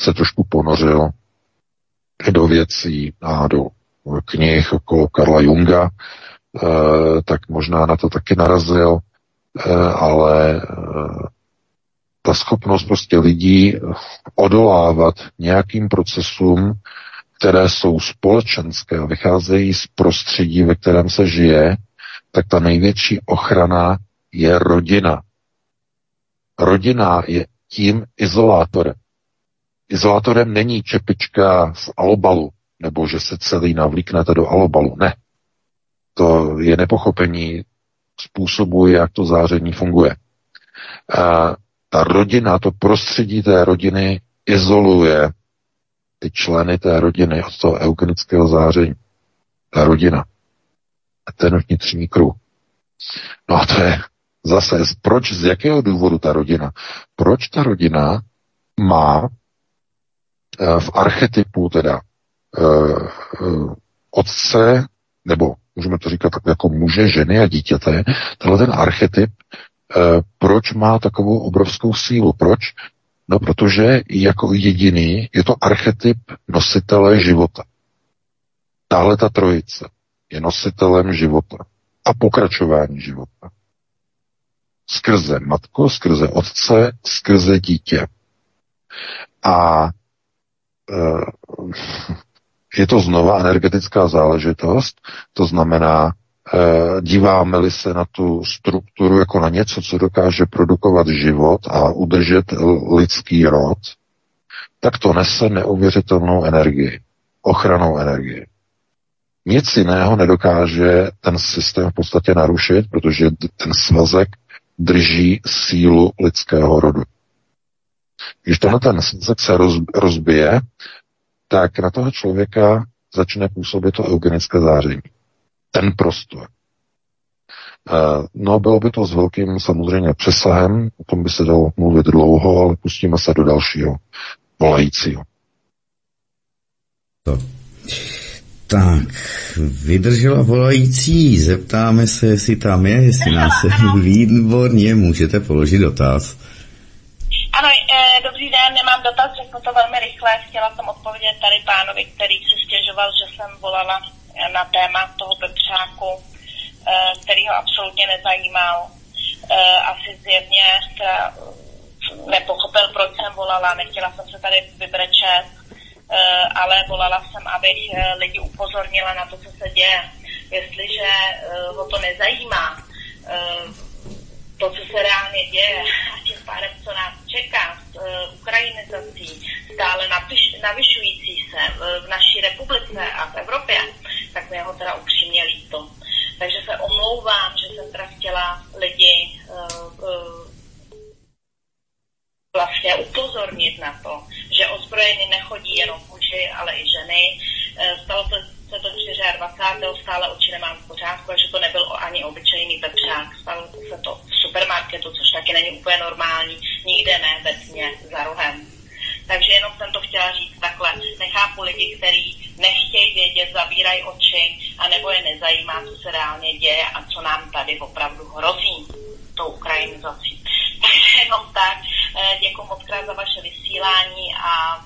se trošku ponořil do věcí a do knih okolo Karla Junga, e, tak možná na to taky narazil, ale ta schopnost prostě lidí odolávat nějakým procesům, které jsou společenské a vycházejí z prostředí, ve kterém se žije, tak ta největší ochrana je rodina. Rodina je tím izolátorem. Izolátorem není čepička z alobalu, nebo že se celý navlíknete do alobalu. Ne. To je nepochopení způsobu, jak to záření funguje. Ta rodina, to prostředí té rodiny izoluje ty členy té rodiny od toho eugenického záření. Ta rodina. A ten vnitřní kruh. No a to je zase, proč, z jakého důvodu ta rodina? Proč ta rodina má eh, v archetypu teda uh, otce, nebo můžeme to říkat tak jako muže, ženy a dítěte, tenhle ten archetyp Eh, proč má takovou obrovskou sílu? Proč? No, protože jako jediný je to archetyp nositele života. Tahle ta trojice je nositelem života a pokračování života. Skrze matku, skrze otce, skrze dítě. A je to znova energetická záležitost, to znamená, díváme-li se na tu strukturu jako na něco, co dokáže produkovat život a udržet lidský rod, tak to nese neuvěřitelnou energii, ochranou energii. Nic jiného nedokáže ten systém v podstatě narušit, protože ten svazek drží sílu lidského rodu. Když tenhle ten svazek se roz, rozbije, tak na toho člověka začne působit to eugenické záření. Ten prostor. Eh, no, bylo by to s velkým samozřejmě přesahem, o tom by se dalo mluvit dlouho, ale pustíme se do dalšího volajícího. To. Tak, vydržela volající, zeptáme se, jestli tam je, jestli nás se výborně můžete položit dotaz. Ano, e, dobrý den, nemám dotaz, řeknu to velmi rychle. Chtěla jsem odpovědět tady pánovi, který si stěžoval, že jsem volala eh, na téma toho e, který ho absolutně nezajímal. E, asi zjevně nepochopil, proč jsem volala, nechtěla jsem se tady vybrečet Eh, ale volala jsem, abych eh, lidi upozornila na to, co se děje. Jestliže eh, ho to nezajímá, to, co se reálně děje a tím pádem, co nás čeká ukrajinizací, stále navyšující se v naší republice a v Evropě, tak mi ho teda upřímně líto. Takže se omlouvám, že jsem teda chtěla lidi vlastně upozornit na to, že ozbrojení nechodí jenom muži, ale i ženy. Stalo to, se to 24. stále oči nemám v pořádku, že to nebyl ani obyčejný pepřák. Stalo se to v supermarketu, což taky není úplně normální, nikde ne ve tmě za rohem. Takže jenom jsem to chtěla říct takhle. Nechápu lidi, kteří nechtějí vědět, zavírají oči, anebo je nezajímá, co se reálně děje a co nám tady opravdu hrozí tou ukrajinizací. Takže jenom tak. Eh, děkuji moc krát za vaše vysílání a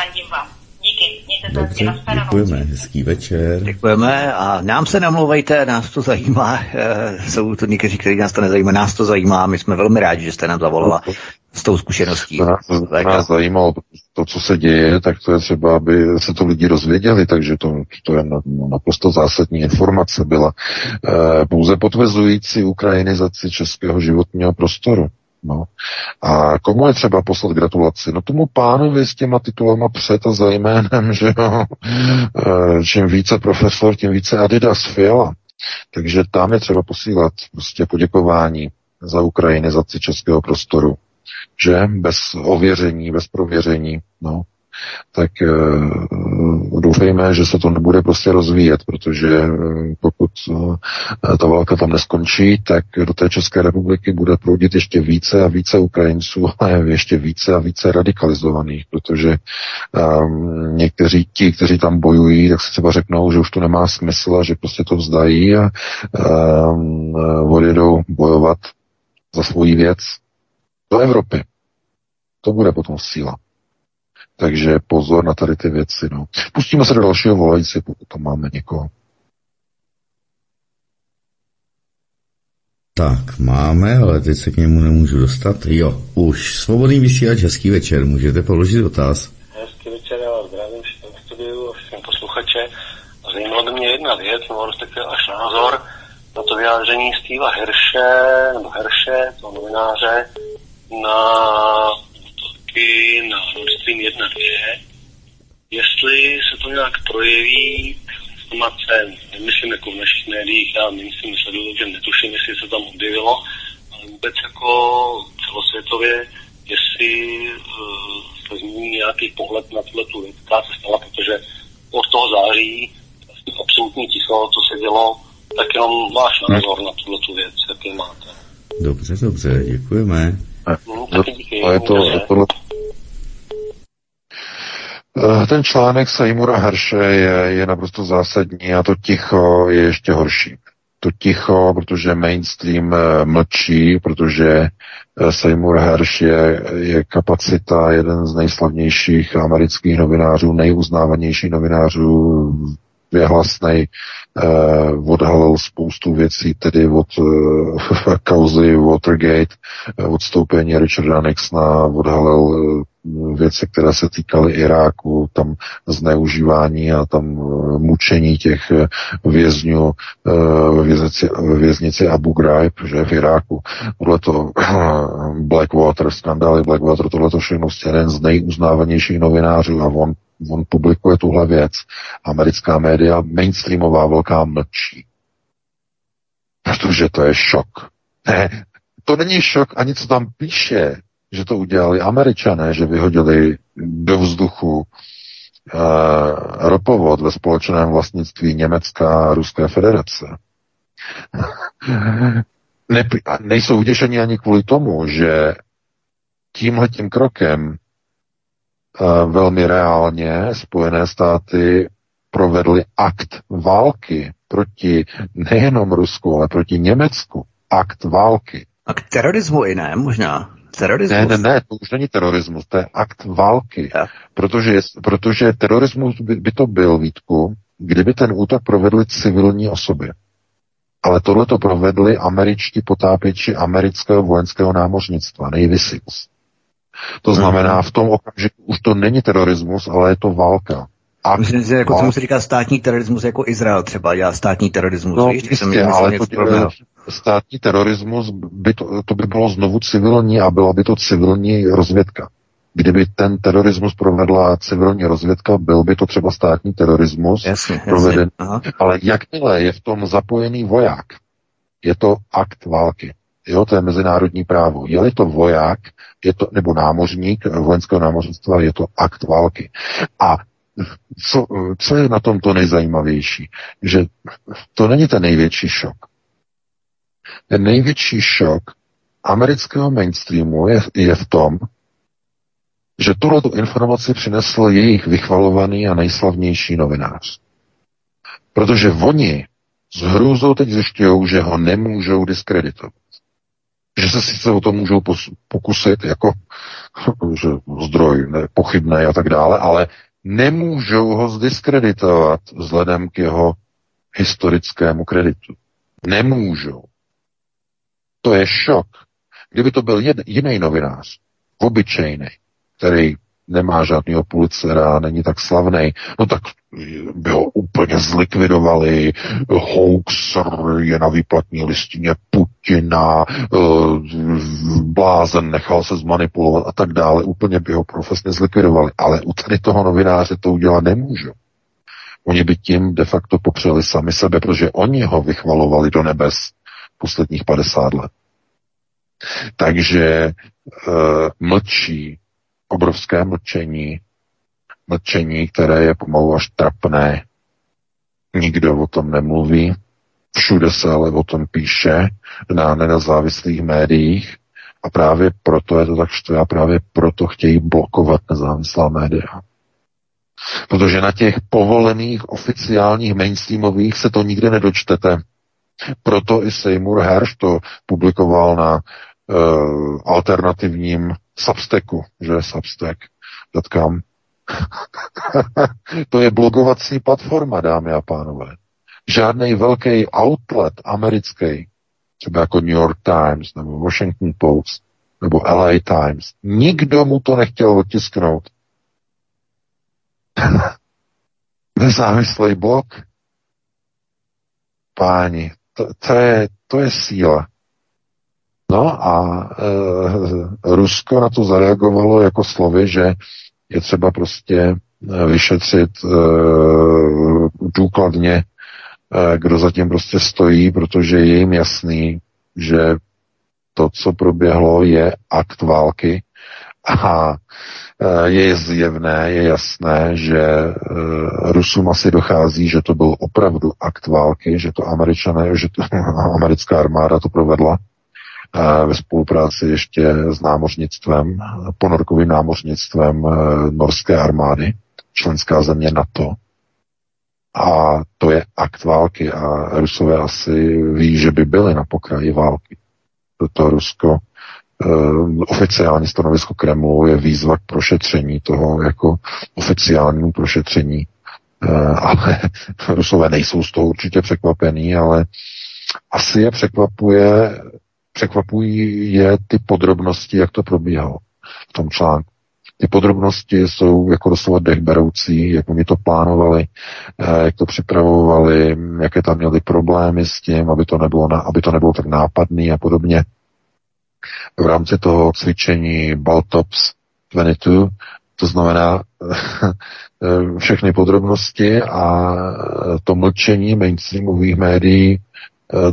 fandím vám. Díky, mějte se Dobře, děkujeme, hezký večer. Děkujeme a nám se namlouvejte, nás to zajímá. E, jsou to někteří, kteří nás to nezajímá, nás to zajímá. My jsme velmi rádi, že jste nám zavolala s tou zkušeností. To nás, nás zajímalo, to, co se děje, tak to je třeba, aby se to lidi rozvěděli, takže to, to je naprosto zásadní informace byla. E, pouze potvrzující ukrajinizaci českého životního prostoru. No. A komu je třeba poslat gratulaci? No tomu pánovi s těma titulama před a za jménem, že jo. E, čím více profesor, tím více Adidas Fiala. Takže tam je třeba posílat prostě poděkování za ukrajinizaci českého prostoru. Že? Bez ověření, bez prověření. No tak uh, doufejme, že se to nebude prostě rozvíjet, protože uh, pokud uh, ta válka tam neskončí, tak do té České republiky bude proudit ještě více a více Ukrajinců a ještě více a více radikalizovaných, protože um, někteří ti, kteří tam bojují, tak si třeba řeknou, že už to nemá smysl a že prostě to vzdají a um, odjedou bojovat za svoji věc do Evropy. To bude potom síla. Takže pozor na tady ty věci. No. Pustíme se do dalšího volající, pokud tam máme někoho. Tak, máme, ale teď se k němu nemůžu dostat. Jo, už. Svobodný vysílač, hezký večer, můžete položit dotaz. Hezký večer, já vás zdravím všem studiu a všem posluchače. Zajímala by mě jedna věc, nebo respektive až názor na to vyjádření Steva Herše, nebo Herše, toho novináře, na útoky na Nord Stream 1 2, jestli se to nějak projeví informace, nemyslím jako v našich médiích, já myslím, sleduju, že netuším, jestli se tam objevilo, ale vůbec jako celosvětově, jestli uh, se zmíní nějaký pohled na tuhle tu věc, která se stala, protože od toho září vlastně absolutní ticho, co se dělo, tak jenom váš názor na tuhle tu věc, jaký máte. Dobře, dobře, děkujeme. No, je to, je to, Eh, ten článek Seymoura Herše je, je naprosto zásadní a to ticho je ještě horší. To ticho, protože mainstream eh, mlčí, protože eh, Seymour Hersh je, je kapacita, jeden z nejslavnějších amerických novinářů, nejuznávanějších novinářů věhlasnej, eh, odhalil spoustu věcí, tedy od eh, kauzy Watergate, eh, odstoupení Richarda Nixona, odhalil eh, věci, které se týkaly Iráku, tam zneužívání a tam eh, mučení těch eh, vězňů ve věznici, věznici Abu Ghraib, že v Iráku. Tohleto Blackwater, skandály Blackwater, tohleto všechno je jeden z nejuznávanějších novinářů a on, on publikuje tuhle věc. Americká média, mainstreamová velká mlčí. Protože to je šok. Ne, to není šok ani co tam píše že to udělali američané, že vyhodili do vzduchu uh, ropovod ve společném vlastnictví Německa a Ruské federace. ne, nejsou uděšení ani kvůli tomu, že tímhletím krokem velmi reálně Spojené státy provedly akt války proti nejenom Rusku, ale proti Německu. Akt války. Akt terorismu i ne, možná. Terorismus? Ne, ne, ne, to už není terorismus, to je akt války. Ja. Protože, protože terorismus by, by to byl, Vítku, kdyby ten útok provedli civilní osoby. Ale tohle to provedli američtí potápěči amerického vojenského námořnictva, Navy Seals. To znamená, v tom okamžiku už to není terorismus, ale je to válka. A Myslím, že jako tomu se říká státní terorismus, jako Izrael třeba dělá státní terorismus. No, víš, jistě, ale to, státní terorismus, by to, to by bylo znovu civilní a byla by to civilní rozvědka. Kdyby ten terorismus provedla civilní rozvědka, byl by to třeba státní terorismus jasně, proveden. Jasně, Ale jakmile je v tom zapojený voják, je to akt války. Jo, to je mezinárodní právo. Je-li to voják, je to, nebo námořník vojenského námořnictva, je to akt války. A co, co je na tom to nejzajímavější? Že to není ten největší šok. Ten největší šok amerického mainstreamu je, je v tom, že tuhle informaci přinesl jejich vychvalovaný a nejslavnější novinář. Protože oni s hrůzou teď zjišťují, že ho nemůžou diskreditovat. Že se sice o to můžou pokusit jako že zdroj pochybný a tak dále, ale nemůžou ho zdiskreditovat vzhledem k jeho historickému kreditu. Nemůžou. To je šok. Kdyby to byl jed, jiný novinář, obyčejný, který nemá žádného pulicera, není tak slavný, no tak by ho úplně zlikvidovali, hoaxer je na výplatní listině Putina, eh, blázen nechal se zmanipulovat a tak dále, úplně by ho profesně zlikvidovali. Ale u tady toho novináře to udělat nemůžou. Oni by tím de facto popřeli sami sebe, protože oni ho vychvalovali do nebes posledních 50 let. Takže uh, mlčí, obrovské mlčení, mlčení, které je pomalu až trapné. Nikdo o tom nemluví, všude se ale o tom píše na nezávislých médiích a právě proto je to tak štve a právě proto chtějí blokovat nezávislá média. Protože na těch povolených oficiálních mainstreamových se to nikdy nedočtete. Proto i Seymour Hersh to publikoval na uh, alternativním Substacku, že Substack.com. to je blogovací platforma, dámy a pánové. Žádný velký outlet americký, třeba jako New York Times nebo Washington Post nebo LA Times, nikdo mu to nechtěl otisknout. Nezávislý blok. Páni, to, to, je, to je síla. No a e, Rusko na to zareagovalo jako slovy, že je třeba prostě e, vyšetřit e, důkladně, e, kdo zatím prostě stojí, protože je jim jasný, že to, co proběhlo, je akt války. A je zjevné, je jasné, že Rusům asi dochází, že to byl opravdu akt války, že to američané, že to, americká armáda to provedla ve spolupráci ještě s námořnictvem, ponorkovým námořnictvem e, norské armády, členská země NATO. A to je akt války a Rusové asi ví, že by byli na pokraji války. Toto Rusko e, oficiální stanovisko Kremlu je výzva k prošetření toho jako oficiálnímu prošetření ale Rusové nejsou z toho určitě překvapení, ale asi je překvapuje, překvapují je ty podrobnosti, jak to probíhalo v tom článku. Ty podrobnosti jsou jako doslova dechberoucí, jak oni to plánovali, eh, jak to připravovali, jaké tam měli problémy s tím, aby to nebylo, aby to nebylo tak nápadný a podobně. V rámci toho cvičení Baltops 22, to znamená eh, všechny podrobnosti a to mlčení mainstreamových médií Eh,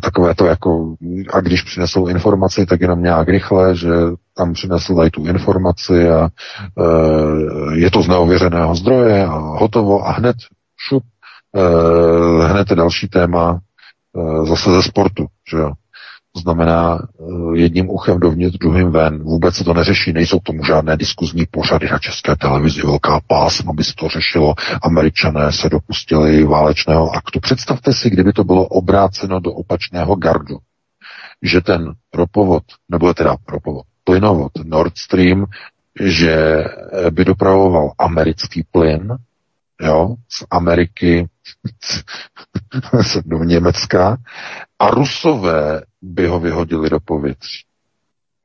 takové to jako, a když přinesou informaci, tak jenom nějak rychle, že tam přinesl dají tu informaci a e, je to z neověřeného zdroje a hotovo a hned šup, e, hned je další téma zase ze sportu, že jo. Znamená eh, jedním uchem dovnitř, druhým ven. Vůbec se to neřeší, nejsou k tomu žádné diskuzní pořady na české televizi, velká pásma by se to řešilo. Američané se dopustili válečného aktu. Představte si, kdyby to bylo obráceno do opačného gardu. Že ten ropovod, nebo teda ropovod, plynovod Nord Stream, že by dopravoval americký plyn, jo, z Ameriky do Německa a Rusové by ho vyhodili do povětří.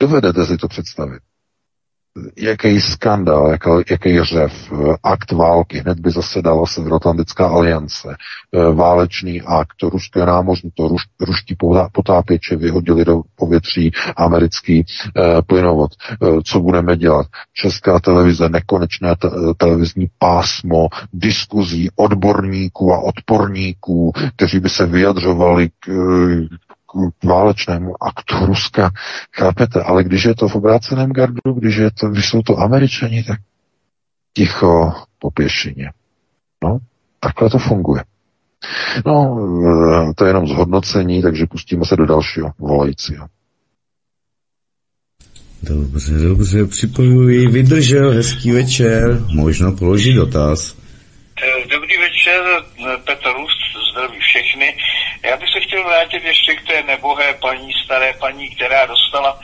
Dovedete si to představit? Jaký skandál, jaký, jaký řev, akt války, hned by zasedala Severoatlantická aliance, e, válečný akt, ruské námořní, to ruš, ruští potápěče vyhodili do povětří americký eh, plynovod. Eh, co budeme dělat? Česká televize, nekonečné te, televizní pásmo, diskuzí odborníků a odporníků, kteří by se vyjadřovali k válečnému aktu Ruska. Chápete? Ale když je to v obráceném gardu, když, je to, když jsou to američani, tak ticho po pěšině. No, takhle to funguje. No, eh, to je jenom zhodnocení, takže pustíme se do dalšího volajícího. Dobře, dobře, připojuji. Vydržel, hezký večer. Možno položit dotaz. Eh, dobrý večer, Petr Rust, zdraví všechny. Já bych se chtěl vrátit ještě k té nebohé paní, staré paní, která dostala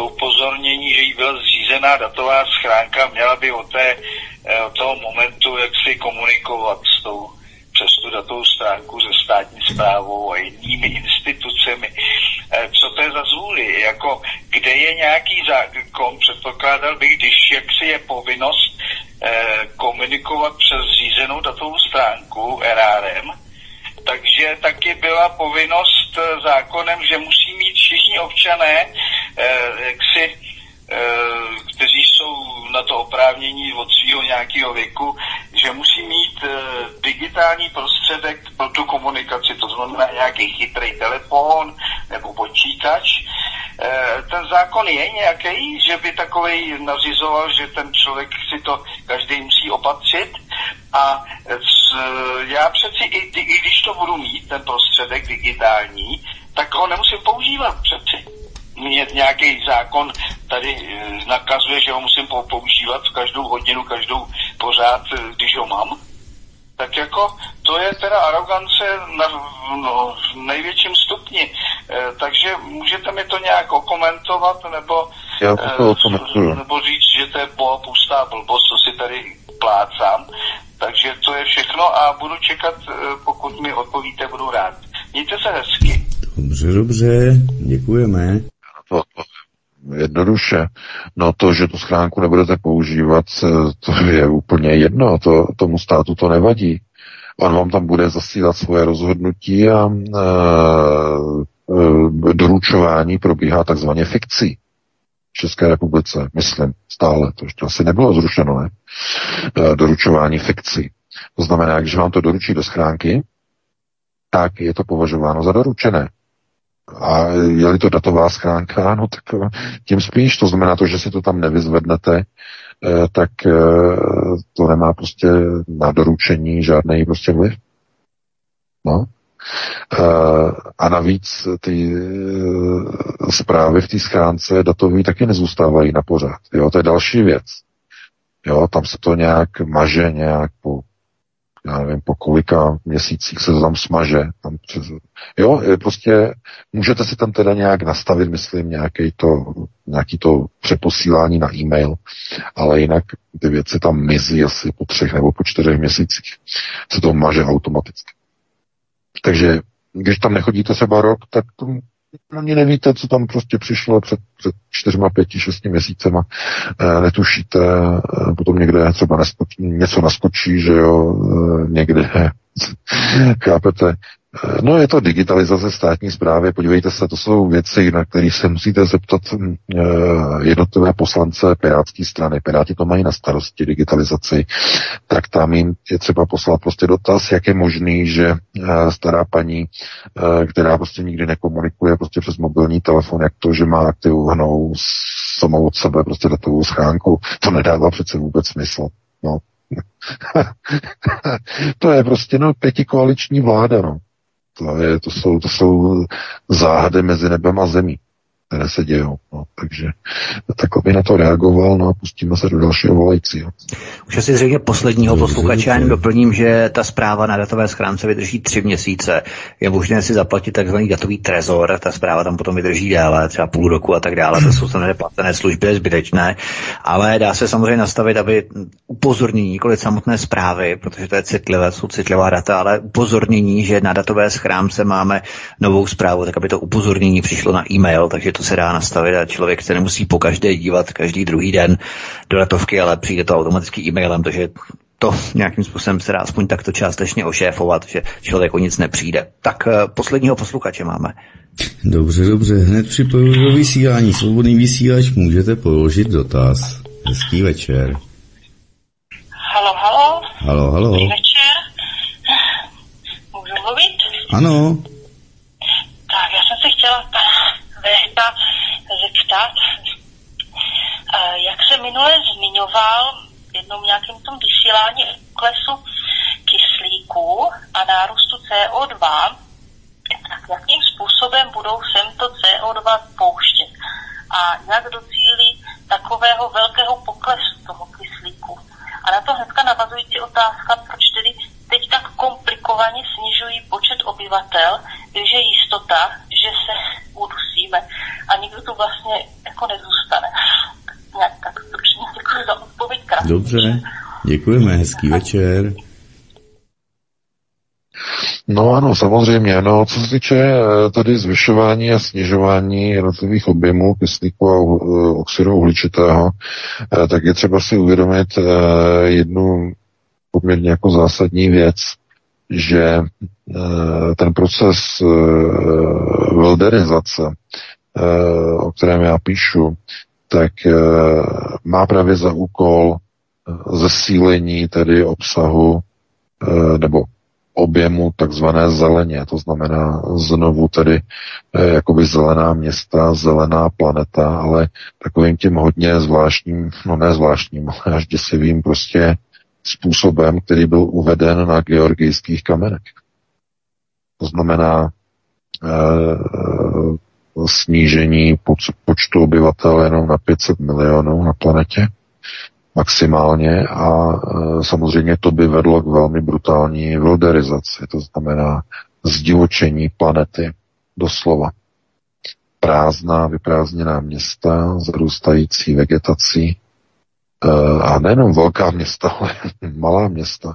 upozornění, že jí byla zřízená datová schránka, měla by od, té, eh, od toho momentu jak si komunikovat s tou přes tu datovou stránku se státní zprávou a jinými institucemi. Eh, co to je za zvůli? Jako, kde je nějaký zákon? Předpokládal bych, když jaksi je povinnost eh, komunikovat přes zřízenou datovou stránku RRM, takže taky byla povinnost eh, zákonem, že musí mít všichni občané, eh, jak si, eh, kteří jsou na to oprávnění od svého nějakého věku, že musí mít digitální prostředek pro tu komunikaci, to znamená nějaký chytrý telefon nebo počítač. Ten zákon je nějaký, že by takový nařizoval, že ten člověk si to každý musí opatřit a já přeci, i, i když to budu mít, ten prostředek digitální, tak ho nemusím používat přeci. Mě nějaký zákon tady eh, nakazuje, že ho musím používat každou hodinu, každou pořád, eh, když ho mám. Tak jako to je teda arogance na no, největším stupni. E, takže můžete mi to nějak okomentovat, nebo, Já to e, nebo říct, že to je boha pustá blbost, co si tady plácám. Takže to je všechno a budu čekat, pokud mi odpovíte, budu rád. Mějte se hezky. Dobře, dobře, děkujeme. To, to, jednoduše. No to, že tu schránku nebudete používat, to je úplně jedno, to, tomu státu to nevadí. On vám tam bude zasílat svoje rozhodnutí a e, e, doručování probíhá takzvaně fikcí. České republice, myslím, stále, to ještě asi nebylo zrušeno, ne? E, doručování fikcí. To znamená, když vám to doručí do schránky, tak je to považováno za doručené. A je-li to datová schránka, no tak e, tím spíš, to znamená to, že si to tam nevyzvednete, e, tak to nemá prostě na doručení žádný prostě vliv. No. Eh, a navíc ty eh, zprávy v té schránce datové taky nezůstávají na pořád. Jo, to je další věc. Jo, tam se to nějak maže nějak po já nevím, po kolika měsících se tam smaže. Tam přes, jo, prostě můžete si tam teda nějak nastavit, myslím, nějaký to, nějaký to přeposílání na e-mail, ale jinak ty věci tam mizí asi po třech nebo po čtyřech měsících. Se to maže automaticky. Takže když tam nechodíte třeba rok, tak to ani nevíte, co tam prostě přišlo před, před čtyřma, pěti, šesti měsícema. E, netušíte, e, potom někde třeba neskočí, něco naskočí, že jo, e, někde, chápete, No je to digitalizace státní zprávy. Podívejte se, to jsou věci, na které se musíte zeptat eh, jednotlivé poslance Pirátské strany. Piráti to mají na starosti digitalizaci. Tak tam jim je třeba poslat prostě dotaz, jak je možný, že eh, stará paní, eh, která prostě nikdy nekomunikuje prostě přes mobilní telefon, jak to, že má aktivovanou samou od sebe prostě datovou schránku, to nedává přece vůbec smysl. No. to je prostě no pětikoaliční vláda, no. To, je, to, jsou, to jsou záhady mezi nebem a zemí které se dějou. No, takže takhle by na to reagoval, no a pustíme se do dalšího volajícího. Už asi zřejmě posledního posluchače, jen doplním, že ta zpráva na datové schránce vydrží tři měsíce. Je možné si zaplatit takzvaný datový trezor, ta zpráva tam potom vydrží déle, třeba půl roku a tak dále, to jsou samozřejmě placené služby, zbytečné, ale dá se samozřejmě nastavit, aby upozornění, nikoli samotné zprávy, protože to je citlivé, jsou citlivá data, ale upozornění, že na datové schránce máme novou zprávu, tak aby to upozornění přišlo na e-mail, takže to se dá nastavit a člověk se nemusí po každé dívat každý druhý den do datovky, ale přijde to automaticky e-mailem, takže to nějakým způsobem se dá aspoň takto částečně ošéfovat, že člověk o nic nepřijde. Tak uh, posledního posluchače máme. Dobře, dobře, hned připojuji do vysílání. Svobodný vysílač, můžete položit dotaz. Hezký večer. Halo, halo. Halo, halo. Dobrý večer. Můžu mluvit? Ano. Tak, já jsem se chtěla pana Vehta zeptat, eh, jak se minule zmiňoval v jednom nějakém tom vysílání klesu kyslíku a nárůstu CO2, tak jakým způsobem budou sem to CO2 pouštět a jak docílí takového velkého poklesu toho kyslíku. A na to hnedka navazující otázka, proč tedy teď tak komplikovaně snižují počet obyvatel, když je jistota, že se udusíme a nikdo tu vlastně jako nezůstane. Nějak tak stručně děkuji za odpověď. Krásně. Dobře, děkujeme, hezký večer. No ano, samozřejmě. No, co se týče eh, tady zvyšování a snižování jednotlivých objemů kyslíku a eh, oxidu uhličitého, eh, tak je třeba si uvědomit jednu poměrně jako zásadní věc, že ten proces velderizace, o kterém já píšu, tak má právě za úkol zesílení tedy obsahu nebo objemu takzvané zeleně, to znamená znovu tedy eh, jakoby zelená města, zelená planeta, ale takovým tím hodně zvláštním, no ne zvláštním, ale až děsivým prostě způsobem, který byl uveden na georgijských kamenech. To znamená eh, snížení počtu obyvatel jenom na 500 milionů na planetě maximálně a e, samozřejmě to by vedlo k velmi brutální vilderizaci, to znamená zdivočení planety doslova. Prázdná, vyprázdněná města, zarůstající vegetací e, a nejenom velká města, ale malá města.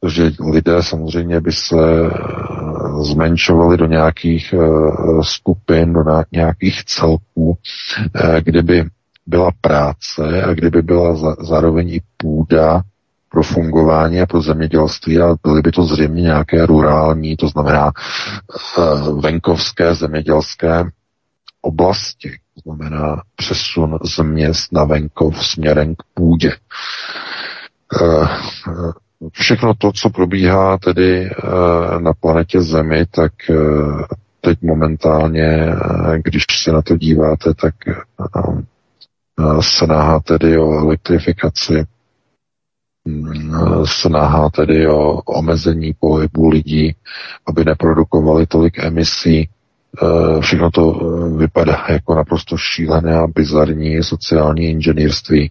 Protože lidé samozřejmě by se e, zmenšovali do nějakých skupin, do nějakých celků, kde by byla práce a kdyby byla zároveň i půda pro fungování a pro zemědělství a byly by to zřejmě nějaké rurální, to znamená venkovské zemědělské oblasti. To znamená přesun z měst na venkov směrem k půdě. Uh, všechno to, co probíhá tedy uh, na planetě Zemi, tak teď momentálně, když se na to díváte, tak snaha tedy o elektrifikaci, snaha tedy o omezení pohybu lidí, aby neprodukovali tolik emisí, Všechno to vypadá jako naprosto šílené a bizarní sociální inženýrství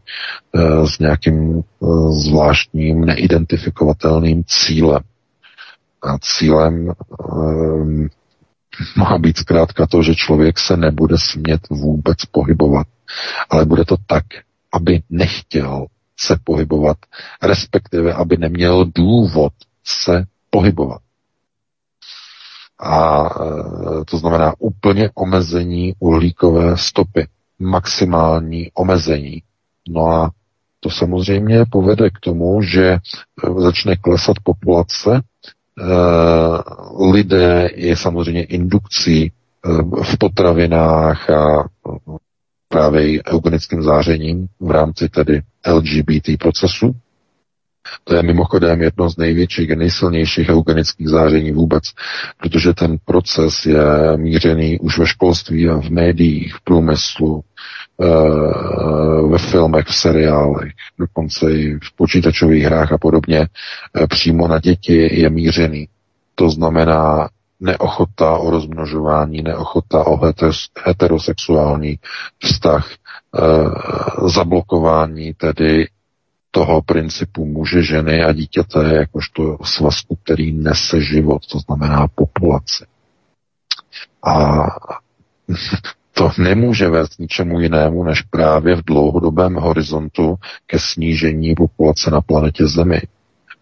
s nějakým zvláštním neidentifikovatelným cílem. A cílem má být zkrátka to, že člověk se nebude smět vůbec pohybovat, ale bude to tak, aby nechtěl se pohybovat, respektive aby neměl důvod se pohybovat. A e, to znamená úplně omezení uhlíkové stopy, maximální omezení. No a to samozřejmě povede k tomu, že e, začne klesat populace, Eh, lidé je samozřejmě indukcí v potravinách a právě eugenickým zářením v rámci tedy LGBT procesu. To je mimochodem jedno z největších a nejsilnějších eugenických záření vůbec, protože ten proces je mířený už ve školství a v médiích, v průmyslu, Eh, ve filmech, v seriálech, dokonce i v počítačových hrách a podobně, eh, přímo na děti je mířený. To znamená neochota o rozmnožování, neochota o heterosexuální vztah, eh, zablokování tedy toho principu muže, ženy a dítěte jakožto svazku, který nese život, to znamená populaci. A to nemůže vést ničemu jinému, než právě v dlouhodobém horizontu ke snížení populace na planetě Zemi.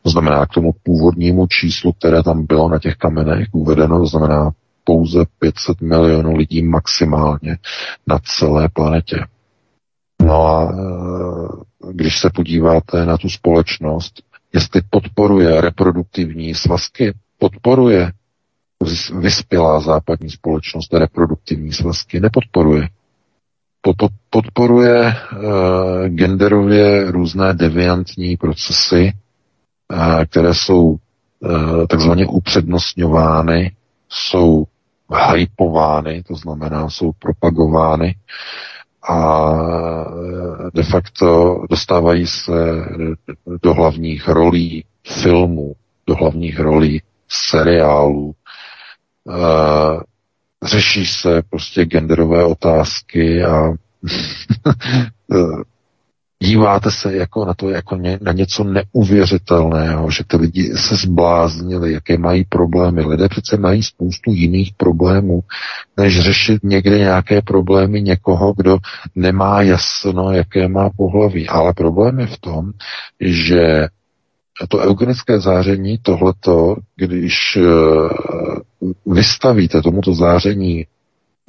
To znamená k tomu původnímu číslu, které tam bylo na těch kamenech uvedeno, to znamená pouze 500 milionů lidí maximálně na celé planetě. No a e, když se podíváte na tu společnost, jestli podporuje reproduktivní svazky, podporuje vyspělá západní společnost reproduktivní svazky nepodporuje. Podporuje uh, genderově různé deviantní procesy, uh, které jsou takzvaně upřednostňovány, jsou hypovány, to znamená, jsou propagovány a de facto dostávají se do hlavních rolí filmů, do hlavních rolí seriálů, Uh, řeší se prostě genderové otázky a díváte se jako na to jako ně, na něco neuvěřitelného, že ty lidi se zbláznili, jaké mají problémy. Lidé přece mají spoustu jiných problémů, než řešit někde nějaké problémy někoho, kdo nemá jasno, jaké má pohlaví. Ale problém je v tom, že to eugenické záření, tohleto, když eh, vystavíte tomuto záření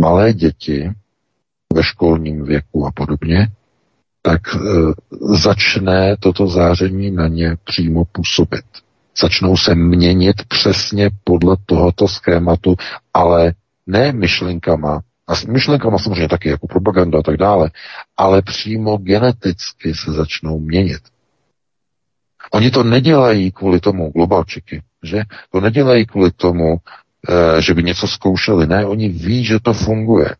malé děti ve školním věku a podobně, tak e, začne toto záření na ně přímo působit. Začnou se měnit přesně podle tohoto schématu, ale ne myšlenkama, a s myšlenkama samozřejmě taky jako propaganda a tak dále, ale přímo geneticky se začnou měnit. Oni to nedělají kvůli tomu globalčiky, že? To nedělají kvůli tomu, e, že by něco zkoušeli. Ne, oni ví, že to funguje.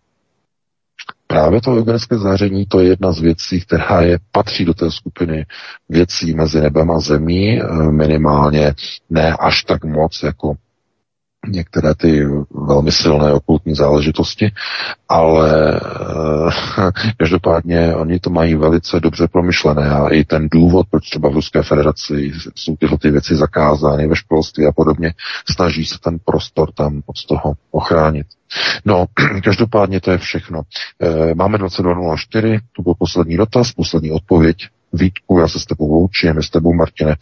Právě to eugenické záření, to je jedna z věcí, která je, patří do té skupiny věcí mezi nebem a zemí, eh, minimálně ne až tak moc jako některé ty velmi silné okultní záležitosti, ale e, každopádně oni to mají velice dobře promyšlené a i ten důvod, proč třeba v Ruské federaci jsou tyhle ty věci zakázány ve školství a podobně, snaží se ten prostor tam od toho ochránit. No, každopádně to je všechno. E, máme 22.04, to byl poslední dotaz, poslední odpověď. Vítku, já se s tebou loučím, s tebou, Martine. E,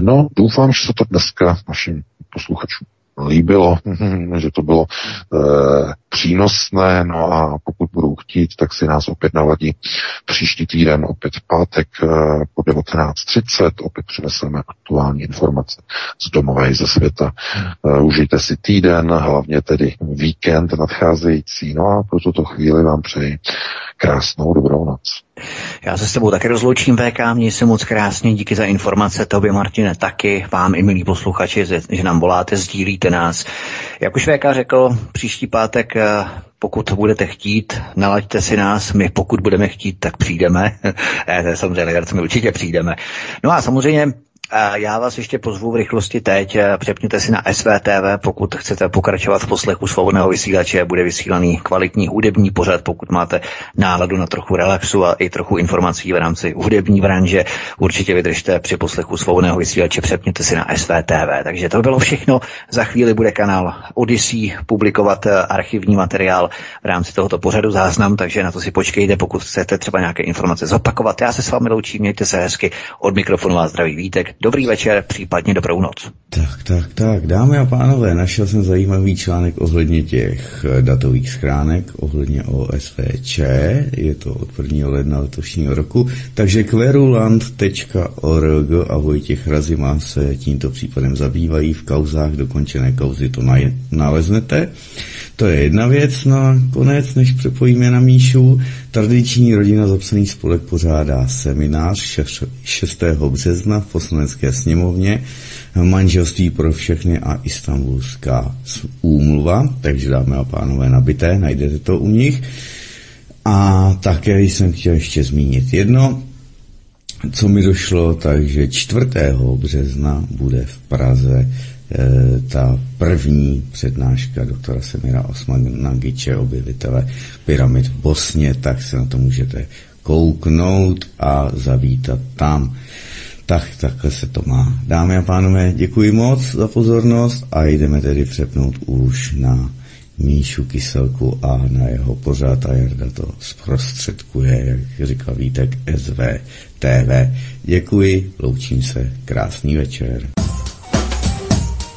no, doufám, že se to dneska našim posluchačům líbilo, že to bylo e, přínosné, no a pokud budou chtít, tak si nás opět naladí příští týden, opět v pátek e, po 19.30, opět přineseme aktuální informace z domové i ze světa. E, užijte si týden, hlavně tedy víkend nadcházející, no a pro tuto chvíli vám přeji krásnou dobrou noc. Já se s tebou taky rozloučím, VK, měj se moc krásně, díky za informace, tobě Martine taky, vám i milí posluchači, že nám voláte, sdílíte nás. Jak už VK řekl, příští pátek eh, pokud budete chtít, nalaďte si nás, my pokud budeme chtít, tak přijdeme. ne, to je samozřejmě my určitě přijdeme. No a samozřejmě Já vás ještě pozvu v rychlosti teď. Přepněte si na SVTV, pokud chcete pokračovat v poslechu svobodného vysílače. Bude vysílaný kvalitní hudební pořad, pokud máte náladu na trochu relaxu a i trochu informací v rámci hudební branže. Určitě vydržte při poslechu svobodného vysílače, přepněte si na SVTV. Takže to bylo všechno. Za chvíli bude kanál Odyssey publikovat archivní materiál v rámci tohoto pořadu záznam, takže na to si počkejte, pokud chcete třeba nějaké informace zopakovat. Já se s vámi loučím, mějte se hezky. Od mikrofonu vás zdraví Vítek. Dobrý večer, případně dobrou noc. Tak, tak, tak, dámy a pánové, našel jsem zajímavý článek ohledně těch eh, datových schránek, ohledně OSVČ, je to od 1. ledna letošního roku, takže querulant.org a Vojtěch Razima se tímto případem zabývají v kauzách, dokončené kauzy to naleznete. To je jedna věc. No a konec, než přepojíme na Míšu, tradiční rodina zapsaný spolek pořádá seminář 6. března v poslanecké sněmovně manželství pro všechny a istambulská úmluva, takže dáme a pánové nabité, najdete to u nich. A také jsem chtěl ještě zmínit jedno, co mi došlo, takže 4. března bude v Praze ta první přednáška doktora Semira Osmanagiče, objevitele pyramid v Bosně, tak se na to můžete kouknout a zavítat tam. Tak, takhle se to má. Dámy a pánové, děkuji moc za pozornost a jdeme tedy přepnout už na Míšu Kyselku a na jeho pořád a Jarda to zprostředkuje, jak říkal Vítek, TV. Děkuji, loučím se, krásný večer.